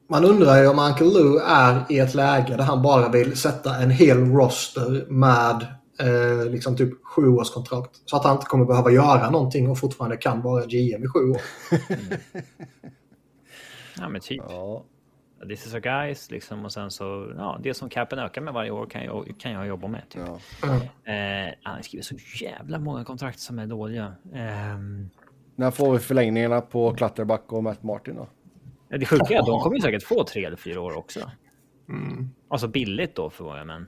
Man undrar ju om Uncle Lou är i ett läge där han bara vill sätta en hel roster med eh, liksom typ sju års kontrakt. Så att han inte kommer behöva göra någonting och fortfarande kan vara GM i sju år. Mm. ja men typ. Ja. This is a guys liksom och sen så ja, det som capen ökar med varje år kan jag, kan jag jobba med. Typ. Ja. Eh, han skriver så jävla många kontrakt som är dåliga. Eh, När får vi förlängningarna på Klatterback och Matt Martin då? Det sjuka är att de kommer säkert få tre eller fyra år också. Mm. Alltså billigt då för vad jag men.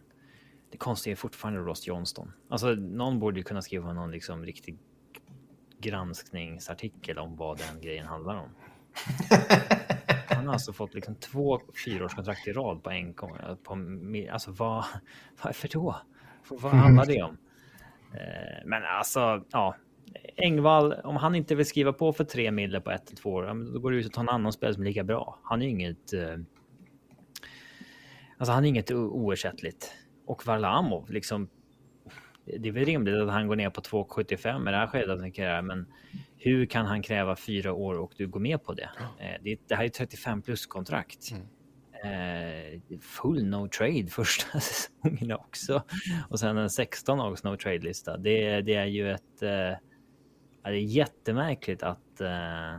Det konstiga är fortfarande Ross Johnston. Alltså någon borde ju kunna skriva någon liksom riktig granskningsartikel om vad den grejen handlar om. Han har alltså fått liksom två fyraårskontrakt i rad på en gång. På, alltså vad, varför då? Vad handlar det om? Eh, men alltså, ja. Engvall, om han inte vill skriva på för tre mille på ett till två år, då går det ut att ta en annan spelare som är lika bra. Han är inget. Eh, alltså, han är inget oersättligt. Och Varlamov, liksom. Det är väl rimligt att han går ner på 2,75 i det här skedet, tänker jag, men hur kan han kräva fyra år och du går med på det? Eh, det, det här är 35 plus kontrakt. Mm. Eh, full no trade första säsongen också. Och sen en 16 dags no trade lista. Det, det är ju ett... Eh, det är jättemärkligt att... Eh,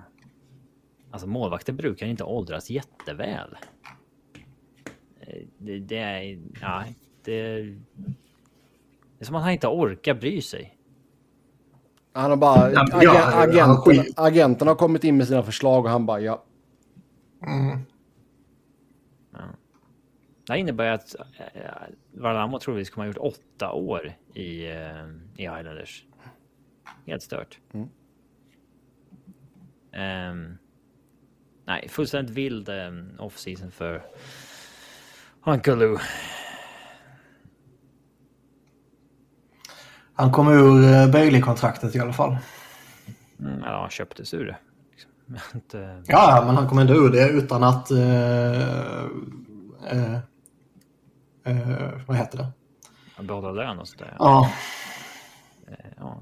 alltså målvakter brukar inte åldras jätteväl. Eh, Det, det är... Ja, det... Det är som att han inte orkar bry sig. Han har bara... Ja, ag- ja, han agenten, skit- agenten har kommit in med sina förslag och han bara ja. Mm. Det här innebär att eh, Varlamov troligtvis kommer ha gjort åtta år i, eh, i Islanders. Helt stört. Mm. Ehm, nej, fullständigt vild um, off-season för Uncle Lou. Han kom ur eh, Bailey-kontraktet i alla fall. Mm, ja, han köptes ur det. liksom. Inte- Ja, men han kom ändå ur det utan att... Eh, eh, eh, vad heter det? Behålla lön och sådär. Ja, Ja.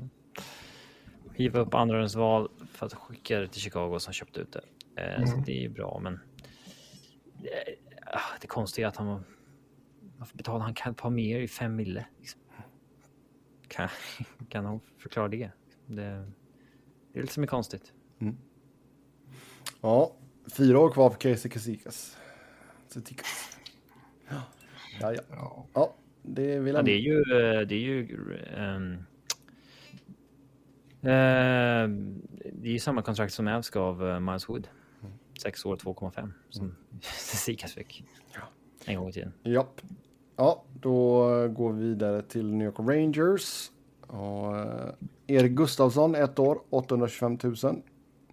Hiva upp andra val för att skicka det till Chicago som köpte ut det. Eh, Så det är ju bra, men. Eh, ah, Det konstiga är att han. Varför betalar han Cal Palmer i fem mille? Liksom? Kan, kan han förklara det? Det, det är lite som är konstigt. Ja, fyra år kvar för Casey. Tsitsikas. Ja, ja. ja. ja det vill Ja, han. det är ju. Det är ju. ehm, eh, det är ju samma kontrakt som Avs gav eh, Miles Wood. Sex år 2,5 som Sikas fick. En gång i tiden. Japp. Ja, då går vi vidare till New York Rangers. Och, eh, Erik Gustafsson, ett år, 825 000.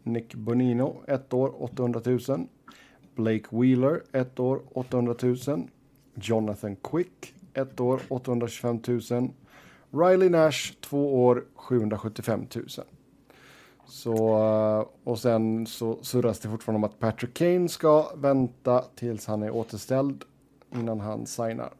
Nick Bonino, ett år, 800 000. Blake Wheeler, ett år, 800 000. Jonathan Quick, ett år, 825 000. Riley Nash, två år, 775 000. Så, eh, och sen så surras det fortfarande om att Patrick Kane ska vänta tills han är återställd innan han signar.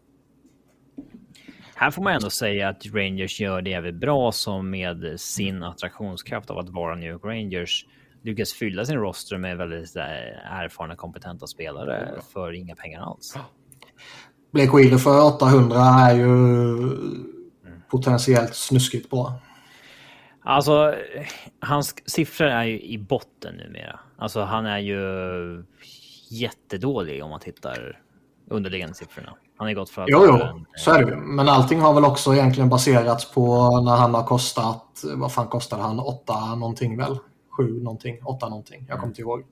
Här får man ändå säga att Rangers gör det jävligt bra som med sin attraktionskraft av att vara New York Rangers lyckas fylla sin roster med väldigt här, erfarna kompetenta spelare för inga pengar alls. Blake Wheeler för 800 är ju potentiellt snuskigt bra. Alltså, hans siffror är ju i botten numera. Alltså, han är ju jättedålig om man tittar underliggande siffrorna. Han har gått för att Jo, jo, en- så är det ju. Men allting har väl också egentligen baserats på när han har kostat, vad fan kostade han? 8 någonting väl? 7 någonting, 8 någonting. Jag kommer inte ihåg.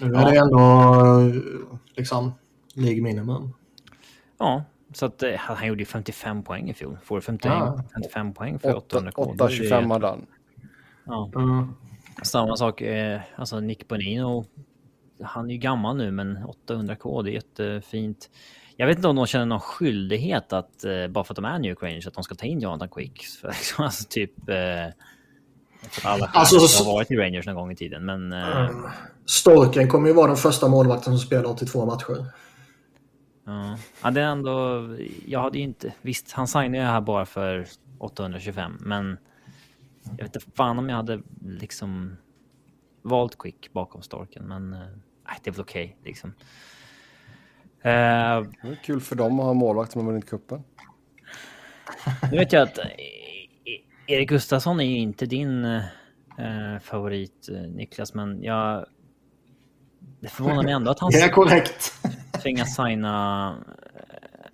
Nu är det ändå liksom League minimum. Ja, så att eh, han gjorde ju 55 poäng i fjol. Får 51, Ja. 55 poäng för 800 kronor. 8,25 hade han. Ja. Mm. Samma sak, eh, alltså Nick Bonino. Han är ju gammal nu, men 800k, det är jättefint. Jag vet inte om de känner någon skyldighet att eh, bara för att de är New Rangers att de ska ta in Jonathan Quick. För, liksom, alltså typ. Eh, alla Alltså, så- har varit i Rangers någon gång i tiden, men. Eh, Storken kommer ju vara den första målvakten som spelar 82 matcher. ja. ja, det är ändå. Jag hade ju inte. Visst, han signade ju här bara för 825, men. Jag vet inte fan om jag hade liksom valt Quick bakom Storken, men eh, det är väl okej liksom. Eh, Det är kul för dem att ha en målvakt som har vunnit cupen. nu vet jag att eh, Erik Gustafsson är ju inte din eh, favorit Niklas, men jag. Det förvånar mig ändå att han Det är korrekt. tvingas signa eh,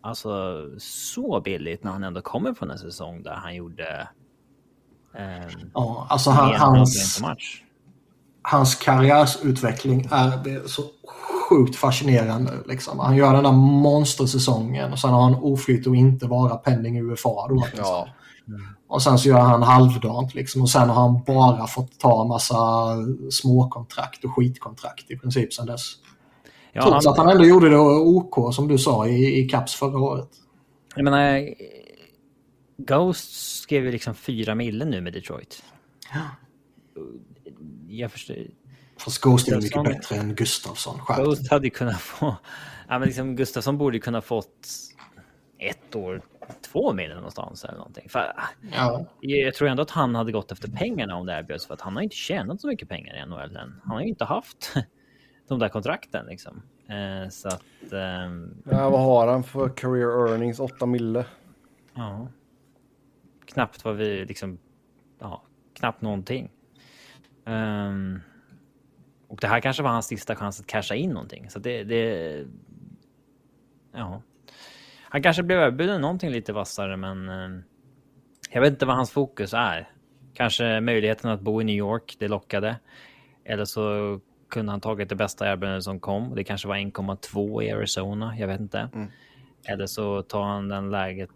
alltså så billigt när han ändå kommer från en säsong där han gjorde. Eh, Ja, alltså han, än 100 poäng hans, match. Hans karriärsutveckling är det är så sjukt fascinerande. Liksom. Han gör den där monstersäsongen och sen har han oflyt och inte vara pending UFA. Då, liksom. Ja, Och sen så gör han halvdant liksom. Och sen har han bara fått ta massa småkontrakt och skitkontrakt i princip sen dess. Ja, Trots att han ändå gjorde det OK som du sa i, i Caps förra året. Jag menar, Ghost skrev ju liksom fyra mille nu med Detroit. Jag förstår. Fast Ghost är mycket bättre än Gustafsson. Dig. Ghost hade kunnat få... Ja, men liksom Gustafsson borde kunna fått ett år, 2 miljoner någonstans eller någonting. För, Ja. jag tror ändå att han hade gått efter pengarna om det erbjöds för att han har inte tjänat så mycket pengar i NHL än. Han har ju inte haft de där kontrakten liksom. Eh, så att... ehm, Ja, vad har han för career earnings? 8 mille. Ja. Knappt vad vi liksom... Ja, knappt någonting. Ehm, och det här kanske var hans sista chans att casha in någonting. Så det... det ja. Han kanske blev erbjuden någonting lite vassare, men... ehm, jag vet inte vad hans fokus är. Kanske möjligheten att bo i New York, det lockade. Eller så kunde han tagit det bästa erbjudandet som kom. Det kanske var 1,2 i Arizona, jag vet inte. Eller så tar han den läget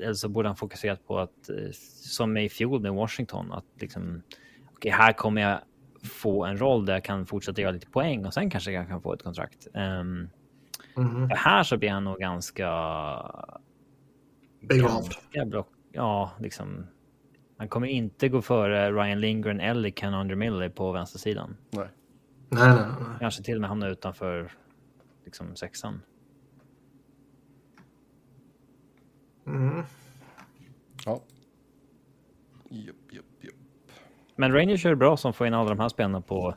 eller så borde han fokuserat på att, eh, som i fjol med Washington, att liksom, okej, här kommer jag få en roll där jag kan fortsätta göra lite poäng och sen kanske jag kan få ett kontrakt. Um, Mm. här så blir han nog ganska... Begravd. ganska block, ja, liksom. Han kommer inte gå före Ryan Lindgren eller Ken Undermiller på vänstersidan. Nej. Nej, nej, nej. Kanske till och med hamna utanför liksom sexan. Mm. Ja. Jupp, jupp. Men Rangers kör bra som får in alla de här spelarna på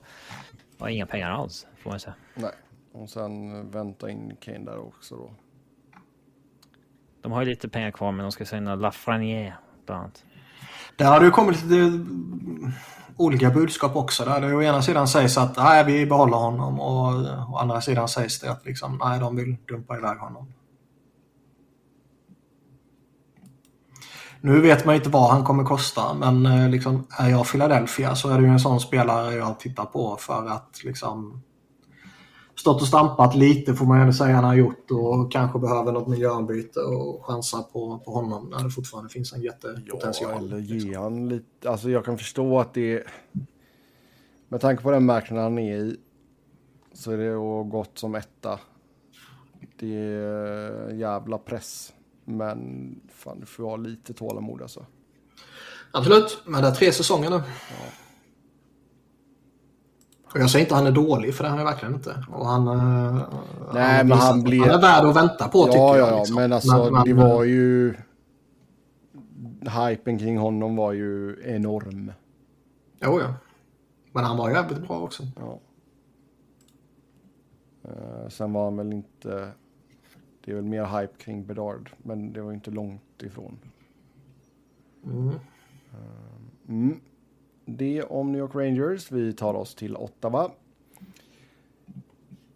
ja, inga pengar alls, får man säga. Nej. Och sen eh, vänta in Kane där också då. De har ju lite pengar kvar, men de ska signa Lafreniere bland annat. Där har det ju kommit lite mm, olika budskap också. Där det å ena sidan sägs att nej, vi behåller honom och å andra sidan sägs det att liksom, nej, de vill dumpa iväg honom. Nu vet man inte vad han kommer kosta, men eh, liksom, är jag Philadelphia så är det ju en sån spelare jag tittar på för att liksom stått och stampat lite får man ju säga han har gjort och kanske behöver något miljöombyte och chansa på, på honom när det fortfarande finns en Ja, jättepotential. eller liksom. ge han lite. Alltså jag kan förstå att det är... Med tanke på den marknaden han är i så är det gott som etta. Det är jävla press. Men fan, du får ha lite tålamod alltså. Absolut, men det är tre säsonger nu. Och jag säger inte att han är dålig, för det är han verkligen inte. Och han, eh, Nej, har men han blir- Han är värd att vänta på, tycker Ja, jag. ja, ja, liksom. men alltså Men- men- det var ju... Hypen kring honom var ju enorm. Jo, ja. Men han var jävligt bra också. Ja. Eh, sen var han väl inte... Det är väl mer hype kring Bedard, men det var inte långt ifrån. Mm. Mm. Det om New York Rangers. Vi tar oss till Ottawa.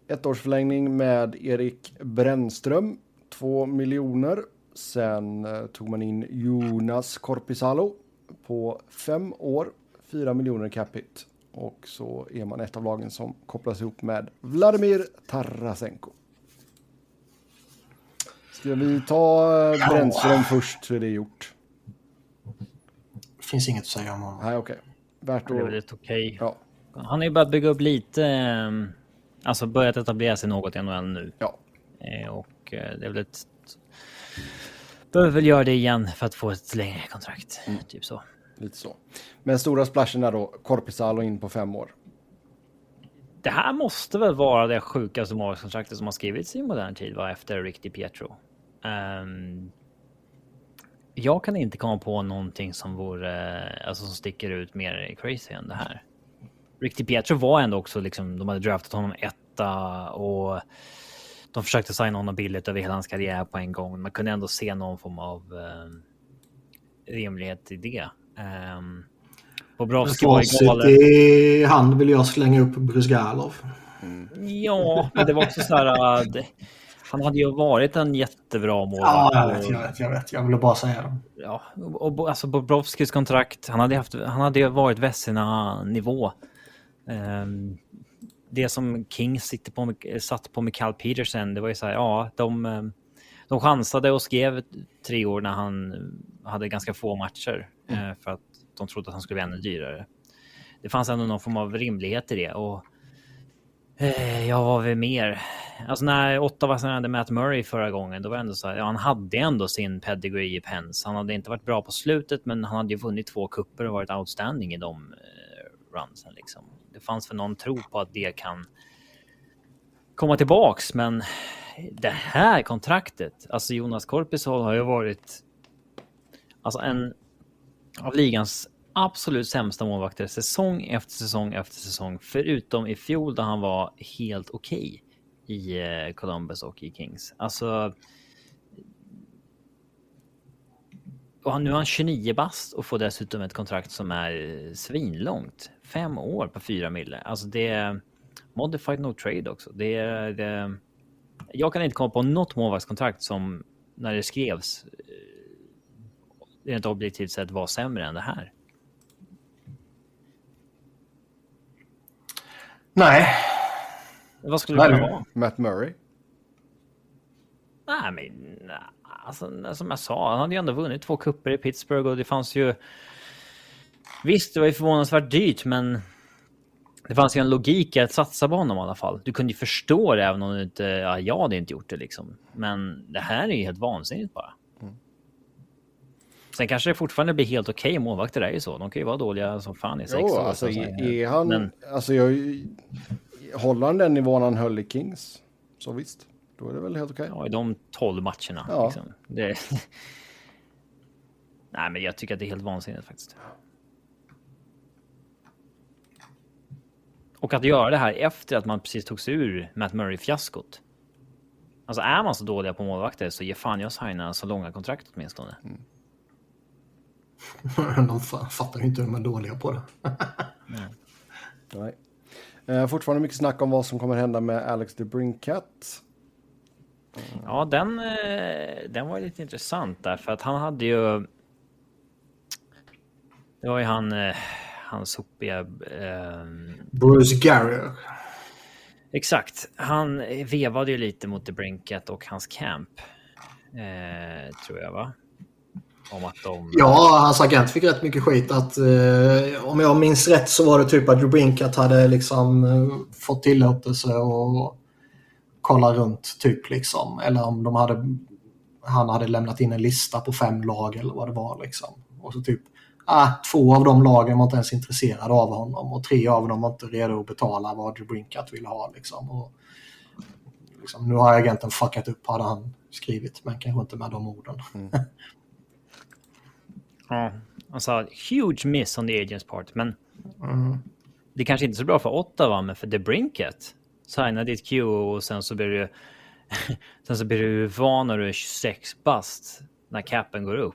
Ettårsförlängning med Erik Brännström. Två miljoner. Sen eh, tog man in Jonas Korpisalo på fem år. Fyra miljoner capita. Och så är man ett av lagen som kopplas ihop med Vladimir Tarasenko. Ska vi ta eh, Brännström först så är det gjort? Det finns inget att säga om honom. Nej, okej. Värt Det är väl att... ett okej. Ja. Han har ju börjat bygga upp lite, ehm, alltså börjat etablera sig något i NHL nu. Ja. Eh, Och eh, det är väl ett... Behöver väl göra det igen för att få ett längre kontrakt. Typ så. Lite så. Men stora splashen är då Korpisalo in på fem år. Det här måste väl vara det sjukaste målvaktskontraktet som har skrivits i modern tid, va? Efter Rick DiPietro. Um, jag kan inte komma på någonting som vore, alltså som sticker ut mer crazy än det här. Rick DiPietro var ändå också liksom, de hade draftat honom etta och de försökte signa honom billigt över hela hans karriär på en gång. Man kunde ändå se någon form av um, rimlighet i det. Um, Bobrovski var ju galen. i hand vill jag slänga upp Brysgalov. Ja, men det var också så här. äh, det- Han hade ju varit en jättebra målvakt. Ja, jag vet, jag vet, jag vet. Jag ville bara säga det. Ja, och alltså Bobrovskis kontrakt, han hade, haft, han hade varit Vessina-nivå. Ehm, det som Kings sitter på, satt på med Cal Peterson, det var ju så här, ja, de, ehm, de chansade och skrev tre år när han hade ganska få matcher eh, för att de trodde att han skulle bli ännu dyrare. Det fanns ändå någon form av rimlighet i det och Eh, ja, vad var vi mer? Alltså när Ottawa signade Matt Murray förra gången, då var det ändå så här, ja, han hade ändå sin pedigree i Pens. Han hade inte varit bra på slutet, men han hade ju vunnit två kupper och varit outstanding i de eh, runsen liksom. Det fanns väl någon tro på att det kan komma tillbaks, men det här kontraktet, alltså Jonas Korpisol har ju varit Alltså en av ligans absolut sämsta målvakter säsong efter säsong efter säsong. Förutom i fjol då han var helt okej okay i eh, Columbus och i Kings. Alltså. Och nu är han 29 bast och får dessutom ett kontrakt som är eh, svinlångt. Fem år på fyra mille. Alltså det är modified no trade också. Det är. Det, jag kan inte komma på något målvaktskontrakt som när det skrevs eh, rent objektivt sett var sämre än det här. Nej. Vad skulle det kunna vara? Matt Murray? Nej, men alltså, som jag sa, han hade ju ändå vunnit två kupper i Pittsburgh och det fanns ju... Visst, det var ju förvånansvärt dyrt, men det fanns ju en logik i att satsa på honom i alla fall. Du kunde ju förstå det även om du inte, ja, jag hade inte gjort det liksom. Men det här är ju helt vansinnigt bara. Sen kanske det fortfarande blir helt okej. Okay. Målvakter är ju så. De kan ju vara dåliga som fan i sex jo, år. Alltså, är han, men... alltså jag, håller han den nivån han höll i Kings, så visst, då är det väl helt okej. Okay. Ja, i de tolv matcherna. Ja. Liksom. Det... Nej, men jag tycker att det är helt vansinnigt faktiskt. Och att göra det här efter att man precis tog sig ur Matt Murray-fiaskot. Alltså är man så dåliga på målvakter så ge fan jag signa så långa kontrakt åtminstone. Mm. de fattar ju inte hur de är dåliga på det. mm. Nej. Eh, fortfarande mycket snack om vad som kommer hända med Alex de Brinkat. Mm. Ja, den, eh, den var lite intressant där för att han hade ju. Det var ju han. Eh, hans sopiga... Eh, Bruce Garrier. Exakt. Han vevade ju lite mot The Brinket och hans camp. Eh, tror jag, va? Om att de... Ja, hans agent fick rätt mycket skit. Att, eh, om jag minns rätt så var det typ att Brinket hade liksom eh, fått tillåtelse och kolla runt typ liksom. Eller om de hade, han hade lämnat in en lista på fem lag eller vad det var liksom. Och så typ ah, två av de lagen var inte ens intresserade av honom och tre av dem var inte redo att betala vad Debrinkat ville ha. Liksom. Och, liksom, nu har agenten fuckat upp, hade han skrivit, men kanske inte med de orden. Mm. ja, han sa huge miss on the agents part, men mm. det kanske inte är så bra för Ottawa, men för Debrinket. Signa ditt Q och sen så blir du sen så blir du van när du är 26 bast när capen går upp.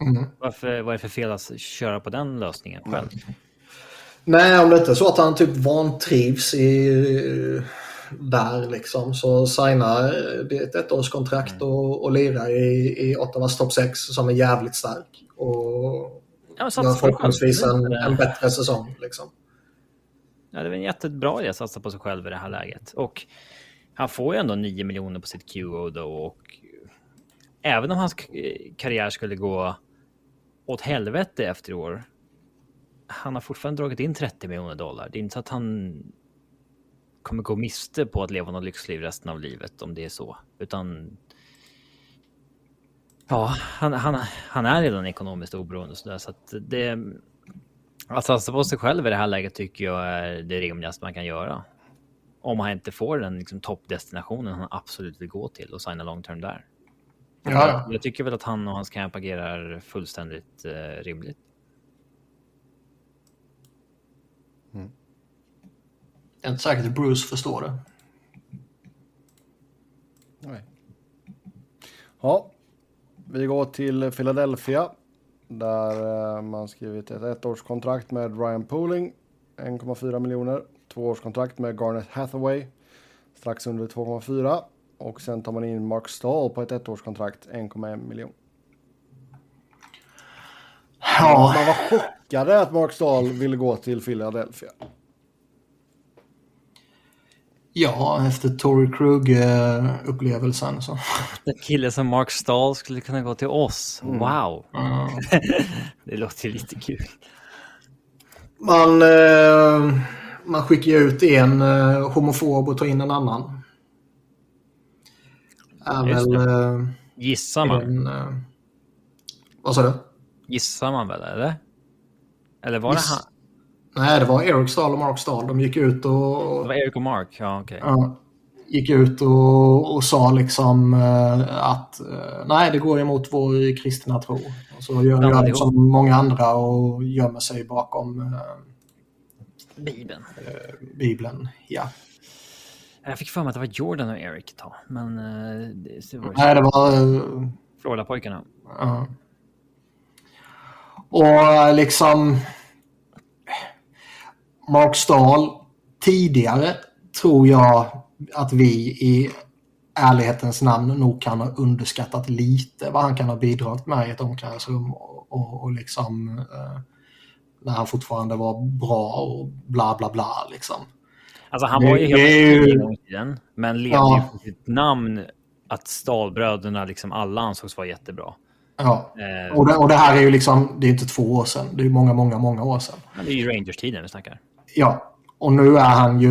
Mm. Varför, vad är det för fel att köra på den lösningen själv? Nej, om det inte är så att han typ vantrivs i, där liksom så signa ett ettårskontrakt mm. och, och lira i, i Ottawas topp 6 som är jävligt stark. Och ja, förhoppningsvis en, en bättre säsong. Liksom. Ja, det är en jättebra idé att satsa på sig själv i det här läget. Och han får ju ändå 9 miljoner på sitt QO då och även om hans karriär skulle gå åt helvete efter år. Han har fortfarande dragit in 30 miljoner dollar. Det är inte så att han kommer gå miste på att leva något lyxliv resten av livet om det är så, utan. Ja, han, han, han är redan ekonomiskt oberoende så, där, så att det. Att satsa på sig själv i det här läget tycker jag är det rimligaste man kan göra. Om han inte får den liksom, toppdestinationen han absolut vill gå till och signa long term där. Ja. Jag tycker väl att han och hans camp agerar fullständigt eh, rimligt. Mm. Jag är inte säker att Bruce förstår det. Nej. Ja, vi går till Philadelphia. Där eh, man skrivit ett ettårskontrakt med Ryan Pooling. 1,4 miljoner. Tvåårskontrakt med Garnet Hathaway. Strax under 2,4. Och sen tar man in Mark Stahl på ett ettårskontrakt, 1,1 miljon. Ja. Man var chockade att Mark Stahl ville gå till Philadelphia. Ja, efter Tory Krug-upplevelsen så. En kille som Mark Stahl skulle kunna gå till oss. Mm. Wow. Mm. det låter lite kul. Man, eh, man skickar ut en eh, homofob och tar in en annan är väl... Uh, Gissar man? En, vad sa du? Gissar man väl, eller? Eller var Giss... det han? Nej, det var Eric Stahl och Mark Stahl. De gick ut och... Det var Eric och Mark, ja okej. Okay. Ja. gick ut och, och sa liksom eh, att eh, nej, det går emot vår kristna tro. Och så gör Ja, jag som många andra och gömmer sig bakom eh, Bibeln. Bibeln. Ja. Jag fick för mig att det var Jordan och Eric ett tag, men det, var Nej, det var... Florida-pojkarna. Ja. Och liksom... Mark Stahl, tidigare tror jag att vi i ärlighetens namn nog kan ha underskattat lite vad han kan ha bidragit med i ett omklädningsrum och, och, och liksom eh, när han fortfarande var bra och bla bla bla liksom. Alltså han var ju helt en gång i tiden, men levde Ja. ju för sitt namn att Stahlbröderna liksom alla ansågs vara jättebra. Ja. Eh, Och det, och det här är ju liksom, det är inte två år sedan, det är många, många, många år sedan. men det är ju Rangers-tiden vi snackar. Ja, och nu är han ju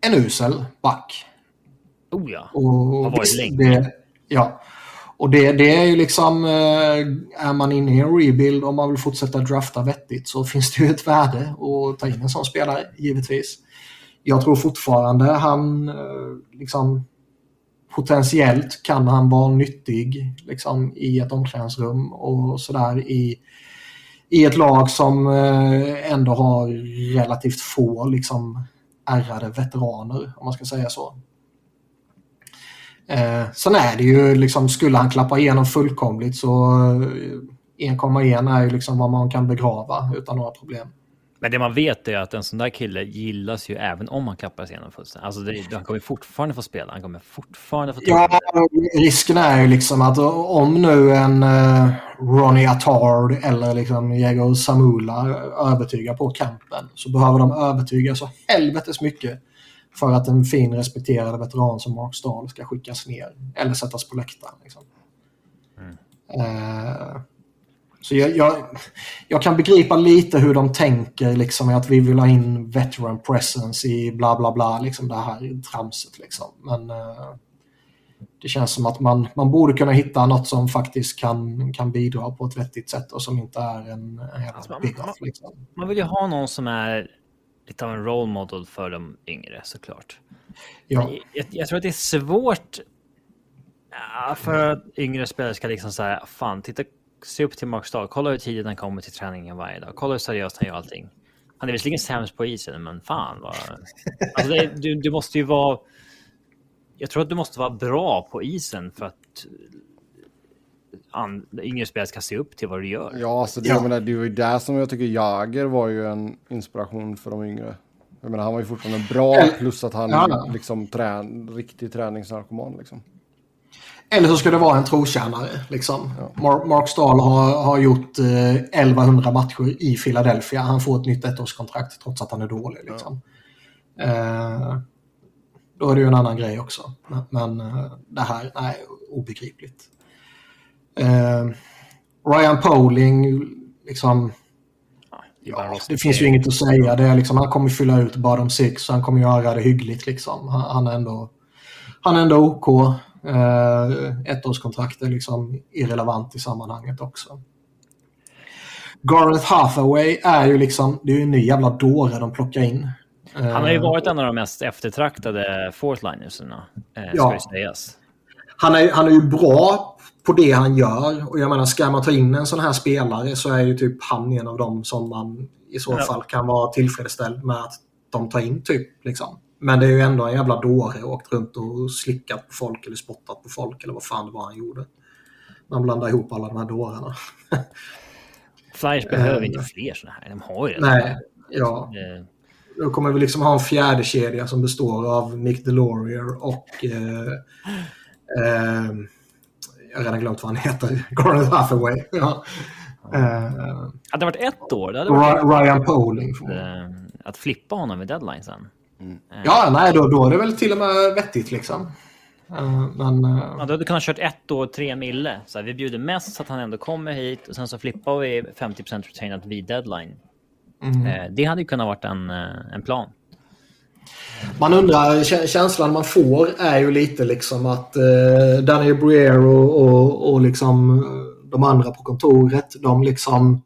en usel back. Oh ja. Och Har varit länge. Det, ja. Och det, det är ju liksom, eh, är man inne i en rebuild och man vill fortsätta drafta vettigt så finns det ju ett värde att ta in en sån spelare, givetvis. Jag tror fortfarande han, eh, liksom, potentiellt kan han vara nyttig liksom, i ett omklädningsrum och sådär i, i ett lag som eh, ändå har relativt få liksom, ärrade veteraner, om man ska säga så. Eh, sen är det ju liksom, skulle han klappa igenom fullkomligt så eh, 1,1 är ju liksom vad man kan begrava utan några problem. Men det man vet är att en sån där kille gillas ju även om han klappar sig igenom fullständigt. Alltså det, han kommer fortfarande få spela. Han kommer fortfarande få Ja, risken är ju liksom att om nu en uh, Ronnie Attard eller liksom Diego Samula övertygar på kampen så behöver de övertyga så helvetes mycket för att en fin respekterad veteran som Mark Stahl ska skickas ner eller sättas på läktaren. Liksom. Eh, så jag, jag, jag kan begripa lite hur de tänker liksom, att vi vill ha in veteran presence i bla bla bla, liksom det här tramset. Liksom. Men eh, det känns som att man, man borde kunna hitta något som faktiskt kan, kan bidra på ett vettigt sätt och som inte är en, en jävla Alltså, man- big off. Liksom. Man vill ju ha någon som är lite av en role model för de yngre såklart. Ja, Jag, jag tror att det är svårt för att yngre spelare ska liksom säga fan, titta, se upp till Mark Stahl, kolla hur tidigt han kommer till träningen varje dag, kolla hur seriöst han gör allting. Han är visserligen sämst på isen, men fan vad... Alltså det, du, du måste ju vara... Jag tror att du måste vara bra på isen för att an, yngre spelare ska se upp till vad du gör. Ja, alltså det, Ja. Jag menar, det var ju där som jag tycker Jager var ju en inspiration för de yngre. Jag menar, han var ju fortfarande bra, plus att han Ja. liksom trän, riktig träningsnarkoman liksom. Eller så ska det vara en trotjänare. Liksom. Mark, Mark Stahl har, har gjort eh, 1100 matcher i Philadelphia. Han får ett nytt ettårskontrakt trots att han är dålig. Liksom. Eh, då är det ju en annan grej också. Men, eh, det här, nej, obegripligt. Eh, Ryan Poling, liksom, är ja, det finns ju inget att säga. Det är liksom, han kommer fylla ut bottom six. Han kommer göra det hyggligt. Liksom. Han, han, är ändå, han är ändå OK. Eh, ettårskontrakt är liksom irrelevant i sammanhanget också. Gareth Hathaway är ju liksom, det är ju en ny jävla dåre de plockar in. Eh, Han har ju varit en av de mest eftertraktade fourthlinerserna, eh, ska Ja. sägas. han, är, han är ju bra på det han gör. Och jag menar, ska man ta in en sån här spelare så är ju typ han en av dem som man i så fall kan vara tillfredsställd med att de tar in. typ. Liksom. Men det är ju ändå en jävla dåre och åkt runt och slickat på folk eller spottat på folk eller vad fan det var han gjorde. Man blandar ihop alla de här dårarna. Flyers behöver inte fler sådana här. De har ju det. Nej, ja. Eh, Då kommer vi liksom ha en fjärde kedja som består av Nick Delorier och... Eh, eh, jag har redan glömt vad han heter. Gareth Hathaway. Ja. Eh, Hade det varit ett år, hade varit Ry- Ryan Poling. eh, att flippa honom vid deadline sen. Eh, Ja, nej, då, då är det väl till och med vettigt liksom. Eh, men... eh, Ja, du hade kunnat kört ett år, tre mille. Så här, vi bjuder mest så att han ändå kommer hit och sen så flippar vi 50% retainat vid deadline. mm. Eh, det hade ju kunnat varit en, en plan. Man undrar, kä- känslan man får är ju lite liksom att eh, Daniel Briere och, och, och liksom de andra på kontoret, de liksom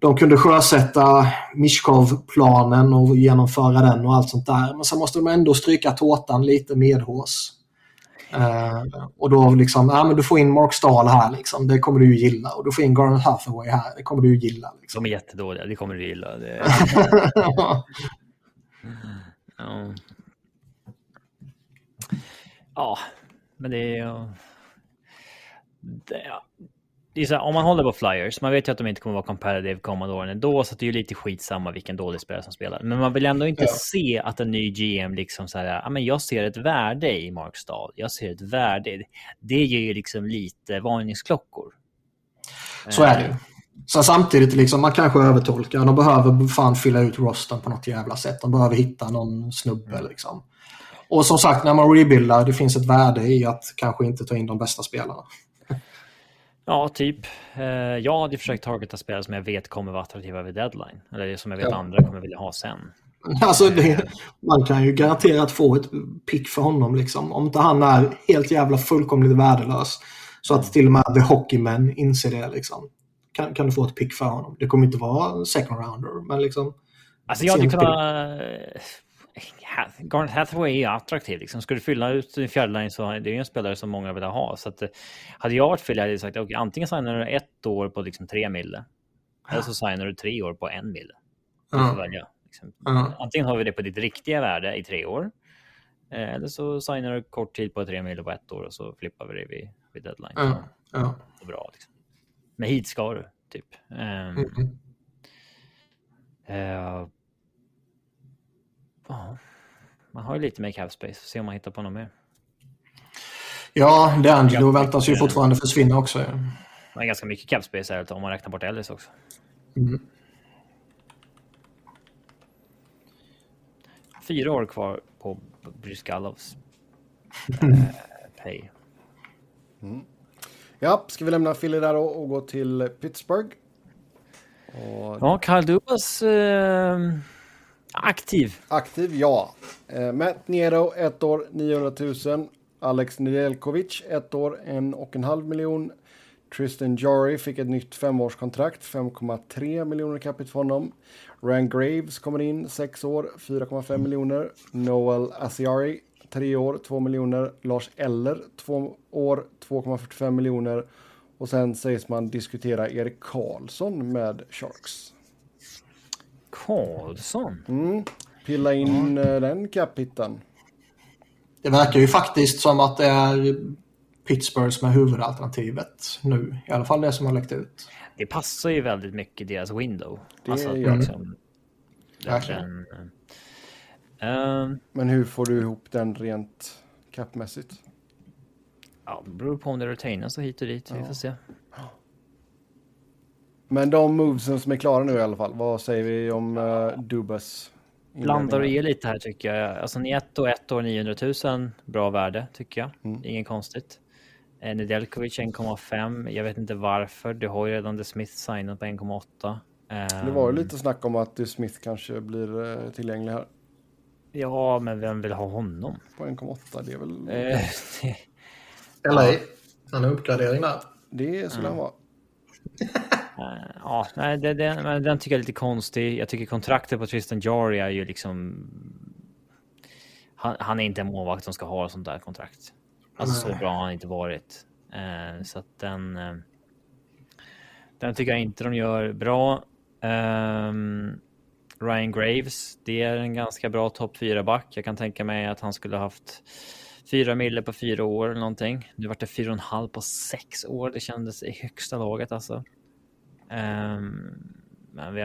de kunde sjösätta Mishkov-planen och genomföra den och allt sånt där. Men sen måste de ändå stryka tårtan lite medhårs. Uh, och då liksom, ja men du får in Mark Stahl här liksom, det kommer du ju gilla. Och du får in Garnet Hathaway här, det kommer du ju gilla. Liksom. De är jättedåliga, det kommer du gilla. Det... ja. ja, men det är... Det, det är så här, om man håller på Flyers, man vet ju att de inte kommer vara competitive kommande åren då, så det är ju lite skitsamma vilken dålig spelare som spelar. Men man vill ändå inte ja. se att en ny GM liksom så här, ja men jag ser ett värde i Mark Stahl, jag ser ett värde. Det ger ju liksom lite varningsklockor. Så är det. Så samtidigt, liksom, man kanske övertolkar. De behöver fan fylla ut rosten på något jävla sätt. De behöver hitta någon snubbe. Liksom. Och som sagt, när man rebuildar, det finns ett värde i att kanske inte ta in de bästa spelarna. Ja, typ. Eh, jag hade försökt targeta spelare som jag vet kommer vara attraktiva vid deadline. Eller som jag vet ja. andra kommer vilja ha sen. Alltså, det, man kan ju garanterat få ett pick för honom. Liksom. Om inte han är helt jävla fullkomligt värdelös. Så att till och med The Hockeymen inser det. Liksom. Kan, kan du få ett pick för honom. Det kommer inte vara second rounder, men liksom... Alltså jag hade kunnat Garnet Hathaway är attraktiv. Liksom. Ska du fylla ut din fjärdeline så är det en spelare som många vill ha. Så att, eh, hade jag varit Philly hade jag sagt okay, antingen signar du ett år på liksom tre mille. Eller så signar du tre år på en mille. Får välja. Liksom. Antingen har vi det på ditt riktiga värde i tre år. Eh, eller så signar du kort tid på tre mille på ett år och så flippar vi det vid, vid deadline. Ja. Ja. Det bra. Liksom. Men hit ska du, typ. Um, mm -hmm. uh, Ja, man har ju lite mer cap space. Se om man hittar på något mer. Ja, DeAngelo väntas ju fortfarande försvinna också. Ja. Man har ganska mycket cap space här om man räknar bort Ellis också. Mm. Fyra år kvar på Bryskallovs eh, pay. Mm. Ja, ska vi lämna Philly där och, och gå till Pittsburgh? Och... Ja, Kyle Dubas eh, Aktiv. Aktiv, ja. Eh, Matt Nero, ett år, 900 000. Alex Nedeljkovic, ett år, en och en halv miljon. Tristan Jory fick ett nytt femårskontrakt, 5,3 miljoner capita för honom. Ran Graves kommer in, sex år, 4,5 miljoner. Noel Asiari, tre år, 2 miljoner. Lars Eller, två år, 2,45 miljoner. Och sen sägs man diskutera Erik Karlsson med Sharks. Karlsson? Mm. Pilla in ja. den kapiten. Det verkar ju faktiskt som att det är Pittsburgh som är huvudalternativet nu. I alla fall det som har läckt ut. Det passar ju väldigt mycket deras window. Det alltså, gör liksom, den, uh, Men hur får du ihop den rent capmässigt? Ja, det beror på om det retainas och hit och dit. Ja. Vi får se. Men de movesen som är klara nu i alla fall, vad säger vi om uh, Dubas? Blandar och ger lite här tycker jag. Alltså ett och ett år 900 000, bra värde tycker jag. Mm. Inget konstigt. Eh, Nedeljkovic 1,5. Jag vet inte varför. Du har ju redan The Smith signat på 1,8. Um, det var ju lite snack om att The Smith kanske blir uh, tillgänglig här. Ja, men vem vill ha honom? På 1,8, det är väl... LA, han är uppgradering där. Det skulle mm. han vara. Uh, ja, nej, det, den tycker jag är lite konstig. Jag tycker kontraktet på Tristan Jari är ju liksom... Han, han, är inte en målvakt som ska ha sånt där kontrakt. Alltså så bra har han inte varit. Uh, så att den... Uh, den tycker jag inte de gör bra. Um, Ryan Graves, det är en ganska bra topp 4-back. Jag kan tänka mig att han skulle haft fyra mille på fyra år eller någonting. Nu vart det fyra och en halv på sex år. Det kändes i högsta laget alltså. Um, men vi,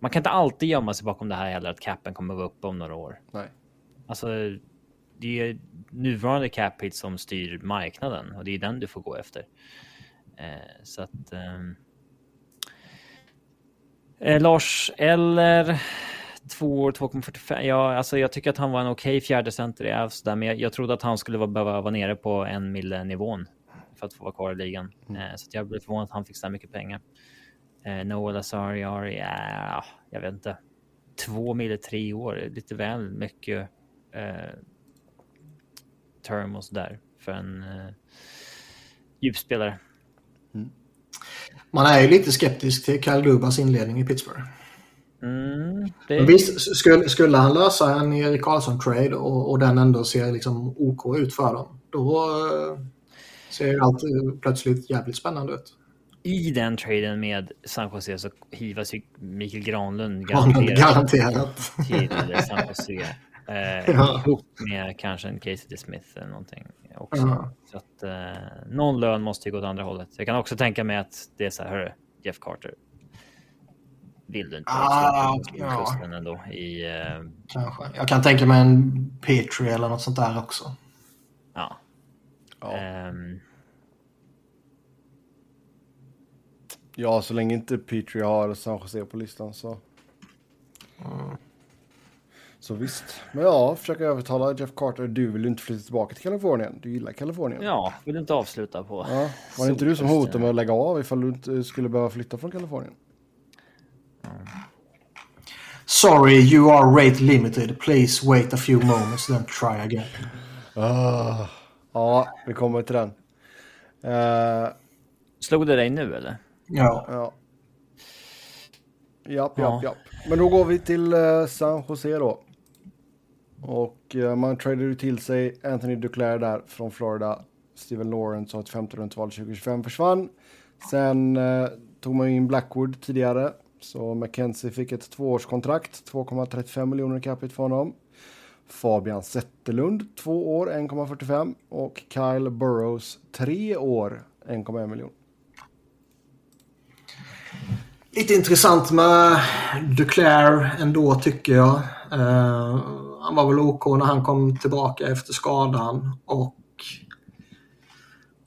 man kan inte alltid gömma sig bakom det här heller att capen kommer vara uppe om några år. Nej. Alltså, det är nuvarande cap hit som styr marknaden och det är den du får gå efter. Uh, så att. Um, eh, Lars Eller 2 år 2,45. Ja, alltså jag tycker att han var en okej okay fjärde center i Avs där, men jag, jag, trodde att han skulle vara, behöva vara nere på en mille nivån för att få vara kvar i ligan. Mm. Eh, så jag blev förvånad att han fick så mycket pengar. Eh, Noel Azariari, ja, jag vet inte. Två mil tre år, lite väl mycket eh, term och sådär för en eh, djupspelare. Mm. Man är ju lite skeptisk till Kyle Dubas inledning i Pittsburgh. Mm, det... Visst, skulle, skulle han lösa en Erik Karlsson-trade och, och den ändå ser liksom OK ut för dem, då uh, ser allt uh, plötsligt jävligt spännande ut. I den traden med San Jose så hivas ju Mikael Granlund garanterat, garanterat. till San Jose. Eh, ja. Ihop med kanske en Casey Smith eller någonting också. Ja. Så att eh, någon lön måste ju gå åt andra hållet. Jag kan också tänka mig att det är så här, hörru, Jeff Carter. Vill du inte ah, ja. ändå i... Eh... Kanske. Jag kan tänka mig en Petri eller något sånt där också. Ja. ja. Um... Ja, så länge inte Petri har San Jose på listan så. Mm. Så visst. Men ja, försöka övertala Jeff Carter. Du vill ju inte flytta tillbaka till Kalifornien. Du gillar Kalifornien. Ja, vill inte avsluta på. Ja. Var det inte du som hotade med att lägga av ifall du inte skulle behöva flytta från Kalifornien? Mm. Sorry, you are rate limited. Please wait a few moments then try again. Uh, ja, vi kommer till den. Uh, Slog det dig nu eller? Ja. ja. Japp, japp, japp. Men då går vi till uh, San Jose då. Och uh, man tradade ju till sig Anthony Duclair där från Florida. Steven Lawrence och ett 50 rundsval 2025 försvann. Sen uh, tog man in Blackwood tidigare. Så McKenzie fick ett tvåårskontrakt, 2,35 miljoner capita för honom. Fabian Zetterlund, 2 år, 1,45 och Kyle Burrows, 3 år, 1,1 miljon. Lite intressant med Duclair ändå tycker jag. Uh, han var väl OK när han kom tillbaka efter skadan och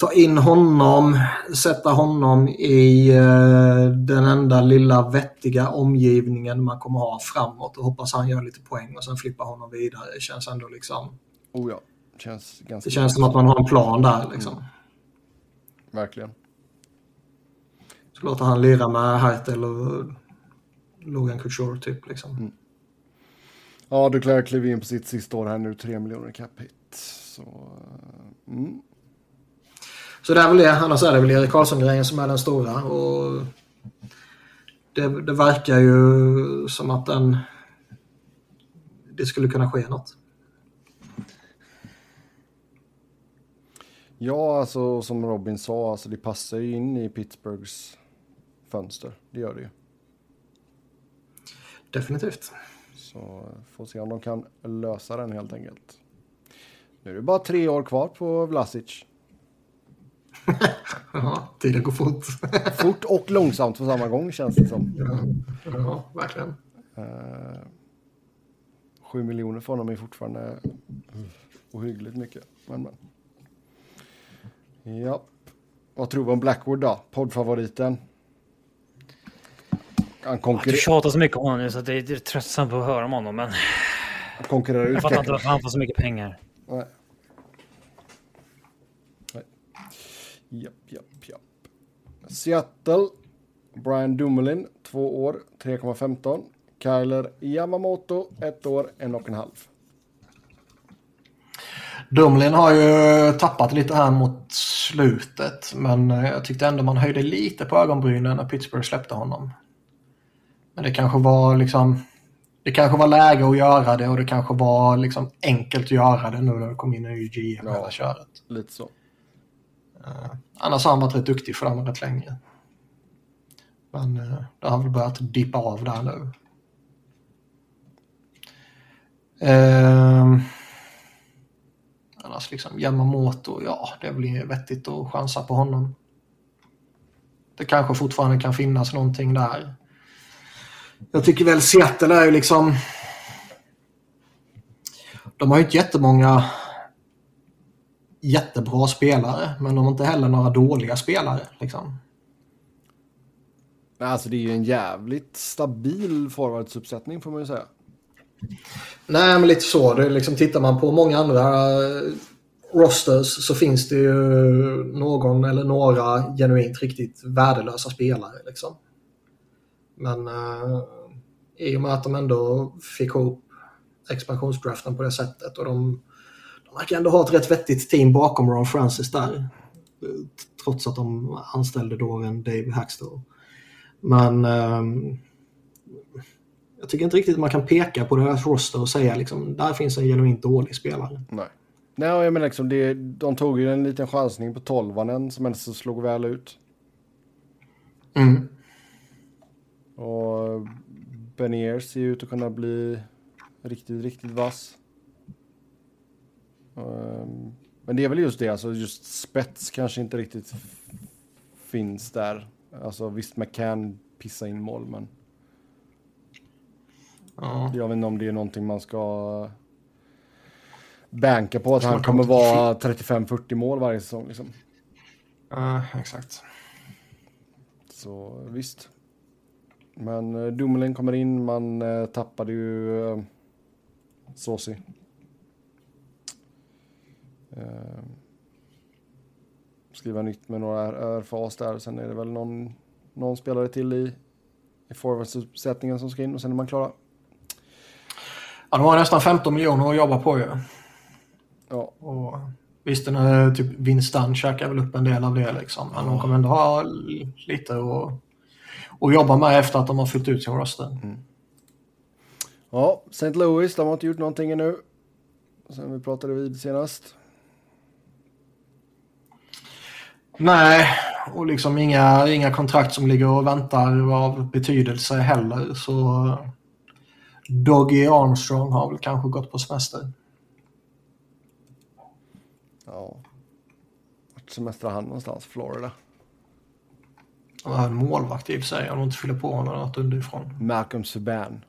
ta in honom, sätta honom i uh, den enda lilla vettiga omgivningen man kommer ha framåt och hoppas han gör lite poäng och sen flippa honom vidare. Det känns ändå liksom... Oh ja, känns ganska det känns som att man har en plan där liksom. Mm. Verkligen. Så låter han lira med Hertel och Logan Couture typ liksom. Mm. Ja, Duclair klev in på sitt sista år här nu, 3 miljoner cap hit. Så, uh, mm. Så det är väl det. Annars är det väl Erik Karlsson-grejen som är den stora. Och det, det verkar ju som att den, det skulle kunna ske något. Ja, alltså som Robin sa, alltså det passar ju in i Pittsburghs fönster. Det gör det ju. Definitivt. Så får se om de kan lösa den helt enkelt. Nu är det bara tre år kvar på Vlasic. ja, tiden går fort. fort och långsamt på samma gång känns det som. Ja, ja verkligen. Uh, sju miljoner för honom är fortfarande ohyggligt mycket. Men, men. Ja. Vad tror vi om Blackwood då? Poddfavoriten? Han konkurrerar... Du tjatar så mycket om honom nu så det är tröttsamt att höra om honom. Men... Han konkurrerar ut Jag fattar inte varför han får så mycket pengar. Nej. Nej. Japp, japp, japp. Seattle. Brian Dumoulin, två år, 3,15. Kyler Yamamoto, ett år, en och en halv. Dumlin har ju tappat lite här mot slutet men jag tyckte ändå man höjde lite på ögonbrynen när Pittsburgh släppte honom. Men det kanske var liksom det kanske var läge att göra det och det kanske var liksom enkelt att göra det nu när det kom in ny GM ja, hela köret. Lite så. Eh, annars har han varit rätt duktig för dem rätt länge. Men eh, det har väl börjat dippa av där nu. Eh, annars liksom Yamamoto, ja det är väl vettigt att chansa på honom. Det kanske fortfarande kan finnas någonting där. Jag tycker väl Seattle är ju liksom... De har ju inte jättemånga jättebra spelare, men de har inte heller några dåliga spelare. Liksom. Alltså det är ju en jävligt stabil forwardsuppsättning får man ju säga. Nej, men lite så. Det är liksom, tittar man på många andra rosters så finns det ju någon eller några genuint riktigt värdelösa spelare. Liksom. Men uh, i och med att de ändå fick ihop expansionsdraften på det sättet och de, de verkar ändå ha ett rätt vettigt team bakom Ron Francis där. trots att de anställde då en Dave Hackstall. Men um, jag tycker inte riktigt man kan peka på deras roster och säga liksom där finns en genuint dålig spelare. Nej. Nej, jag menar liksom det, de tog ju en liten chansning på tolvanen som ändå slog väl ut. Mm. Och Benier ser ju ut att kunna bli riktigt, riktigt vass. Um, men det är väl just det, alltså just spets kanske inte riktigt finns där. Alltså visst, McCann pissa in mål, men... Ja. Jag vet inte om det är någonting man ska banka på att han kommer vara 35-40 mål varje säsong. Liksom. Ja, exakt. Så visst. Men uh, Dumoulin kommer in, man uh, tappade ju uh, Såsi. Uh, skriva nytt med några RFAs där. Sen är det väl någon, någon spelare till i, i forwardsuppsättningen som ska in och sen är man klara. Ja, de har nästan 15 miljoner att jobba på ju. Ja. Och visst, den är typ Winston käkar väl upp en del av det liksom. Men de kommer ändå ha lite att, att jobba med efter att de har fyllt ut sin roster. Mm. Ja, St. Louis, de har inte gjort någonting ännu. Sen vi pratade vid senast. Nej, och liksom inga, inga kontrakt som ligger och väntar av betydelse heller. Så Doggy Armstrong har väl kanske gått på semester. Ja. Vart semestrar han någonstans? Florida? Han är målvakt i och för sig om de inte fyller på honom något underifrån. Malcolm Subban.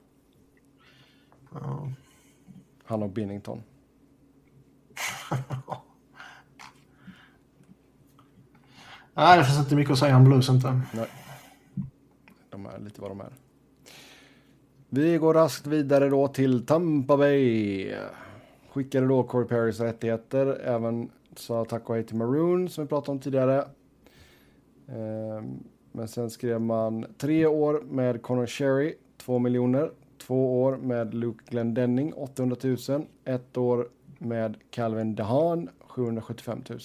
Ja. Han och Binnington. Nej, det finns inte mycket att säga om Blues inte. Nej. De är lite vad de är. Vi går raskt vidare då till Tampa Bay. Skickade då Corey Perrys rättigheter. Även sa tack och hej till Maroon som vi pratade om tidigare. Ehm, men sen skrev man tre år med Connor Sherry, 2 miljoner. Två år med Luke Glendenning, 800 000. Ett år med Calvin DeHaan, 775 000.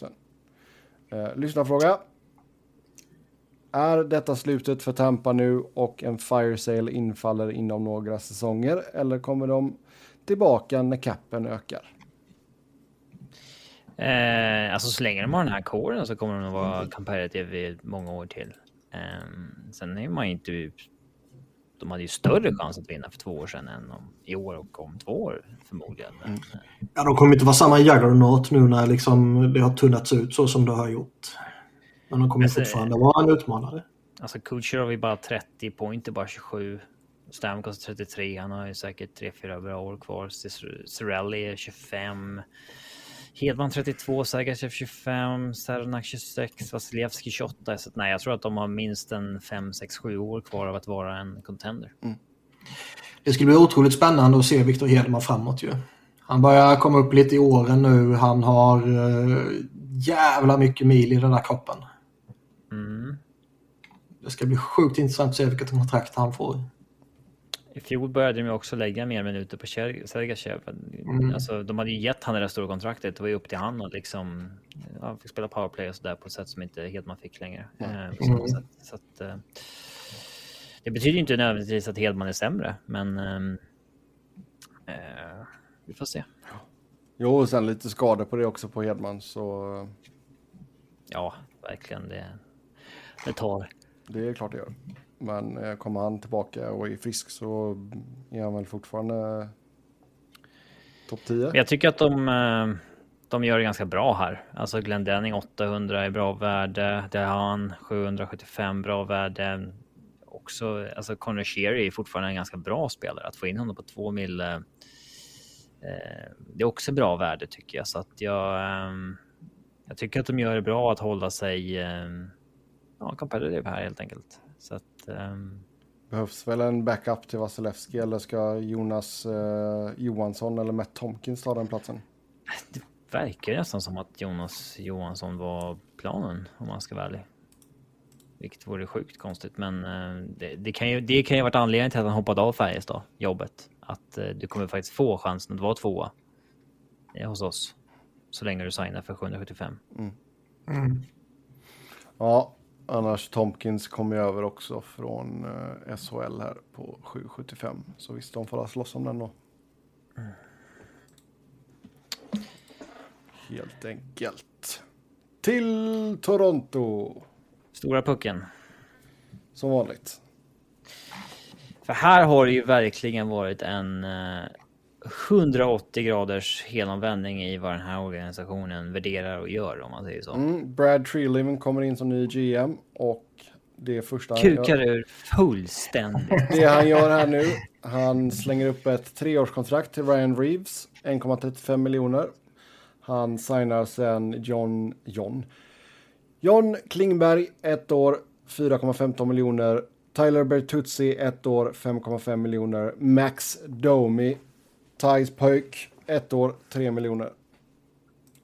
Eh, lyssnarfråga. Är detta slutet för Tampa nu och en fire sale infaller inom några säsonger eller kommer de tillbaka när capen ökar? Eh, alltså så länge de har den här kåren så kommer de att vara comparative i många år till. Eh, sen är man ju inte... De hade ju större chans att vinna för två år sedan än om, i år och om två år förmodligen. Men, Mm. Ja, de kommer inte vara samma juggernaut nu när liksom det har tunnats ut så som det har gjort. Men de kommer Alltså, fortfarande vara en utmanare. Alltså Kucherov är bara 30, Point är bara 27. Stamkos 33, han har ju säkert 3-4 bra år kvar. Cirelli är 25. Hedman 32, Sergachev 25, Sernak 26, Vasiljevski 28. Så nej, jag tror att de har minst en 5, 6, 7 år kvar av att vara en contender. Det skulle bli otroligt spännande att se Victor Hedman framåt ju. Han börjar komma upp lite i åren nu. Han har uh, jävla mycket mil i den där kroppen. Det ska bli sjukt intressant att se vilket kontrakt han får. I fjol började de också lägga mer minuter på Ser- Sergachev. Mm. Alltså, de hade ju gett han det där stora kontraktet. Det var ju upp till han och liksom ja, fick spela powerplay och sådär på ett sätt som inte Hedman fick längre. Eh, Mm. sätt. Så att, eh, det betyder ju inte nödvändigtvis att Hedman är sämre, men ehm, eh, vi får se. Jo, och sen lite skador på det också på Hedman, så Ja, verkligen. Det, det tar det är klart det gör. Men eh, kommer han tillbaka och är frisk så är han väl fortfarande topp 10. Jag tycker att de, eh, de gör det ganska bra här. Alltså Glendenning 800 är bra värde. Där har han 775 bra värde. Också, alltså Conor Sherry är fortfarande en ganska bra spelare. Att få in honom på två mil. Eh, det är också bra värde tycker jag. Så att jag, eh, jag tycker att de gör det bra att hålla sig eh, ja, competitive här helt enkelt. Så att eh, Behövs väl en backup till Vasilevski eller ska Jonas eh, Johansson eller Matt Tomkins ta den platsen? Det verkar nästan som att Jonas Johansson var planen om man ska vara ärlig. Vilket vore sjukt konstigt, men eh, det, det, kan ju, det kan ju varit anledningen till att han hoppade av Färjestad, jobbet. Att eh, du kommer faktiskt få chansen att vara tvåa eh, hos oss. Så länge du signar för 775. Mm. Ja, annars Tomkins kommer ju över också från eh, SHL här på 7,75. Så visst, de får slåss om den då. Helt enkelt. Till Toronto. Stora pucken. Som vanligt. För här har det ju verkligen varit en eh, 180 graders helomvändning i vad den här organisationen värderar och gör om man säger så. Mm, Brad Treeliven kommer in som ny GM och det första han Kukar gör, ur fullständigt. det han gör här nu, han slänger upp ett treårskontrakt till Ryan Reeves, 1,35 miljoner. Han signar sen John, John, John Klingberg, ett år, 4,15 miljoner. Tyler Bertuzzi, ett år, 5,5 miljoner. Max Domi, Thais pojk, ett år, 3 miljoner.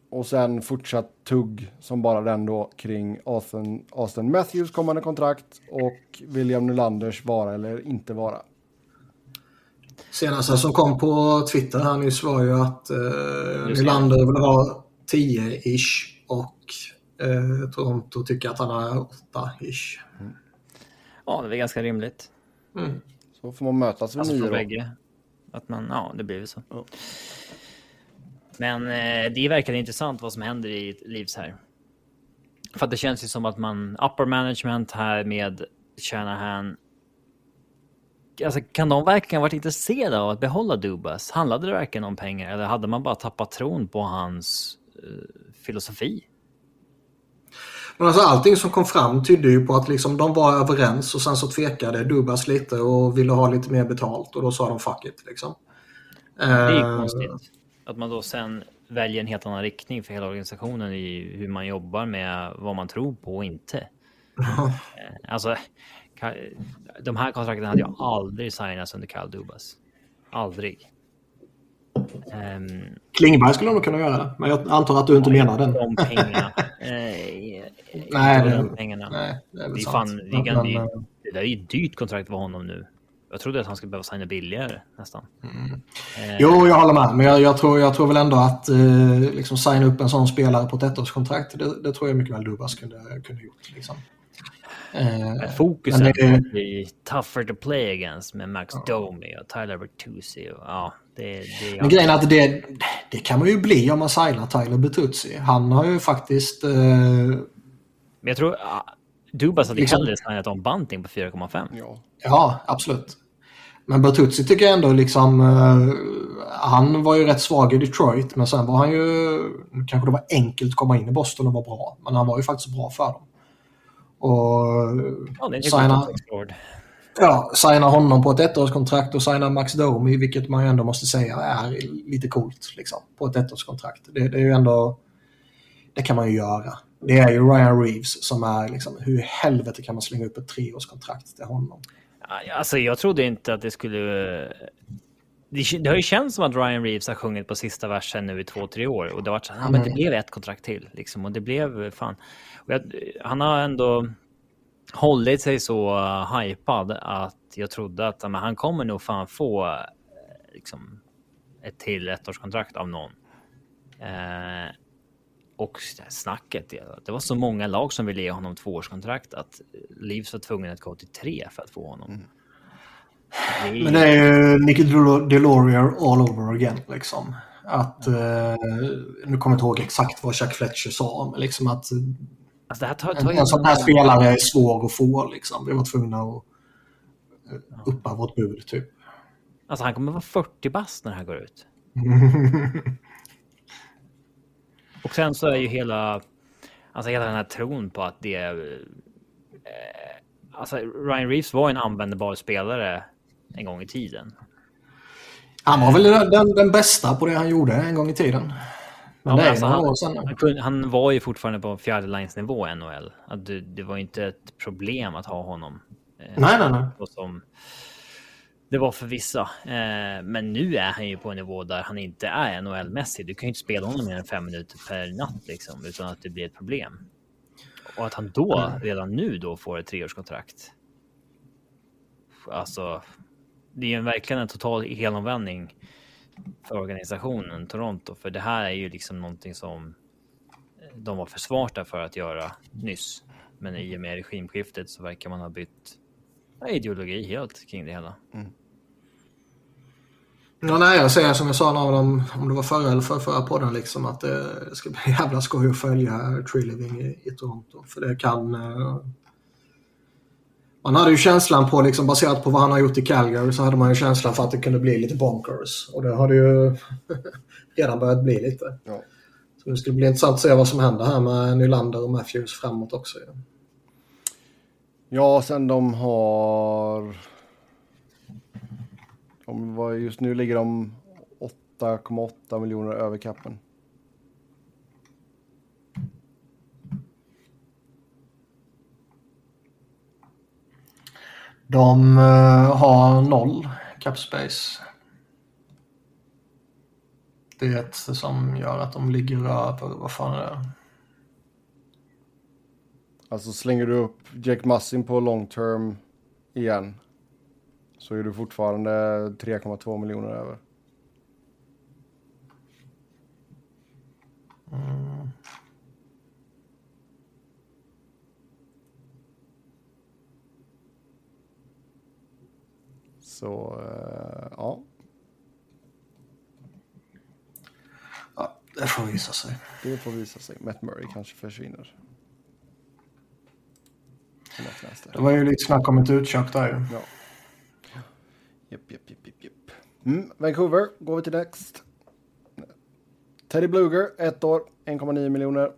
Och sen fortsatt tugg som bara den då kring Austin, Austin Matthews kommande kontrakt och William Nylanders vara eller inte vara. Senaste som kom på Twitter här nyss var ju att eh, Nylander vill ha 10-ish och eh, Toronto tycker att han har 8-ish. Ja, det är ganska rimligt. Mm. Så får man mötas vid Alltså nio från då. bägge. Att man, ja, det blir väl så. Ja. Men eh, det verkar intressant vad som händer i Livs här. För det känns ju som att man, upper management här med Shanahan. Alltså kan de verkligen varit intresserade av att behålla Dubas? Handlade det verkligen om pengar eller hade man bara tappat tron på hans eh, filosofi? Men alltså allting som kom fram tydde ju på att liksom de var överens och sen så tvekade Dubas lite och ville ha lite mer betalt och då sa de fuck it liksom. Det är ju Eh, konstigt. Att man då sen väljer en helt annan riktning för hela organisationen i hur man jobbar med vad man tror på och inte. Eh, Alltså, de här kontrakten hade jag aldrig signat under Kyle Dubas. Aldrig. Ehm, Klingberg skulle nog kunna göra det, men jag antar att du inte menar den. de pengarna. Eh, Nej, inte det- de pengarna. Nej, det är väl Det är, sant. fan, det, Men, det, är, det där är ju ett dyrt kontrakt för honom nu. Jag trodde att han skulle behöva signa billigare nästan. Eh, Jo, jag håller med. Men jag, jag, tror, jag tror väl ändå att eh, liksom signa upp en sån spelare på ett ettårskontrakt, det, det tror jag mycket väl Dubas kunde, kunde gjort. Liksom. Eh, det- blir tougher to play against med Max Domi och Tyler Bertuzzi. Och, ja, det, det, Men grejen är att det, det kan man ju bli om man signar Tyler Bertuzzi. Han har ju faktiskt... Eh, Men jag tror uh, Dubas hade Liksom- hellre signat om Bunting på 4,5. Ja. ja, absolut. Men Bertuzzi tycker jag ändå liksom... Eh, han var ju rätt svag i Detroit, men sen var han ju... Kanske det var enkelt att komma in i Boston och vara bra, men han var ju faktiskt bra för dem. Och Ja, det är signa, ja, signa honom på ett ettårskontrakt och signa Max Domi, vilket man ju ändå måste säga är lite coolt liksom, på ett ettårskontrakt. Det, det är ju ändå... Det kan man ju göra. Det är ju Ryan Reeves som är liksom, hur i helvete kan man slänga upp ett treårskontrakt till honom? Alltså, jag trodde inte att det skulle... Det, det har ju känts som att Ryan Reeves har sjungit på sista versen nu i två, tre år. Och det har varit så här, ja, men det blev ett kontrakt till. Liksom, och det blev fan... Jag, han har ändå hållit sig så uh, hypad att jag trodde att men, han kommer nog fan få eh, liksom, ett till ettårskontrakt av någon. Eh, och snacket, det, det var så många lag som ville ge honom tvåårskontrakt att Leafs var tvungen att gå till tre för att få honom. Det är- Men det är ju Nicky Del- Delorier all over again liksom. Att, eh, nu kommer jag inte ihåg exakt vad Chuck Fletcher sa, men liksom att Alltså det här tar, tar en, en sån här spelare är svår att få liksom. Vi var tvungna att eh, uppa vårt bud typ. Alltså han kommer vara 40 bast när det här går ut. Och sen så är ju hela, alltså hela den här tron på att det. Eh, alltså Ryan Reeves var en användbar spelare en gång i tiden. Han var väl den, den bästa på det han gjorde en gång i tiden. Men Ja, alltså, han-. Han, kunde, han var ju fortfarande på fjärdelines-nivå i NHL. Att det, det var inte ett problem att ha honom. Eh, Nej, nej, nej. som det var för vissa. Eh, men nu är han ju på en nivå där han inte är NHL-mässig. Du kan ju inte spela honom mer än fem minuter per natt liksom, utan att det blir ett problem. Och att han då, redan nu då, får ett treårskontrakt. Alltså, det är ju verkligen en total helomvändning för organisationen Toronto. För det här är ju liksom någonting som de var för smarta för att göra nyss Men i och med regimskiftet så verkar man ha bytt ideologi helt kring det hela. Mm. Ja, nej, jag säger som jag sa någon dem, om det var förra eller förra, förra podden, liksom, att det ska bli jävla skoj att följa Tree Living i, i Toronto. För det kan... Man hade ju känslan på, liksom, baserat på vad han har gjort i Calgary, så hade man ju känslan för att det kunde bli lite bonkers. Och det har det ju redan börjat bli lite. Ja. Så det skulle bli intressant att se vad som händer här med Nylander och Matthews framåt också. Ja, ja sen de har de var, just nu ligger de 8,8 miljoner över kappen. De uh, har noll cap space. Det som gör att de ligger över, vad fan är det? Alltså slänger du upp Jack Massin på long term igen så är du fortfarande 3,2 miljoner över. Mm. Så, uh, ja. Ja, det får visa sig. Det får visa sig. Matt Murray kanske försvinner. Det var ju lite snack om ett utköp där ju. Ja. Japp, japp, japp, japp. Mm, Vancouver går vi till next. Teddy Bluger, ett år, 1,9 miljoner.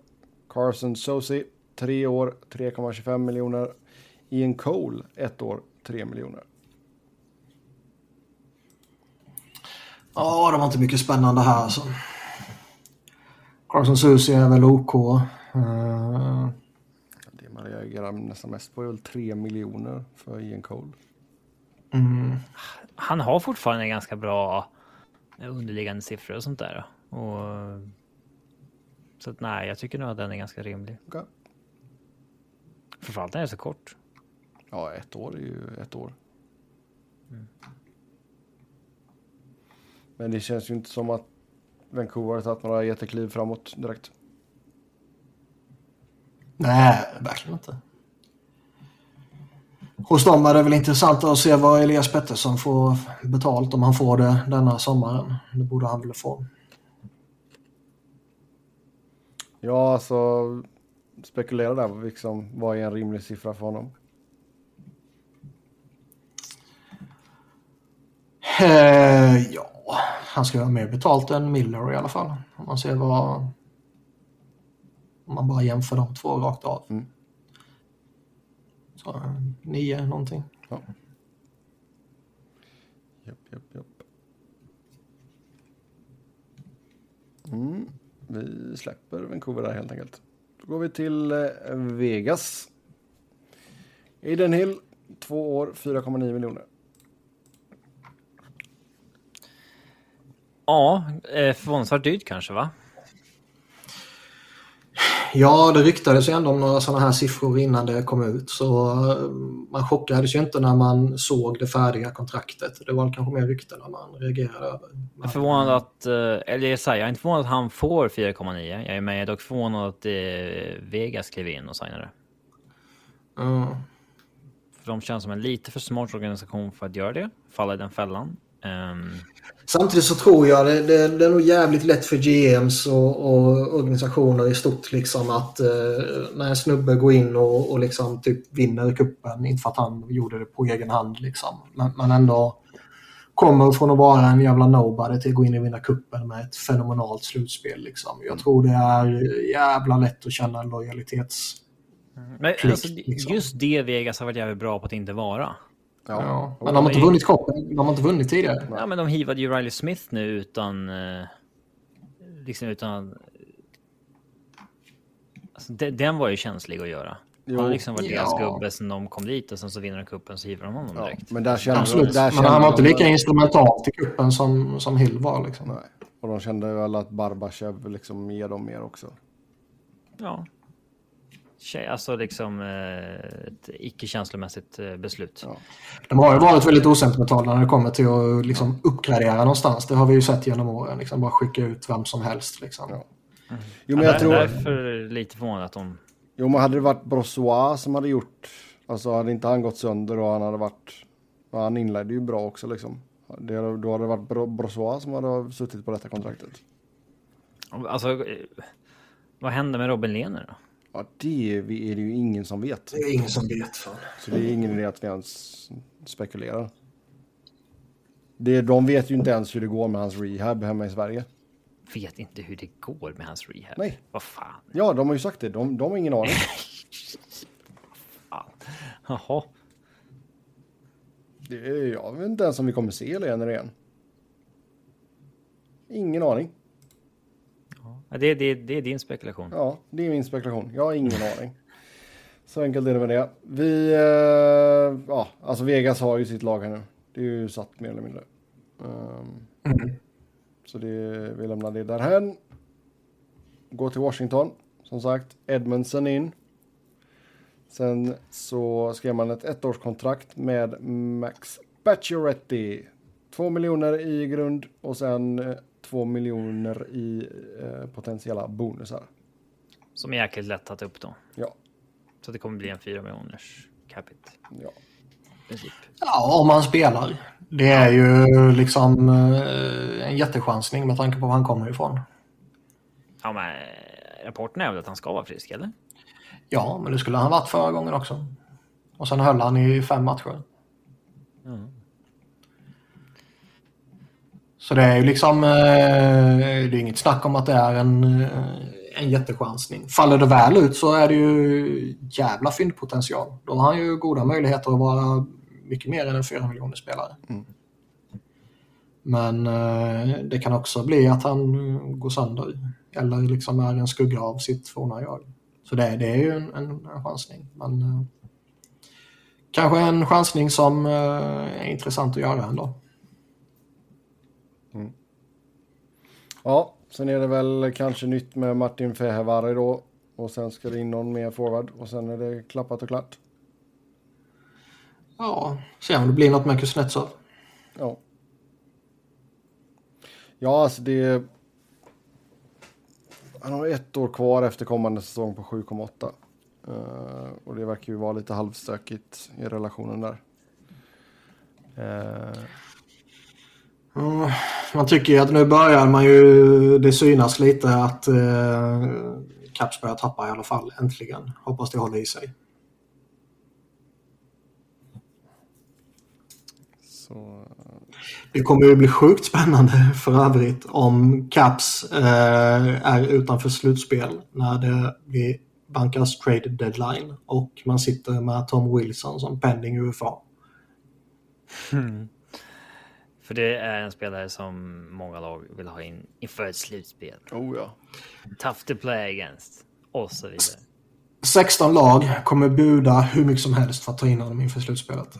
Carson Sosi, tre år, 3,25 miljoner. Ian Cole, ett år, 3 miljoner. Ja, det var inte mycket spännande här alltså. Carson Susi är väl OK. Uh... Det man reagerar nästan mest på är väl 3 miljoner för Ian Cole. Mm. Han har fortfarande ganska bra underliggande siffror och sånt där. Och, så att, nej, jag tycker nog att den är ganska rimlig. Okay. Framförallt när den är så kort. Ja, ett år är ju ett år. Mm. Men det känns ju inte som att Vancouver har tagit några jättekliv framåt direkt. Nej, verkligen inte hos dem är det väl intressant att se vad Elias Pettersson får betalt om han får det denna sommaren. Det borde han väl få. Ja, alltså spekulera där. Liksom, vad är en rimlig siffra för honom? Eh, ja, han ska ha mer betalt än Miller i alla fall. Om man ser vad... Om man bara jämför de två rakt av. Mm. Så, nio någonting. Ja. Japp, japp, japp. Mm. Vi släpper Vancouver där helt enkelt. Då går vi till eh, Vegas. Aiden Hill, två år, 4,9 miljoner. Ja, eh, förvånansvärt dyrt kanske va? Ja, det ryktades ju ändå om några sådana här siffror innan det kom ut. Så eh, man chockades ju inte när man såg det färdiga kontraktet. Det var kanske mer rykten när man reagerade över. Jag är förvånad att, eh, eller jag säger, jag är inte förvånad att han får 4,9. Jag är med, dock förvånad att Vegas klev in och signade. Mm. För de känns som en lite för smart organisation för att göra det, falla i den fällan. Um... Samtidigt så tror jag det, det, det, är nog jävligt lätt för GMs och, och organisationer i stort liksom att eh, när en snubbe går in och, och liksom typ vinner kuppen inte för att han gjorde det på egen hand liksom, men, men ändå kommer från att vara en jävla nobody till att gå in och vinna kuppen med ett fenomenalt slutspel. Liksom. Jag tror det är jävla lätt att känna en lojalitets... Men alltså, liksom. just det Vegas har varit jävligt bra på att inte vara. Ja. ja. Men de har inte vunnit koppen. De har inte vunnit tidigare. Ja, men de hivade ju Riley Smith nu utan... Eh, liksom utan... Alltså, den var ju känslig att göra. Jo. Han har liksom varit deras ja. gubbe sen de kom dit och sen så vinner de kuppen så hivar de honom direkt. Ja, men där kände, Absolut, där men han var inte lika instrumental till kuppen som, som Hill var. Liksom. Nej. Och de kände väl att Barbachev liksom ger dem mer också. Ja alltså liksom eh, ett icke känslomässigt eh, beslut. Ja. De har ju varit väldigt osentimentala när det kommer till att liksom uppgradera någonstans. Det har vi ju sett genom åren. Liksom bara skicka ut vem som helst. Liksom. Ja. Mm. Jo, men jag tror... Därför lite förvånad att de Jo, men hade det varit Brossois som hade gjort, alltså hade inte han gått sönder och han hade varit, han inledde ju bra också liksom. Det, då hade det varit Bro- Brossois som hade suttit på detta kontraktet. Alltså, eh, vad hände med Robin Lehner då? Ja, det är det ju ingen som vet. Det är ingen som vet. Fan. Så det är ingen idé att vi ens spekulerar. Det, de vet ju inte ens hur det går med hans rehab hemma i Sverige. Vet inte hur det går med hans rehab. Nej. Vad fan. Ja, de har ju sagt det. De, de har ingen aning. fan. Jaha. Det är, jag vet inte ens om vi kommer se Lener igen. Ingen aning. Ja, Det, det, det är din spekulation. Ja, det är min spekulation. Jag har ingen aning. Så enkelt är det med det. Vi, eh, ja, alltså Vegas har ju sitt lag här nu. Det är ju satt mer eller mindre. Ehm, Så det, vi lämnar det därhen. Gå till Washington. Som sagt, Edmondson in. Sen så skrev man ett ettårskontrakt med Max Pacioretty. Två miljoner i grund och sen eh, två miljoner i eh, potentiella bonusar. Som är jäkligt lätt att upp då. Ja, Så det kommer bli en 4 miljoners capita. ja. Princip. Ja, om han spelar. Det är ju liksom eh, en jättechansning med tanke på var han kommer ifrån. Ja, men eh, rapporten är väl att han ska vara frisk, eller? Ja, men det skulle han varit förra gången också. Och sen höll han i fem matcher. Mm. Så det är ju liksom, eh, det är inget snack om att det är en, eh, en jättechansning. Faller det väl ut så är det ju jävla fyndpotential. Då har han ju goda möjligheter att vara mycket mer än en 4 miljoner spelare. Men eh, det kan också bli att han går sönder. Eller liksom är en skugga av sitt forna jag. Så det, det är ju en, en, en chansning. Men kanske en chansning som är intressant att göra ändå. Ja, sen är det väl kanske nytt med Martin Fehervari då. Och sen ska det in någon mer forward och sen är det klappat och klart. Ja, se om det blir något med Kuznetsov. Ja. Ja, alltså det... Han har ett år kvar efter kommande säsong på 7,8. Eh, och det verkar ju vara lite halvstökigt i relationen där. Eh, Mm, Man tycker ju att nu börjar man ju, det synas lite att eh, Caps börjar tappa i alla fall, äntligen. Hoppas det håller i sig. så... Det kommer ju bli sjukt spännande för övrigt om Caps eh, är utanför slutspel när det blir bankas trade deadline och man sitter med Tom Wilson som pending UFA. För det är en spelare som många lag vill ha in inför ett slutspel. Oh ja. Tough to play against. Och så vidare. 16 lag kommer buda hur mycket som helst för att ta in honom inför slutspelet.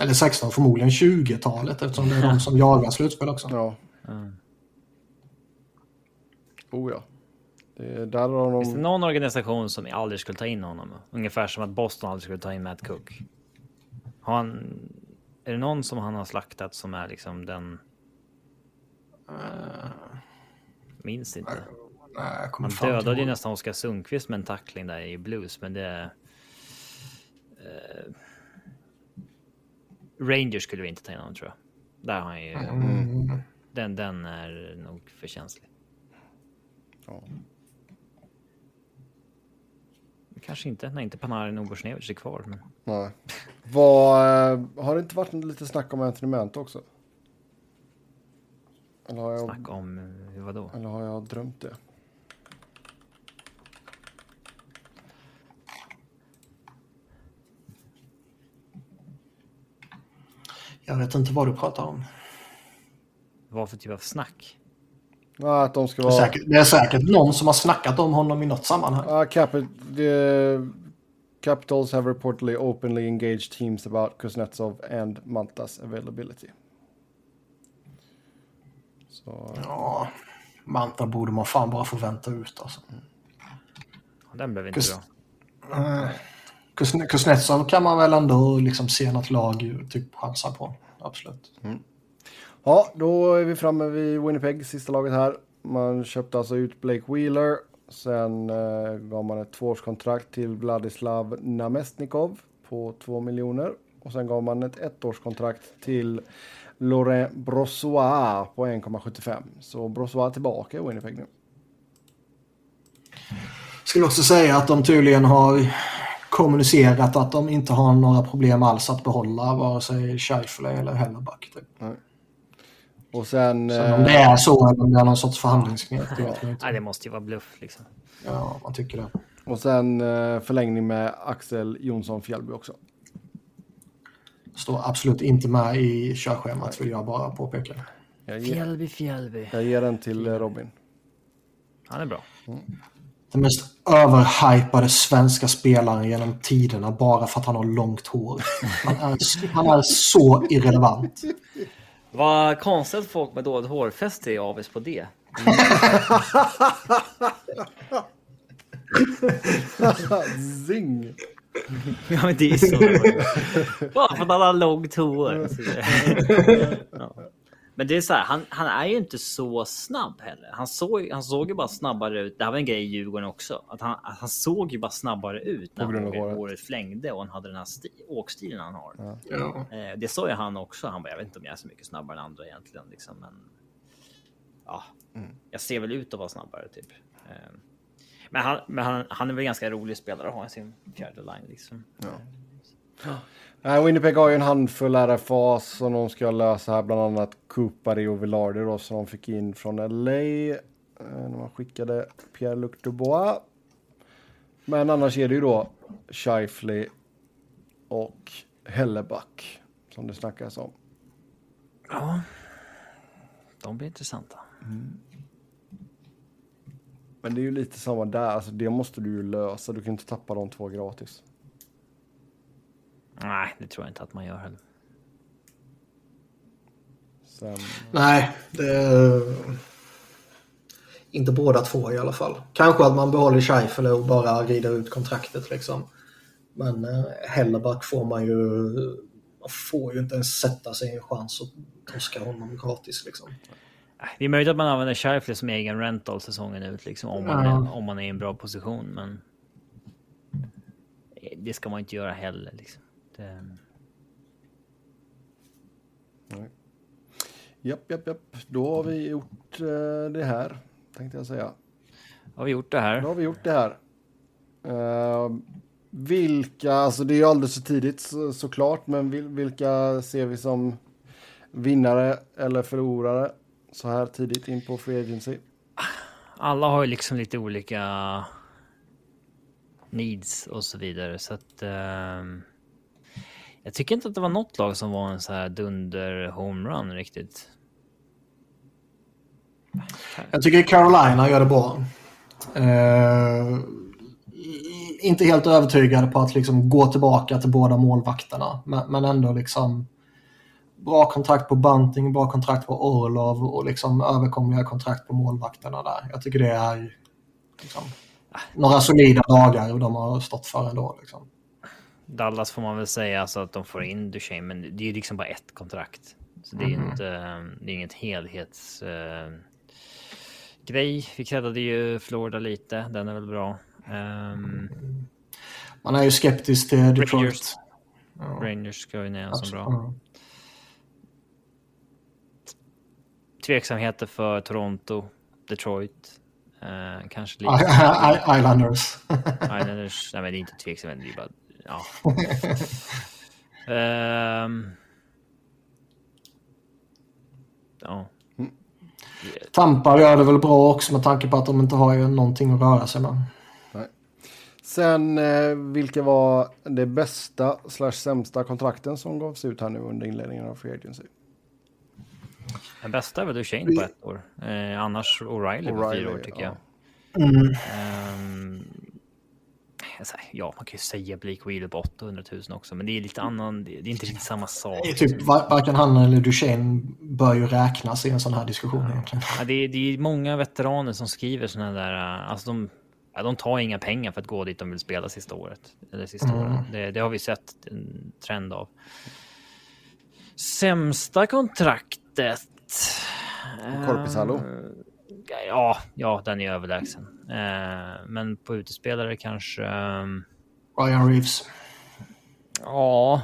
Eller 16, förmodligen 20-talet eftersom det är de som jagar slutspel också. Ja. Mm. Oh ja. Det, där har Finns det de... någon organisation som aldrig skulle ta in honom? Ungefär som att Boston aldrig skulle ta in Matt Cook. Har han, är det någon som han har slaktat som är liksom den... Minns inte. Nej, kommer Han dödade ju nästan Oskar Sundqvist med en tackling där i Blues, men det... Eh, Rangers skulle vi inte ta in honom tror jag. Där har han ju... Mm. Den, den är nog för känslig. Ja. Kanske inte när inte Panarin och Bursnevich är kvar. Men... Nej. Vad, eh, har det inte varit lite snack om Anthony Mant också? Eller har jag, Snacka om eh, vadå? eller har jag drömt det? Jag vet inte vad du pratar om. Vad för typ av snack? Ja, att de ska Det är, vara... säkert, det är säkert någon som har snackat om honom i något sammanhang. Ja, Capi- the Capitals have reportedly openly engaged teams about Kuznetsov and Mantas availability. Så, Ja, Manta borde man fan bara få vänta ut alltså. Den blev inte Kus-. Kuzne- Kuznetsov kan man väl ändå liksom se något lag typ chansa på. Absolut. Ja, då är vi framme vid Winnipeg, sista laget här. Man köpte alltså ut Blake Wheeler Sen eh, gav man ett tvåårskontrakt till Vladislav Namestnikov på 2 miljoner. Och sen gav man ett ettårskontrakt till Laurent Brossois på 1,75. Så Brossois tillbaka i Winnipeg nu. Skulle också säga att de tydligen har kommunicerat att de inte har några problem alls att behålla vare sig Scheifele eller Hellerback. Typ. Och sen... Sen om eh, det är så eller om det är någon sorts förhandlingsknep, det vet man inte. Nej, det måste ju vara bluff liksom. Ja, man tycker det. Och sen eh, förlängning med Axel Jonsson Fjällby också. Står absolut inte med i körschemat vill jag bara påpeka. Jag ger, Fjällby, Fjällby. jag ger den till eh, Robin. Han är bra. Den mest överhypade svenska spelaren genom tiderna bara för att han har långt hår. Han är, han är så irrelevant. Vad konstigt att folk med dåligt hårfäste är avis på det. Zing! Ja, men det är så. Bara för att han har långt hår. Ja. Men det är så här, han, han är ju inte så snabb heller. Han såg, han såg ju bara snabbare ut. Det här var en grej i Djurgården också. Att han, att han såg ju bara snabbare ut när håret, håret. håret flängde och han hade den här sti, åkstilen han har. Ja. Eh, det sa ju han också. Han bara, jag vet inte om jag är så mycket snabbare än andra egentligen. Liksom, men ja, jag ser väl ut att vara snabbare typ. Eh, men han, men han, han är väl ganska rolig spelare att ha i sin fjärde line liksom. Nej, Winnipeg har ju en handfull RFA som de ska lösa här, bland annat Kupari och Villardi då, som de fick in från LA. eh, När man skickade Pierre-Luc Dubois. Men annars är det ju då Scheifele och Helleback som det snackas om. Ja, de blir intressanta. Men det är ju lite samma där, alltså det måste du ju lösa. Du kan inte tappa de två gratis. Nej, det tror jag inte att man gör heller. Sen, Nej, det är inte båda två i alla fall. Kanske att man behåller Scheifele och bara rider ut kontraktet liksom. Men eh, Hellerback får man ju... Man får ju inte ens sätta sig i en chans att torska honom gratis liksom. Nej, Det är möjligt att man använder Scheifele som egen rental säsongen ut, liksom, om, man Ja. är, om man är i en bra position. Men det ska man inte göra heller. Liksom. Det, japp, japp, japp. Då har vi gjort eh, det här, tänkte jag säga. har vi gjort det Då här? har vi gjort det här. Eh, vilka, alltså det är ju alldeles för tidigt så, såklart, men vil, vilka ser vi som vinnare eller förlorare så här tidigt in på Free Agency? Alla har ju liksom lite olika needs och så vidare. Så att ehm, jag tycker inte att det var något lag som var en så här dunder homerun riktigt. Jag tycker Carolina gör det bra. Eh, inte helt övertygad på att liksom gå tillbaka till båda målvakterna. Men, men ändå liksom bra kontrakt på Bunting, bra kontrakt på Orlov och liksom överkomliga kontrakt på målvakterna där. Jag tycker det är liksom, några solida dagar och de har stått för ändå. Liksom. Dallas får man väl säga alltså att de får in Duchene, men det är ju liksom bara ett kontrakt. Så det är ju inte, det är inget helhets eh, grej. Vi creddade ju Florida lite, den är väl bra. Um, Man är ju skeptisk till Detroit. Rangers. Rangers ska ju ner som bra. Ja. Tveksamheter för Toronto, Detroit, eh, kanske I- lite. I- Islanders. Islanders. Nej, men det är inte tveksamhet, det är bara ja. Ehm. ja. Tampa gör det väl bra också med tanke på att de inte har ju någonting att röra sig med. Sen, eh, vilka var det bästa slash sämsta kontrakten som gavs ut här nu under inledningen av Free Agency? Den bästa är väl Duchene på ett år. Eh, annars O'Reilly på fyra år tycker ja. jag. Mm. Ehm, ja, man kan ju säga Blake Wheeler på 800 000 också, men det är lite annan. Det är inte riktigt samma sak. Det är typ, var- varken han eller Duchene bör ju räknas i en sån här diskussion egentligen. Ja, det, är, det är många veteraner som skriver såna där. Alltså de, ja, de tar inga pengar för att gå dit de vill spela sista året. Eller sista Mm. Det, det har vi sett en trend av. Sämsta kontraktet. Korpisalo. Eh, Ja, ja, den är överlägsen. Eh, men på utespelare kanske... Um, Ryan Reeves. Ja.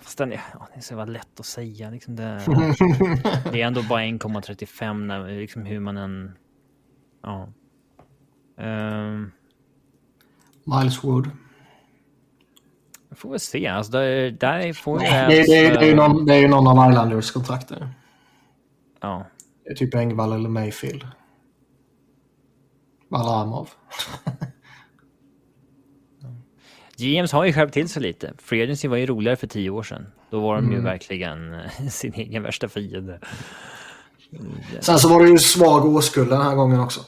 Fast den är, ja, det är så jävla lätt att säga. Liksom det, det är ändå bara 1,35 när liksom hur man än... Ja. Um, Miles Wood. Får vi se. Alltså, där, där får vi... Det, det, det, det, är ju någon, det är ju någon av Islanders kontrakter. Ja. Typ Engvall eller Mayfield. Valamov. GMs har ju skärpt till sig lite. Free Agency var ju roligare för tio år sedan. Då var de ju mm. verkligen sin egen värsta fiende. Sen så var det ju svag årskull den här gången också.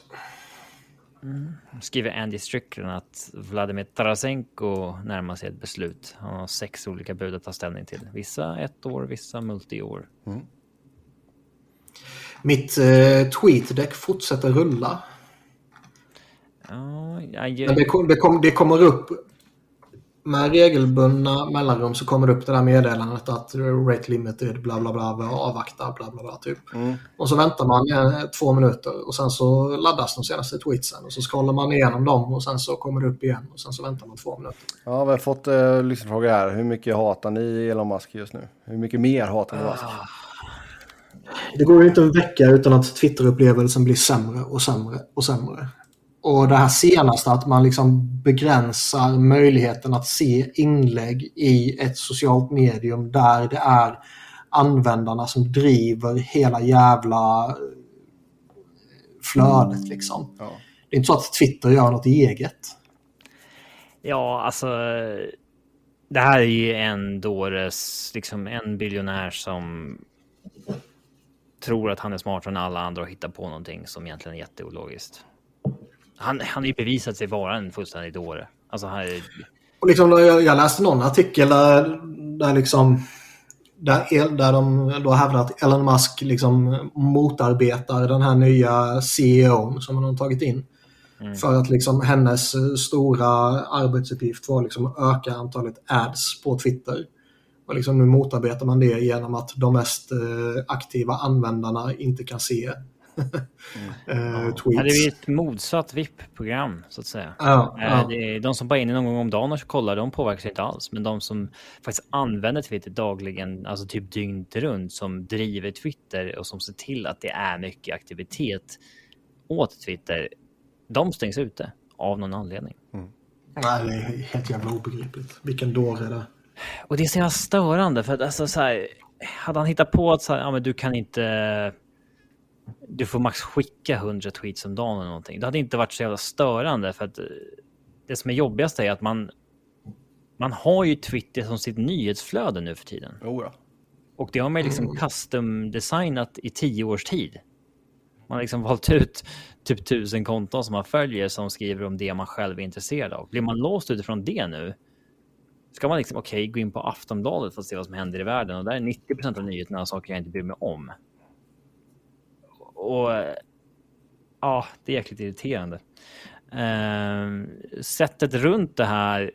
Mm. Skriver Andy Strickland att Vladimir Tarasenko närmar sig ett beslut. Han har sex olika bud att ta ställning till. Vissa ett år, vissa multi-år. Mm. Mitt eh, tweetdeck fortsätter rulla. Ja, jag... Men det, kom, det, kom, det kommer upp med regelbundna mellanrum så kommer det upp det där meddelandet att rate limited bla bla bla, avvakta bla bla bla typ. Mm. Och så väntar man eh, två minuter och sen så laddas de senaste tweetsen och så scrollar man igenom dem och sen så kommer det upp igen och sen så väntar man två minuter. Ja, vi har fått uh, lyssnarfrågor här. Hur mycket hatar ni Elon Musk just nu? Hur mycket mer hatar ni Musk? Ah. Det går ju inte en vecka utan att Twitter-upplevelsen blir sämre och sämre och sämre. Och det här senaste att man liksom begränsar möjligheten att se inlägg i ett socialt medium där det är användarna som driver hela jävla flödet liksom. Ja. Det är inte så att Twitter gör något eget. Ja, alltså. Det här är ju en dåres, liksom en biljonär som tror att han är smartare än alla andra och hittar på någonting som egentligen är jätteologiskt. Han, han har ju bevisat sig vara en fullständig dåre. Alltså, han är... och liksom, jag, jag läste någon artikel där, där liksom där, där de då hävdar att Elon Musk liksom motarbetar den här nya CEOn som han har tagit in. Mm. För att liksom hennes stora arbetsuppgift var liksom att öka antalet ads på Twitter. Och liksom nu motarbetar man det genom att de mest eh, aktiva användarna inte kan se mm. uh, tweets. Det är ett motsatt VIP-program så att säga. Ja, uh, ja. Det är de som bara är inne någon gång om dagen och kollar, de påverkas inte alls. Men de som faktiskt använder Twitter dagligen, alltså typ dygnet runt, som driver Twitter och som ser till att det är mycket aktivitet åt Twitter, de stängs ute av någon anledning. Mm. Nej, det är helt jävla obegripligt. Vilken dåre det är. Och det är så jävla störande för att alltså så här, hade han hittat på att så här, ja, men du kan inte du får max skicka 100 tweets om dagen eller någonting. Det hade inte varit så jävla störande för att eh, det som är jobbigast är att man man har ju Twitter som sitt nyhetsflöde nu för tiden. Oh ja. Och det har man liksom mm. custom designat i tio års tid. Man har liksom valt ut typ tusen konton som man följer som skriver om det man själv är intresserad av. Blir man låst utifrån det nu ska man liksom okej okay, gå in på Aftonbladet för att se vad som händer i världen och där är 90% av nyheterna saker jag inte bryr mig om. Och ja, det är jäkligt irriterande. Uh, sättet runt det här.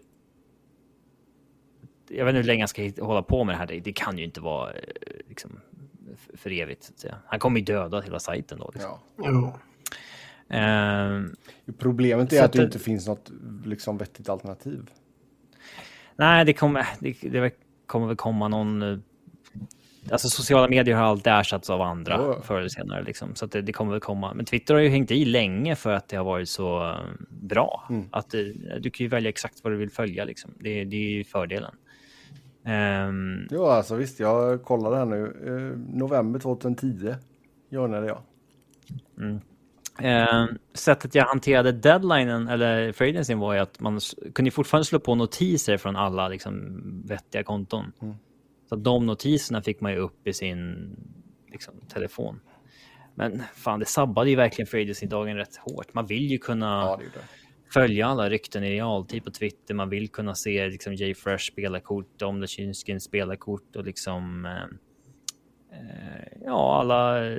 Jag vet inte hur länge jag ska hålla på med det här. Det, kan ju inte vara eh, liksom, för evigt. Så att säga. Han kommer ju döda hela sajten då. Liksom. Ja. Uh, Problemet är att det inte finns något liksom, vettigt alternativ. Nej, det kommer, det, det kommer väl komma någon eh, Alltså sociala medier har alltid ersatts av andra oh. förr eller senare. Liksom. Så det, det, kommer väl komma. Men Twitter har ju hängt i länge för att det har varit så eh, bra. Mm. Att det, eh, du kan ju välja exakt vad du vill följa. Liksom. Det, det är ju fördelen. Um... Ja, alltså visst. Jag kollade här nu. November 2010 görnade jag. Mm. Eh, sättet jag hanterade deadlinen eller freelancing var ju att man kunde fortfarande slå på notiser från alla liksom, vettiga konton. Mm. Så de notiserna fick man ju upp i sin liksom, telefon. Men fan, det sabbade ju verkligen freelancing-dagen rätt hårt. Man vill ju kunna ja, det det. följa alla rykten i realtid på Twitter. Man vill kunna se liksom, Jay Fresh spela kort, Dom Lechinskyn spela kort och liksom eh, ja, alla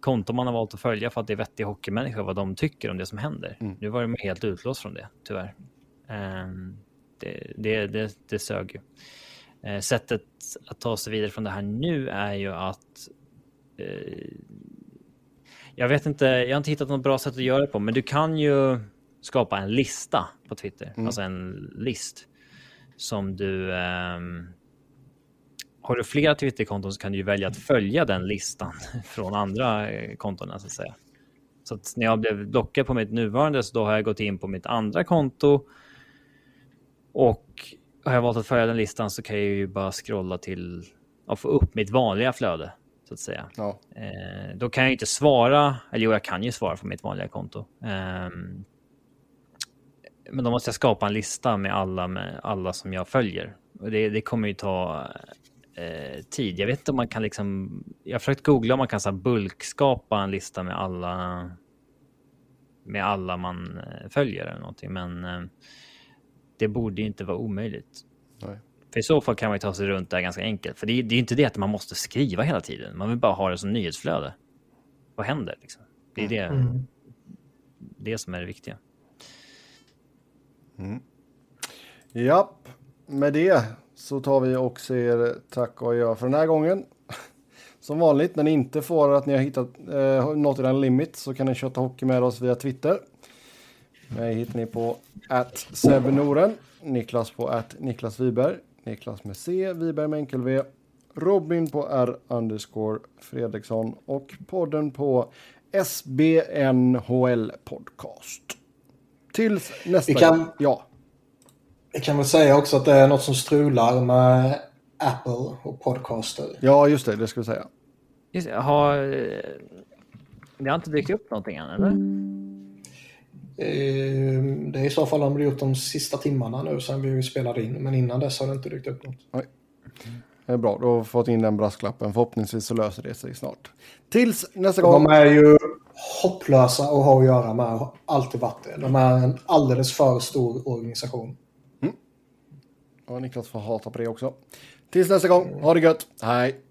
konton man har valt att följa för att det är vettiga hockeymänniskor, vad de tycker om det som händer. Mm. Nu var de helt utlåst från det, tyvärr. Um, det, det, det, det sög ju. Uh, sättet att ta sig vidare från det här nu är ju att Jag vet inte, jag har inte hittat något bra sätt att göra det på, men du kan ju skapa en lista på Twitter, mm. alltså en list som du... Um, har du flera Twitterkonton så kan du välja att följa den listan från andra eh, konton, så att säga. Så att när jag blev blockad på mitt nuvarande så då har jag gått in på mitt andra konto och har jag valt att följa den listan så kan jag ju bara scrolla till och få upp mitt vanliga flöde så att säga. Ja. Eh, då kan jag inte svara, eller jo, jag kan ju svara på mitt vanliga konto. Eh, men då måste jag skapa en lista med alla, med alla som jag följer. Och det, det kommer ju ta eh, tid. Jag vet inte om man kan liksom... Jag har försökt googla om man kan så här, bulkskapa en lista med alla med alla man eh, följer eller någonting. Men eh, det borde inte vara omöjligt. Nej. För i så fall kan man ju ta sig runt där ganska enkelt. För det är, det är inte det att man måste skriva hela tiden. Man vill bara ha det som nyhetsflöde. Vad händer? Liksom? Det är det, mm. det som är det viktiga. Mm. Japp, med det så tar vi och säger tack och jag för den här gången. Som vanligt, när ni inte får att ni har hittat eh, nått den limit så kan ni köta hockey med oss via Twitter. Mig hittar ni på att Niklas på att Niklas Wiberg, Niklas med C, Wiberg med enkel V, Robin på R underscore Fredriksson och podden på SBNHL podcast. Tills nästa vi kan, gång. Ja. Vi kan väl säga också att det är något som strular med Apple och podcaster. Ja, just det. Det ska vi säga. Just, har, det har inte dykt upp någonting än, eller? Eh, det är i så fall om det gjort de sista timmarna nu sen vi spelade in. Men innan dess har det inte dykt upp något. Nej. Det är bra, då har vi fått in den brasklappen. Förhoppningsvis så löser det sig snart. Tills nästa gång. De är ju hopplösa att ha att göra med. Har alltid varit det. De är en alldeles för stor organisation. Och Niklas får hata på det också. Tills nästa gång, ha det gött. Hej!